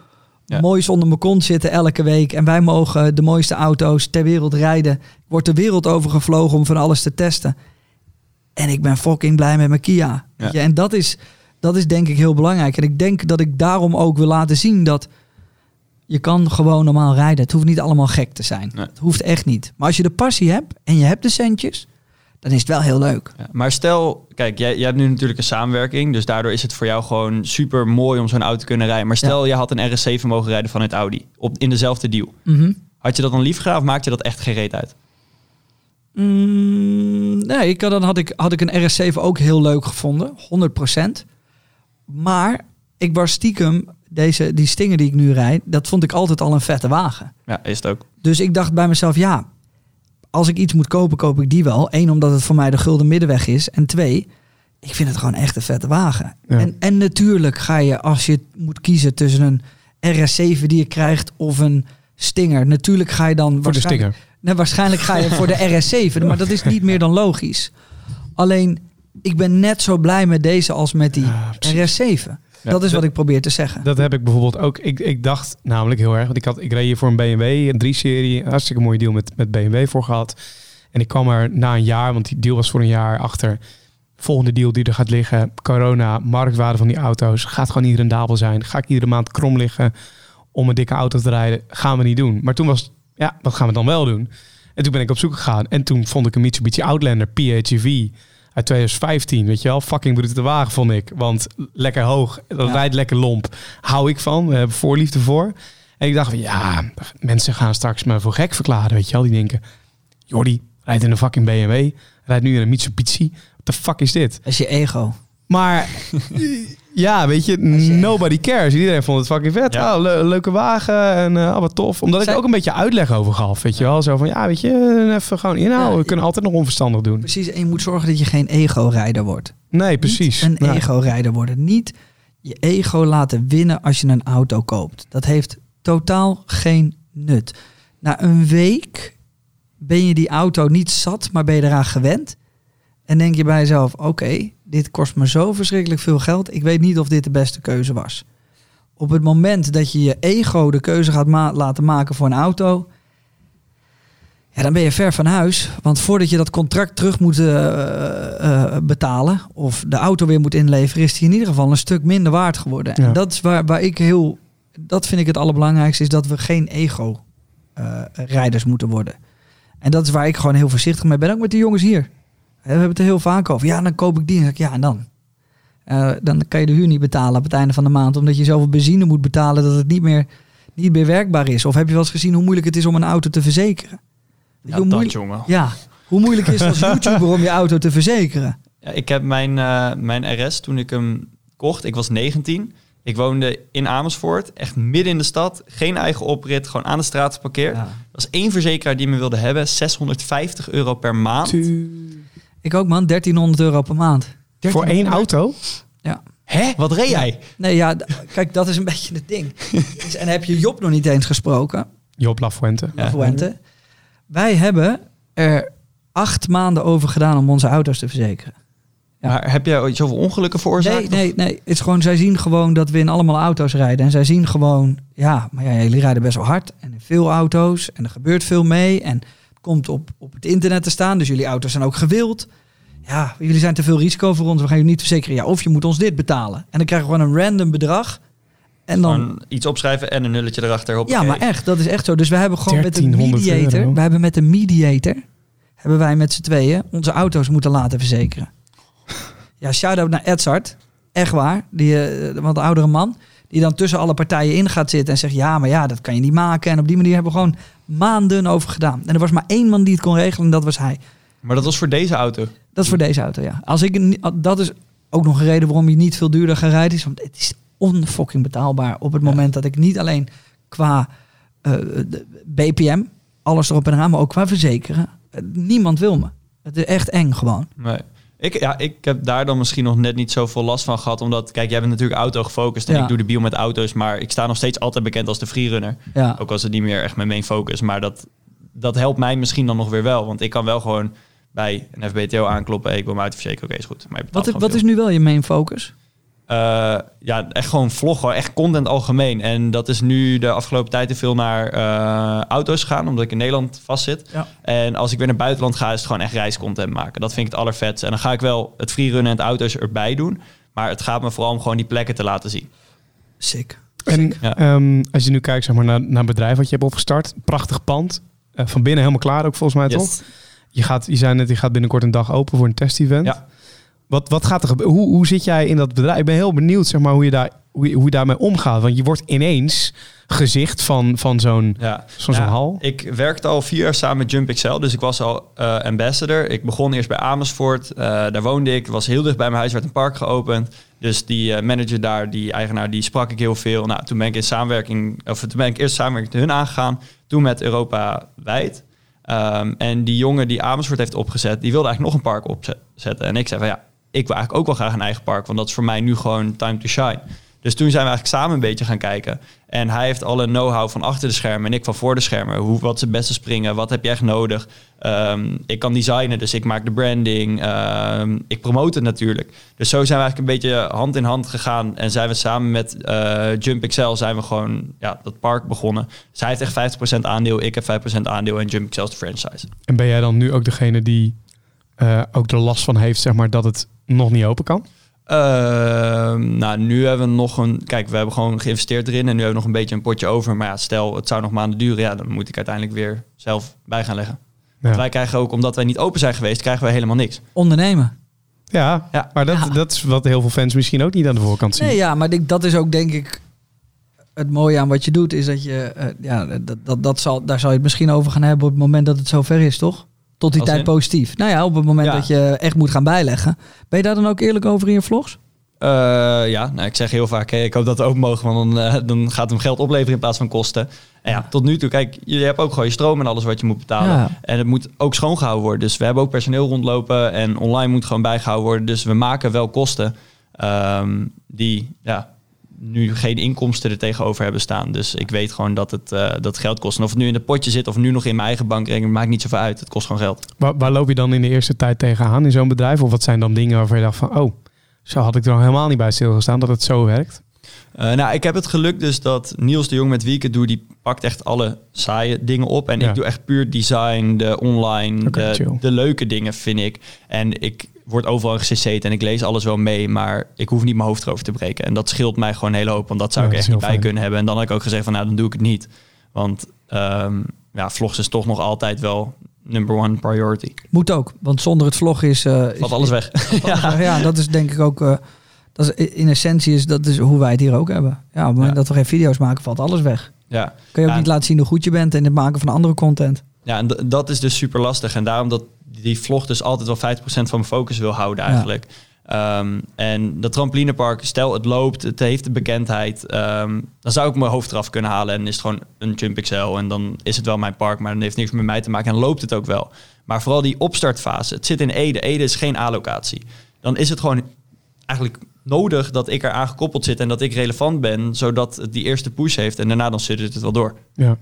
Ja. moois onder mijn kont zitten elke week. En wij mogen de mooiste auto's ter wereld rijden. Ik word de wereld over gevlogen om van alles te testen. En ik ben fucking blij met mijn Kia. Je, En dat is, dat is denk ik heel belangrijk. En ik denk dat ik daarom ook wil laten zien dat je kan gewoon normaal rijden. Het hoeft niet allemaal gek te zijn. Nee. Het hoeft echt niet. Maar als je de passie hebt en je hebt de centjes, dan is het wel heel leuk. Ja, maar stel, kijk, jij, jij hebt nu natuurlijk een samenwerking. Dus daardoor is het voor jou gewoon super mooi om zo'n auto te kunnen rijden. Maar stel, je had een RS7 mogen rijden vanuit Audi. Op, in dezelfde deal. Mhm. Had je dat dan lief gedaan of maakte je dat echt geen reet uit? Mm, nee, ik, had- dan had ik, had ik een RS7 ook heel leuk gevonden. 100%. Maar ik was stiekem, deze, die stinger die ik nu rijd, dat vond ik altijd al een vette wagen. Ja, is het ook. Dus ik dacht bij mezelf, ja, als ik iets moet kopen, koop ik die wel. Eén, omdat het voor mij de gulden middenweg is. En twee, ik vind het gewoon echt een vette wagen. En, en natuurlijk ga je, als je moet kiezen tussen een RS7 die je krijgt of een Stinger, natuurlijk ga je dan... Voor de Stinger. Waarschijnlijk ga je voor de RS7, maar dat is niet meer dan logisch. Alleen, ik ben net zo blij met deze als met die RS7. Dat is wat ik probeer te zeggen. Dat heb ik bijvoorbeeld ook. Ik, ik dacht namelijk heel erg, want ik, had, ik reed hier voor een BMW, een 3-serie, hartstikke mooie deal met, met BMW voor gehad. En ik kwam er na een jaar, want die deal was voor een jaar achter. Volgende deal die er gaat liggen, corona, marktwaarde van die auto's, gaat gewoon niet rendabel zijn. Ga ik iedere maand krom liggen om een dikke auto te rijden? Gaan we niet doen. Maar toen was, ja, wat gaan we dan wel doen? En toen ben ik op zoek gegaan en toen vond ik een Mitsubishi Outlander PHEV uit 2015, weet je wel. Fucking brute wagen vond ik. Want lekker hoog, dat Ja. rijdt lekker lomp. Hou ik van, we hebben voorliefde voor. En ik dacht van, ja, mensen gaan straks me voor gek verklaren, weet je wel. Die denken, Jordi rijdt in een fucking BMW, rijdt nu in een Mitsubishi. What the fuck is dit? Dat is je ego. Maar ja, weet je, nobody cares. Iedereen vond het fucking vet. Ja. Oh, le- leuke wagen en eh, oh, wat tof. Omdat ik Zij- er ook een beetje uitleg over gaf, weet je wel. Zo van, ja, weet je, even gewoon inhouden. Ja, we kunnen altijd nog onverstandig doen. Precies, en je moet zorgen dat je geen ego-rijder wordt. Nee, precies. Niet een Ja. ego-rijder worden. Niet je ego laten winnen als je een auto koopt. Dat heeft totaal geen nut. Na een week ben je die auto niet zat, maar ben je eraan gewend. En denk je bij jezelf, oké, dit kost me zo verschrikkelijk veel geld. Ik weet niet of dit de beste keuze was. Op het moment dat je je ego de keuze gaat ma- laten maken voor een auto... Ja, dan ben je ver van huis. Want voordat je dat contract terug moet eh, eh, betalen... of de auto weer moet inleveren... is die in ieder geval een stuk minder waard geworden. Ja. En dat is waar, waar ik heel... Dat vind ik het allerbelangrijkste... is dat we geen ego-rijders moeten worden. En dat is waar ik gewoon heel voorzichtig mee ben. Ook met de jongens hier. We hebben het er heel vaak over. Ja, dan koop ik die. En ik, ja, en dan? Eh, dan kan je de huur niet betalen op het einde van de maand. Omdat je zoveel benzine moet betalen dat het niet meer, niet meer werkbaar is. Of heb je wel eens gezien hoe moeilijk het is om een auto te verzekeren? Ja, hoe, dat jongen. ja, hoe moeilijk is het als YouTuber om je auto te verzekeren? Ja, ik heb mijn, eh, mijn RS toen ik hem kocht. Ik was 19. Ik woonde in Amersfoort, echt midden in de stad. Geen eigen oprit, gewoon aan de straat geparkeerd. Ja. Er was één verzekeraar die me wilde hebben. 650 euro per maand. Ik ook man, 1300 euro per maand. Voor één auto? Ja. Hè? Wat reed jij? Nee, ja, kijk, dat is een beetje het ding. Dus- en heb je Job nog niet eens gesproken? Job Lafuente. Ja. Fuente. Wij hebben er acht maanden over gedaan om onze auto's te verzekeren. Ja. Maar heb jij ooit zoveel ongelukken veroorzaakt? Nee, nee, nee. Het is gewoon, zij zien gewoon dat we in allemaal auto's rijden. En zij zien gewoon, ja, maar ja, jullie rijden best wel hard. En in veel auto's. En er gebeurt veel mee. En komt op, op het internet te staan. Dus jullie auto's zijn ook gewild. Ja, jullie zijn te veel risico voor ons. We gaan je niet verzekeren. Ja, of je moet ons dit betalen. En dan krijgen we gewoon een random bedrag. En dan, Gewoon iets opschrijven en een nulletje erachter. ja, hoppakee. maar echt, dat is echt zo. Dus we hebben gewoon met de 1300 mediator, euro. we hebben met de mediator, hebben wij met z'n tweeën onze auto's moeten laten verzekeren. Ja, shout-out naar Edzard. Echt waar. Die eh, wat oudere man. Die dan tussen alle partijen in gaat zitten en zegt... ja, maar ja, dat kan je niet maken. En op die manier hebben we gewoon maanden over gedaan. En er was maar één man die het kon regelen en dat was hij. Maar dat was voor deze auto. Dat is voor deze auto, ja. Als ik, dat is ook nog een reden waarom je niet veel duurder gaat rijden. Is, want het is onfucking betaalbaar op het moment dat ik niet alleen qua eh, BPM, alles erop en eraan, maar ook qua verzekeren. eh, Niemand wil me. Het is echt eng gewoon. Nee. Ik, ja, ik heb daar dan misschien nog net niet zoveel last van gehad. Omdat, kijk, jij bent natuurlijk auto gefocust. En Ja. ik doe de bio met auto's. Maar ik sta nog steeds altijd bekend als de freerunner. Ja. Ook als het niet meer echt mijn main focus. Maar dat, dat helpt mij misschien dan nog weer wel. Want ik kan wel gewoon bij een FBTO aankloppen. Hey, ik wil me uitverzekeren. Oké, is goed. Maar Wat, wat is nu wel je main focus? Eh, ja, echt gewoon vloggen. Echt content algemeen. En dat is nu de afgelopen tijd te veel naar eh, auto's gaan. Omdat ik in Nederland vastzit. Ja. En als ik weer naar het buitenland ga, is het gewoon echt reiscontent maken. Dat vind ik het allervetste. En dan ga ik wel het freerunnen en het auto's erbij doen. Maar het gaat me vooral om gewoon die plekken te laten zien. Sick. En Ja. ehm, als je nu kijkt zeg maar, naar, naar het bedrijf wat je hebt opgestart. Prachtig pand. Eh, van binnen helemaal klaar ook volgens mij, toch? Je, gaat, je zei net, je gaat binnenkort een dag open voor een test-event. Ja. Wat, wat gaat er gebeuren? Hoe, hoe zit jij in dat bedrijf? Ik ben heel benieuwd zeg maar, hoe, je daar, hoe, je, hoe je daarmee omgaat. Want je wordt ineens gezicht van, van zo'n Ja. van zo'n Ja, hal. Ik werkte al vier jaar samen met Jump Excel, dus ik was al eh, ambassador. Ik begon eerst bij Amersfoort, eh, daar woonde ik, was heel dicht bij mijn huis, werd een park geopend. Dus die eh, manager daar, die eigenaar, die sprak ik heel veel. Nou, toen ben ik in samenwerking, of toen ben ik eerst samenwerking met hun aangegaan, toen met Europa wijd. Ehm, en die jongen die Amersfoort heeft opgezet, die wilde eigenlijk nog een park opzetten. En ik zei van ja, ik wil eigenlijk ook wel graag een eigen park, want dat is voor mij nu gewoon time to shine. Dus toen zijn we eigenlijk samen een beetje gaan kijken. En hij heeft alle know-how van achter de schermen en ik van voor de schermen. Hoe, wat is het beste springen? Wat heb je echt nodig? Ehm, ik kan designen, dus ik maak de branding. Ehm, ik promote het natuurlijk. Dus zo zijn we eigenlijk een beetje hand in hand gegaan. En zijn we samen met uh, Jump Excel zijn we gewoon ja, dat park begonnen. Dus hij heeft echt 50% aandeel, ik heb 5% aandeel en Jump Excel is de franchise. En ben jij dan nu ook degene die uh, ook er last van heeft, zeg maar, dat het nog niet open kan? Uh, nou, nu hebben we nog een. Kijk, we hebben gewoon geïnvesteerd erin en nu hebben we nog een beetje een potje over. Maar ja, stel het zou nog maanden duren, ja, dan moet ik uiteindelijk weer zelf bij gaan leggen. Ja. Wij krijgen ook, omdat wij niet open zijn geweest, krijgen we helemaal niks. Ondernemen. Ja, ja. maar dat, dat is wat heel veel fans misschien ook niet aan de voorkant zien. Nee, ja, maar dat is ook denk ik het mooie aan wat je doet, is dat je, uh, ja, dat, dat, dat zal, daar zal je het misschien over gaan hebben op het moment dat het zover is, toch? Tot die Als tijd in? positief. Nou ja, op het moment ja. dat je echt moet gaan bijleggen. Ben je daar dan ook eerlijk over in je vlogs? Uh, ja, nou, ik zeg heel vaak, hey, ik hoop dat we ook mogen, want dan, uh, dan gaat hem geld opleveren in plaats van kosten. En ja, tot nu toe, kijk, je hebt ook gewoon je stroom en alles wat je moet betalen. Ja. En het moet ook schoongehouden worden. Dus we hebben ook personeel rondlopen en online moet gewoon bijgehouden worden. Dus we maken wel kosten um, die, ja, nu geen inkomsten er tegenover hebben staan. Dus ik weet gewoon dat het uh, dat geld kost. En of het nu in het potje zit of nu nog in mijn eigen bankrekening, maakt niet zoveel uit. Het kost gewoon geld. Waar, waar loop je dan in de eerste tijd tegenaan in zo'n bedrijf? Of wat zijn dan dingen waarvan je dacht van, oh, zo had ik er nog helemaal niet bij stilgestaan dat het zo werkt? Uh, nou, ik heb het geluk dus dat Niels de Jong met wie ik het doe, die pakt echt alle saaie dingen op. En ja. ik doe echt puur design, de online, okay, de, de, leuke dingen vind ik. En ik word overal gecc'd en ik lees alles wel mee, maar ik hoef niet mijn hoofd erover te breken. En dat scheelt mij gewoon een hele hoop, want dat zou ja, ik echt niet bij fijn. kunnen hebben. En dan had ik ook gezegd van, nou, dan doe ik het niet. Want um, ja, vlogs is toch nog altijd wel number one priority. Moet ook, want zonder het vlog is... Uh, Valt alles weg. ja. ja, dat is denk ik ook... Uh, dat is, in essentie is dat is hoe wij het hier ook hebben. Ja, op het moment ja. dat we geen video's maken, valt alles weg. Ja. Kun je ook niet laten zien hoe goed je bent in het maken van andere content. Ja, en dat is dus super lastig. En daarom dat die vlog dus altijd wel 50% van mijn focus wil houden eigenlijk. Ja. Um, en dat trampolinepark, stel het loopt, het heeft de bekendheid, um, dan zou ik mijn hoofd eraf kunnen halen en is het gewoon een Jump XL en dan is het wel mijn park, maar dan heeft niks met mij te maken en loopt het ook wel. Maar vooral die opstartfase, het zit in Ede, Ede is geen A-locatie. Dan is het gewoon eigenlijk nodig dat ik eraan gekoppeld zit en dat ik relevant ben, zodat het die eerste push heeft en daarna dan suddert het wel door. Ja.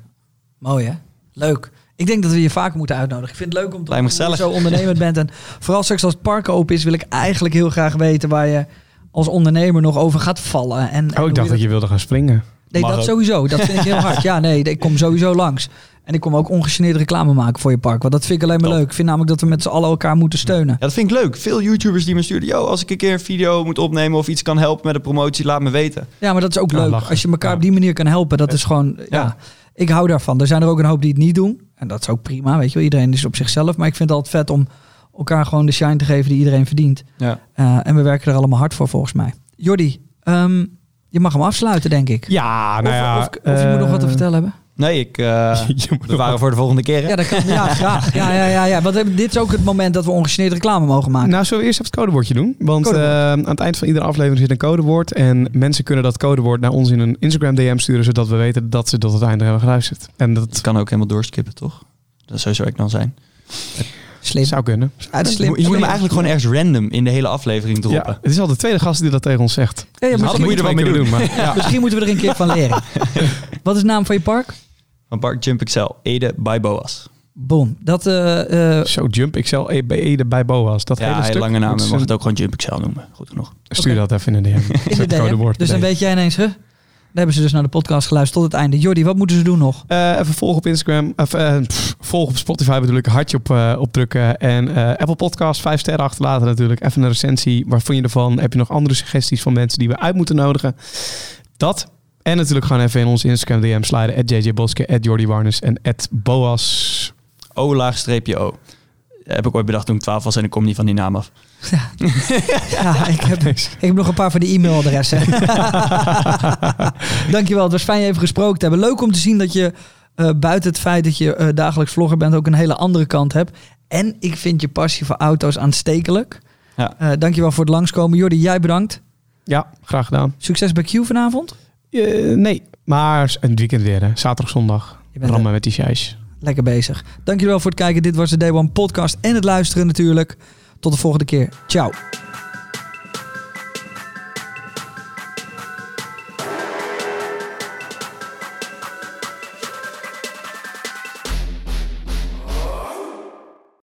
Mooi hè? Leuk. Ik denk dat we je vaker moeten uitnodigen. Ik vind het leuk om te je zo ondernemend bent. En vooral straks als het park open is, wil ik eigenlijk heel graag weten waar je als ondernemer nog over gaat vallen. En, oh, ik dacht dat je wilde gaan springen. Nee, Mag dat ook. sowieso. Dat vind ik heel hard. Ja, nee, ik kom sowieso langs. En ik kom ook ongegeneerd reclame maken voor je park. Want dat vind ik alleen maar Top. leuk. Ik vind namelijk dat we met z'n allen elkaar moeten steunen. Ja, dat vind ik leuk. Veel YouTubers die me sturen... Yo, als ik een keer een video moet opnemen of iets kan helpen met de promotie, laat me weten. Ja, maar dat is ook leuk. Ja, als je elkaar ja. op die manier kan helpen, dat is gewoon... Ja. Ik hou daarvan. Er zijn er ook een hoop die het niet doen. En dat is ook prima, weet je wel. Iedereen is op zichzelf. Maar ik vind het altijd vet om elkaar gewoon de shine te geven die iedereen verdient. Ja. Uh, en we werken er allemaal hard voor, volgens mij. Jordi, um, je mag hem afsluiten, denk ik. Ja, nou ja. Of, of, of uh, je moet nog wat te vertellen hebben. Nee, ik uh, we waren voor de volgende keer. Hè? Ja, dat kan, ja, graag. Ja, ja, ja, ja. Want dit is ook het moment dat we ongegeneerd reclame mogen maken. Nou, zullen we eerst even het codewoordje doen? Want uh, aan het eind van iedere aflevering zit een codewoord. En mensen kunnen dat codewoord naar ons in een Instagram DM sturen, zodat we weten dat ze tot het einde hebben geluisterd. En dat het kan ook helemaal doorskippen, toch? Dat zou zo ik dan zijn. Slim. Zou kunnen. Ja, slim. Je moet hem eigenlijk gewoon ergens random in de hele aflevering droppen. Ja, het is al de tweede gast die dat tegen ons zegt. Ja, ja, dus misschien, moet je er wel mee doen. doen maar. Ja. misschien moeten we er een keer van leren. Wat is de naam van je park? Van Park Jump Excel, Ede bij Boas. Boom. Dat, uh, uh, Zo, Jump Excel bij Ede bij Boas. Dat ja, hele stuk. lange naam. Je mag het ook gewoon Jump Excel noemen. Goed genoeg. Stuur okay. dat even in de DM. in de DM. Dus dan weet jij ineens, hè? Dan hebben ze dus naar de podcast geluisterd tot het einde. Jordi, wat moeten ze doen nog? Uh, even volgen op Instagram. Of, uh, pff, volg op Spotify bedoel ik. Hartje op, uh, opdrukken. En Apple Podcast, vijf sterren achterlaten natuurlijk. Even een recensie. Waar vond je ervan? Heb je nog andere suggesties van mensen die we uit moeten nodigen? Dat. En natuurlijk gewoon even in onze Instagram DM sliden. At JJ Boske, at Jordi Warnes en at Boas. O laagstreepje O. Heb ik ooit bedacht toen ik 12 was en ik kom niet van die naam af. Ja, ja ik, heb, ik heb nog een paar van die e-mailadressen. Dankjewel, het was fijn je even gesproken te hebben. Leuk om te zien dat je uh, buiten het feit dat je uh, dagelijks vlogger bent... ook een hele andere kant hebt. En ik vind je passie voor auto's aanstekelijk. Ja. Uh, dankjewel voor het langskomen. Jordi, jij bedankt. Ja, graag gedaan. Succes bij Q vanavond? Nee, maar een weekend weer. Hè. Zaterdag, zondag. Rammen met die sjijs. Lekker bezig. Dankjewel voor het kijken. Dit was de Day One podcast en het luisteren natuurlijk. Tot de volgende keer. Ciao.